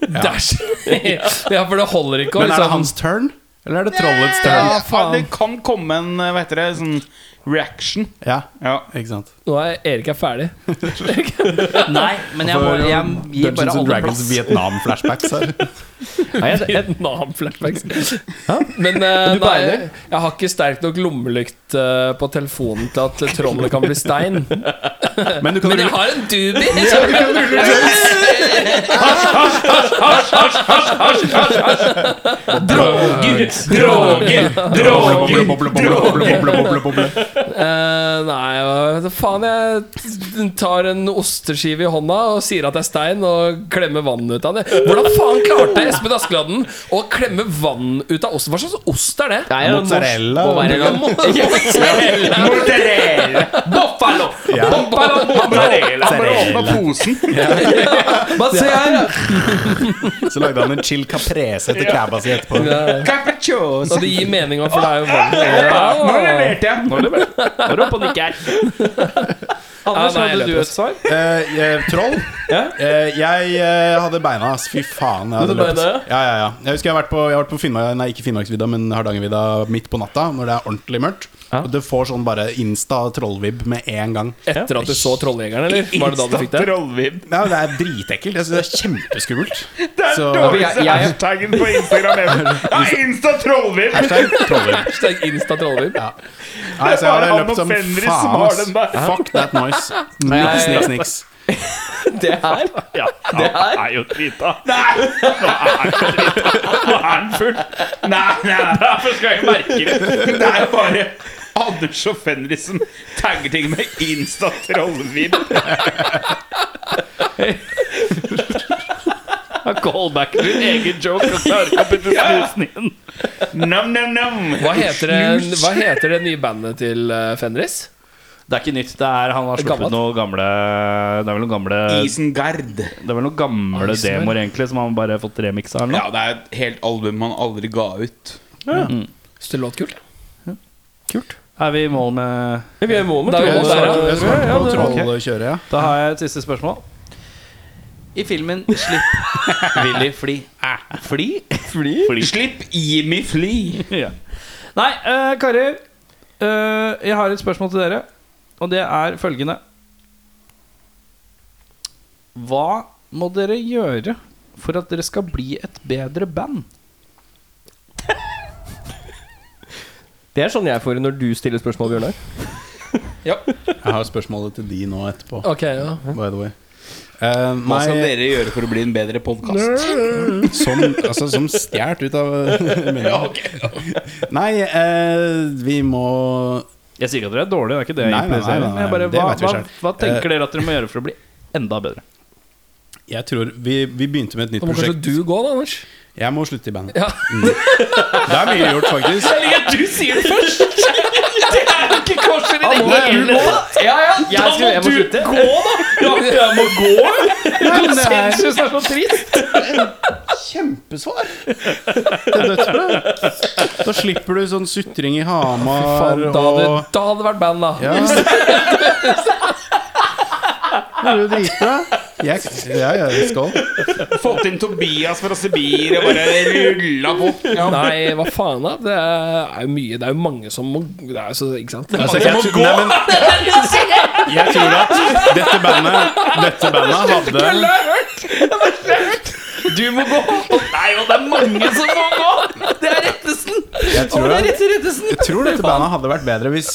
det, Dash! ja, for det holder ikke Men er det liksom hans turn? Eller er det trollets Ja, turn? faen. Det kan komme en hva heter det, sånn reaction. Ja, Ja. ikke sant. Nå er Erik er ferdig. Nei, men jeg, må, For jeg gir bare Dungeons and alle Dragons plass. Vietnam-flashbacks her. Nei, jeg, jeg, Vietnam-flashbacks. Men eh, nei, jeg har ikke sterk nok lommelykt eh, på telefonen til at trollet kan bli stein. Men du kan Men jeg rulle har en dubi! Droger, droger, droger. Boble, boble, boble, boble, boble, boble. Eh, nei, faen. Jeg tar en osteskive i hånda og sier at det er stein, og klemmer vann ut av det. Hvordan faen klarte Espen Askeladden å klemme vann ut av osten? Hva slags ost er det? det er mozzarella. Mozzarella. Mozzarella. Buffalo. Ja. Buffalo. Mozzarella. Bare åpne posen. Hva ser jeg? Så lagde han en chill caprese etter crabba si etterpå. Capriccioso. Og det gir mening, for det er jo vann. Nå leverte jeg. Nå er du oppe og nikker. Anders, Ja, nei, jeg hadde du et svar? Eh, eh, troll? Ja. Eh, jeg eh, hadde beina, ass. Fy faen. Jeg, hadde hadde løpt. beina, ja, ja, ja. jeg husker jeg har vært på, jeg har vært på Finnmark, Nei, ikke Finnmarksvidda, men Hardangervidda midt på natta, når det er ordentlig mørkt. Ja. Og Du får sånn bare insta-trollvib med en gang. Etter at du så Trolljegeren, eller? Var det da du fikk det? Trollvibb. Ja, det er dritekkelt. Jeg synes det er kjempeskummelt. Det er Så- dårligste Jeg- jeg- hashtaggen på Instagram ever. Ja, Insta trollvibb. Hashtag trollvib. Hashtag Insta Trollvibb. Ja. Nei, så jeg hadde han løpt og som Fenris som faen, har den der. Fuck that noise. Niks, niks, niks. Det her? Ja, Det her? er jo drita. Nei! Nå er han drita. Nå er han full. Nei, nei, derfor skal jeg merke det. Det er bare Anders og Fenris som tagger ting med Insta trollvibb. Callback til din egen joke og klarer ikke å putte snusen inn. Nam, nam, nam. Hva heter, det, hva heter det nye bandet til eh, Fenris? Det er ikke nytt. Det er, han har sluppet noen noe gamle Det er vel noen gamle Isengard. Det er vel noen gamle Isengard. demoer egentlig som han bare har fått remiksa Ja, det er et helt album han aldri ga ut. Syns det låt kult? Kult. Er vi i mål med Vi er i mål med Da er troll. mål der, ja. Ja, ja. Da har jeg et siste spørsmål. I filmen Slipp Willy fly. Fly? Fly? Slipp Jimmy fly. Ja. Nei, uh, karer. Uh, jeg har et spørsmål til dere, og det er følgende. Hva må dere gjøre for at dere skal bli et bedre band? Det er sånn jeg får det når du stiller spørsmål, Bjørnar. Jeg har spørsmålet til de nå etterpå. Ok, ja. By the way. Uh, Hva skal dere gjøre for å bli en bedre podkast? som, altså, som stjert ut av munnen. Nei, uh, vi må Jeg sier ikke at dere er dårlige, det er ikke det jeg Nei, nei, impliserer. nei, nei, jeg bare, det hva, vet vi hva, selv. hva tenker Eh, dere at dere må gjøre for å bli enda bedre? Jeg tror Vi, vi begynte med et nytt Da må kanskje prosjekt. du gå, da, Anders. Jeg må slutte i bandet. Ja. Det er mye gjort, faktisk. Du sier det først! Det er ikke korset i det hele tatt! Ja, ja. Jeg må slutte. Gå, da! Ja, jeg må gå. Konsensus er så trist. Kjempesvar! Det er dødsbra. Da slipper du sånn sutring i Hamar da og da hadde det vært band, da. Ja. Det er jo dritbra. Jeg, ja, ja, skål. Fått inn Tobias fra Sibir og bare rulla på. Ja. Nei, hva faen, da? Det er jo mye Det er jo mange som må Det er så Ikke sant? Altså, jeg, tror- nei, men, jeg tror at dette bandet Dette bandet hadde Du må gå. Nei, og det er mange som må gå. Det er Rettesen. Jeg tror, Det er rett Rettesen. jeg tror dette bandet hadde vært bedre hvis,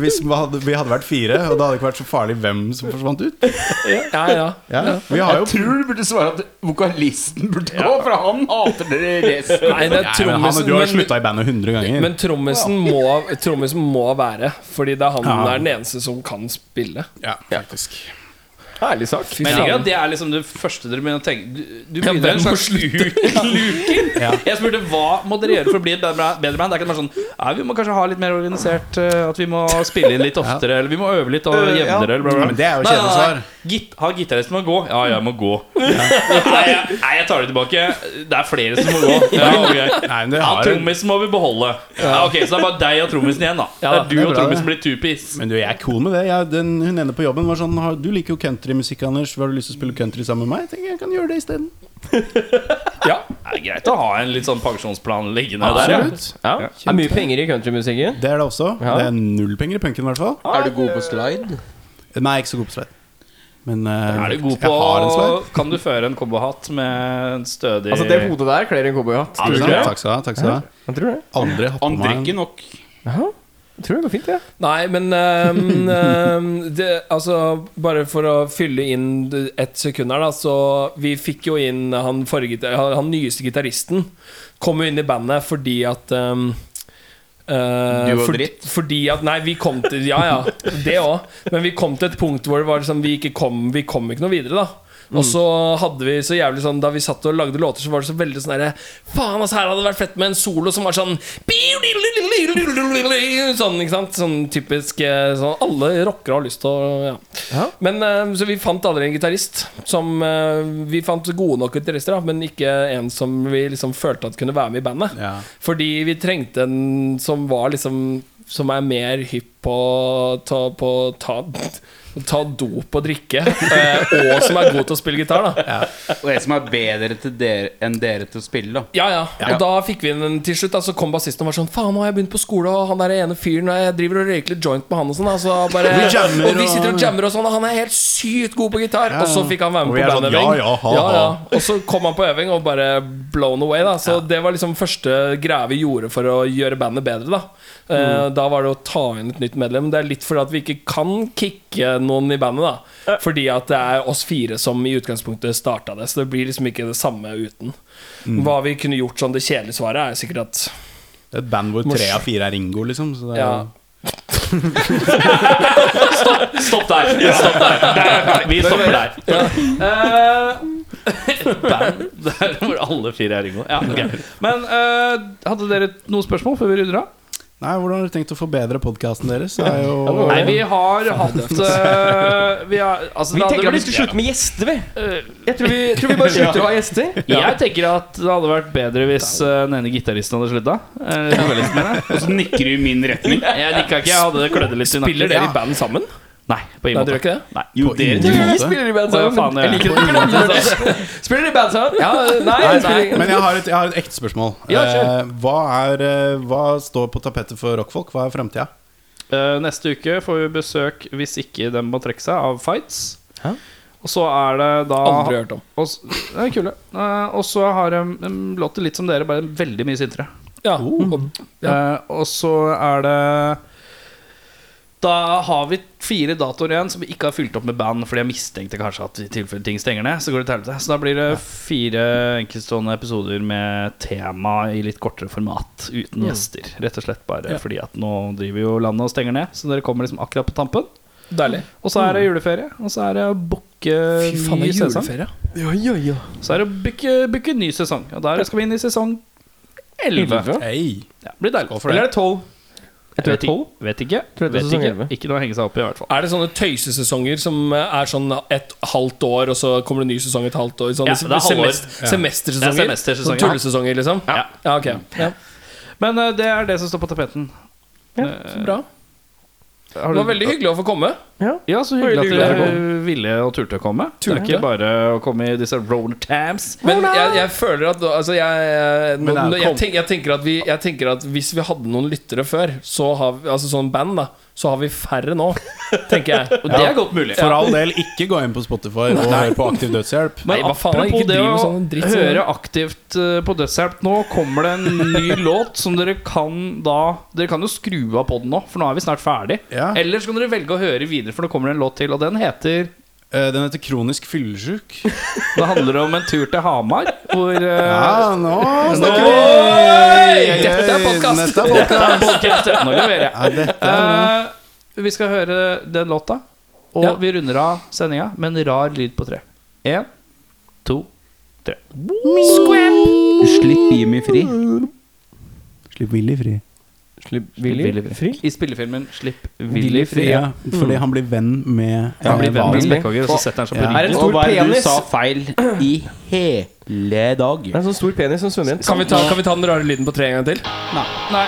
hvis vi hadde, vi hadde vært fire, og det hadde ikke vært så farlig hvem som forsvant ut. Ja, ja. Ja, vi har jo Jeg tror du burde svare at vokalisten burde gå, for han hater dere resten. Nei, det er Nei, han, Du har slutta i bandet 100 ganger. men trommisen må, trommisen må være, fordi det er han Ja. er den eneste som kan spille. ja, faktisk. Herlig sak. Men jeg liker at det er liksom det første dere begynner å tenke Du, du begynner ja, en slags luker. Ja. Jeg spurte hva må dere gjøre for å bli et bedre, bedre band. Det er ikke bare sånn Nei, vi må kanskje ha litt mer organisert, eh, at vi må spille inn litt oftere, eller vi må øve litt og Øh, jevnere, eller bla, bla. Men det er jo kjedelig svar. Git, ha gitaristen må gå. Ja, jeg må gå. nei, jeg, nei, jeg tar det tilbake. Det er flere som må gå. Ja, okay. Nei, men det Ja, Trommisen må vi beholde. Ja, ok, Så det er bare deg og trommisen igjen, da. Ja, det er du det er og trommisen blir two-piece. men du, jeg er cool med det. Jeg, den, hun ene på jobben var sånn Du liker jo countrymusikk, Anders. Har du lyst til å spille country sammen med meg? Jeg tenker jeg kan gjøre det isteden. Ja. Det er greit å ha en litt sånn pensjonsplan liggende der. ja. Ja. Det er mye penger i countrymusikken. Det er det også. Ja. Det er null penger i punken, i hvert fall. Er du god på slide? Nei, ikke så god på slide. Men uh, Er du god jeg på har en slide. Kan du føre en cowboyhatt med en stødig Altså, det hodet der kler en cowboyhatt. Ja? Takk skal du ha. Jeg. Aldri hatt på Han meg drikker nok. Jaha. Jeg tror det går fint, jeg. Nei, men um, um, det, altså, Bare for å fylle inn ett sekund her, da. Så vi fikk jo inn han, forrige, han, han nyeste gitaristen. Kom jo inn i bandet fordi at um, Uh, Du var for- dritt? Fordi at Nei, vi kom til Ja, ja, det òg. Men vi kom til et punkt hvor det var liksom, vi ikke kom Vi kom ikke noe videre, da. Og så hadde vi så jævlig sånn Da vi satt og lagde låter, så var det så veldig sånn derre Faen, altså, her hadde det vært fett med en solo som var sånn Sånn, ikke sant? Sånn typisk eh, sånn, Alle rockere har lyst til å ja. Ja. Men eh, Så vi fant aldri en gitarist. Som eh, Vi fant gode nok gitarister, men ikke en som vi liksom følte at kunne være med i bandet. Ja. Fordi vi trengte en som var liksom Som er mer hypp på ta, på ta, ta dop og drikke, eh, og som er god til å spille gitar. da Og en som er bedre til dere enn dere til å spille, da. Ja, ja. Og da fikk vi inn en til slutt. Da, så kom bassisten og var sånn Faen, nå har jeg begynt på skole, og han der ene fyren Jeg driver og røyker litt joint med han og sånn. Altså, bare, Vi jammer og vi sitter og jammer og sånn, og han er helt sykt god på gitar. Ja, Og så fikk han være med på er sånn, bandøving. ja, ja, ha, ja, ja. Og så kom han på øving og bare blown away. da Så det var liksom første greia vi gjorde for å gjøre bandet bedre. Da Mm. Da var det å ta inn et nytt medlem. Det er litt fordi at vi ikke kan kicke noen i bandet. da Fordi at det er oss fire som i utgangspunktet starta det. Så det blir liksom ikke det samme uten. Hva vi kunne gjort sånn det kjedelige svaret, er sikkert at Det er et band hvor tre av fire er Ringo, liksom. Så det er, Ja. Stopp der! Stopp der. Vi stopper der. Et band der hvor alle fire er Ringo. Ja, okay. Men uh, hadde dere noen spørsmål før vi runder av? Nei, Hvordan har dere tenkt å forbedre podkasten deres? Det er jo Nei, vi har hatt uh, Vi, har, altså, Vi tenker at vi skal slutte med gjester, vi. Jeg tror vi, tror vi bare slutter å ha gjester. Jeg tenker at det hadde vært bedre hvis uh, den ene gitaristen hadde slutta. Uh, Og så nikker du i min retning. jeg nikka ikke, jeg hadde det klødde litt i nakken. Spiller dere i band sammen? Nei, på Nei, ingen dere måte. ikke det? Nei. Jo, På dere. Vi måte. spiller i band Hva sammen. Jeg liker det ikke det. Spiller dere i band sammen? Ja, nei, Nei, nei, spiller men jeg har, et, jeg har et ekte spørsmål. Ja, kjør. Eh, hva, er, eh, hva står på tapetet for rockfolk? Hva er fremtida? Eh, neste uke får vi besøk, hvis ikke de må trekke seg, av Fights. Hæ? Og så er det da Aldri hørt om. Og, s- det er kule. Eh, og så har de, de låter litt som dere, bare veldig mye sintere. Ja. Og, Eh, og så er det Da har vi fire datoer igjen som vi ikke har fylt opp med band, fordi jeg mistenkte kanskje at i tilfelle ting stenger ned, så går det til. Så da blir det fire enkeltstående episoder med tema i litt kortere format, uten gjester. Rett og slett bare Ja. fordi at nå driver jo landet og stenger ned, så dere kommer liksom akkurat på tampen. deilig. Og så er det juleferie, og så er det å booke ny sesong. Ja, ja, ja. Så er det å booke, booke ny sesong. Og der skal vi inn i sesong 11. Hey. Ja, blir deilig. Eller er det tolv? Jeg tror det er tolv. Vet ikke. Tror det Vet ikke. ikke noe å henge seg opp i, i hvert fall. Er det sånne tøysesesonger som er sånn et halvt år, og så kommer det ny sesong et halvt år? Sånne Ja, det er semest ja. Semestersesonger? Det er semestersesonger. Sånne tullesesonger, liksom? Ja. ja ok. Ja. Men uh, det er det som står på tapeten. Ja, Så bra. Har Det var veldig hyggelig å få komme. Ja, så hyggelig hyggelig at dere ville og turte å komme. Det er ikke bare å komme i disse roller tabs. Men jeg, jeg føler at altså jeg, er- nå- jeg, tenk, jeg, tenker at vi, jeg tenker at hvis vi hadde noen lyttere før, så har vi, altså sånn band, da, så har vi færre nå, tenker jeg. Og det er godt mulig. For all del, ikke gå inn på Spotify og hør på Aktiv dødshjelp. Men Nei, hva faen, apropos det å sånn dritt høre aktivt eh, på Dødshjelp Nå kommer det en ny låt som dere kan da Dere kan jo skru av på den nå, for nå er vi snart ferdig. Ja. Eller så kan dere velge å høre videre, for nå kommer det en låt til, og den heter Den heter Kronisk fyllesyk. Det handler om en tur til Hamar, hvor uh, Ja, nå snakker vi! Dette er. Dette podcast. Nå leverer jeg. Ja, dette Eh, vi skal høre den låta, og Ja. vi runder av sendinga med en rar lyd på tre. Én, to, tre. Slipp Jimmy fri. Slipp Willy fri. Slipp Willy fri. I spillefilmen 'Slipp Willy fri'. Ja, fordi han blir venn med Han blir venn med. Spekkhogger, og så setter han seg på Ja. Er ryggen. en Og stor hva er det du sa feil i hele dag? Det er en sånn stor penis som svømmer inn. Kan vi, ta, kan vi ta den rare lyden på tre en gang til? Nei.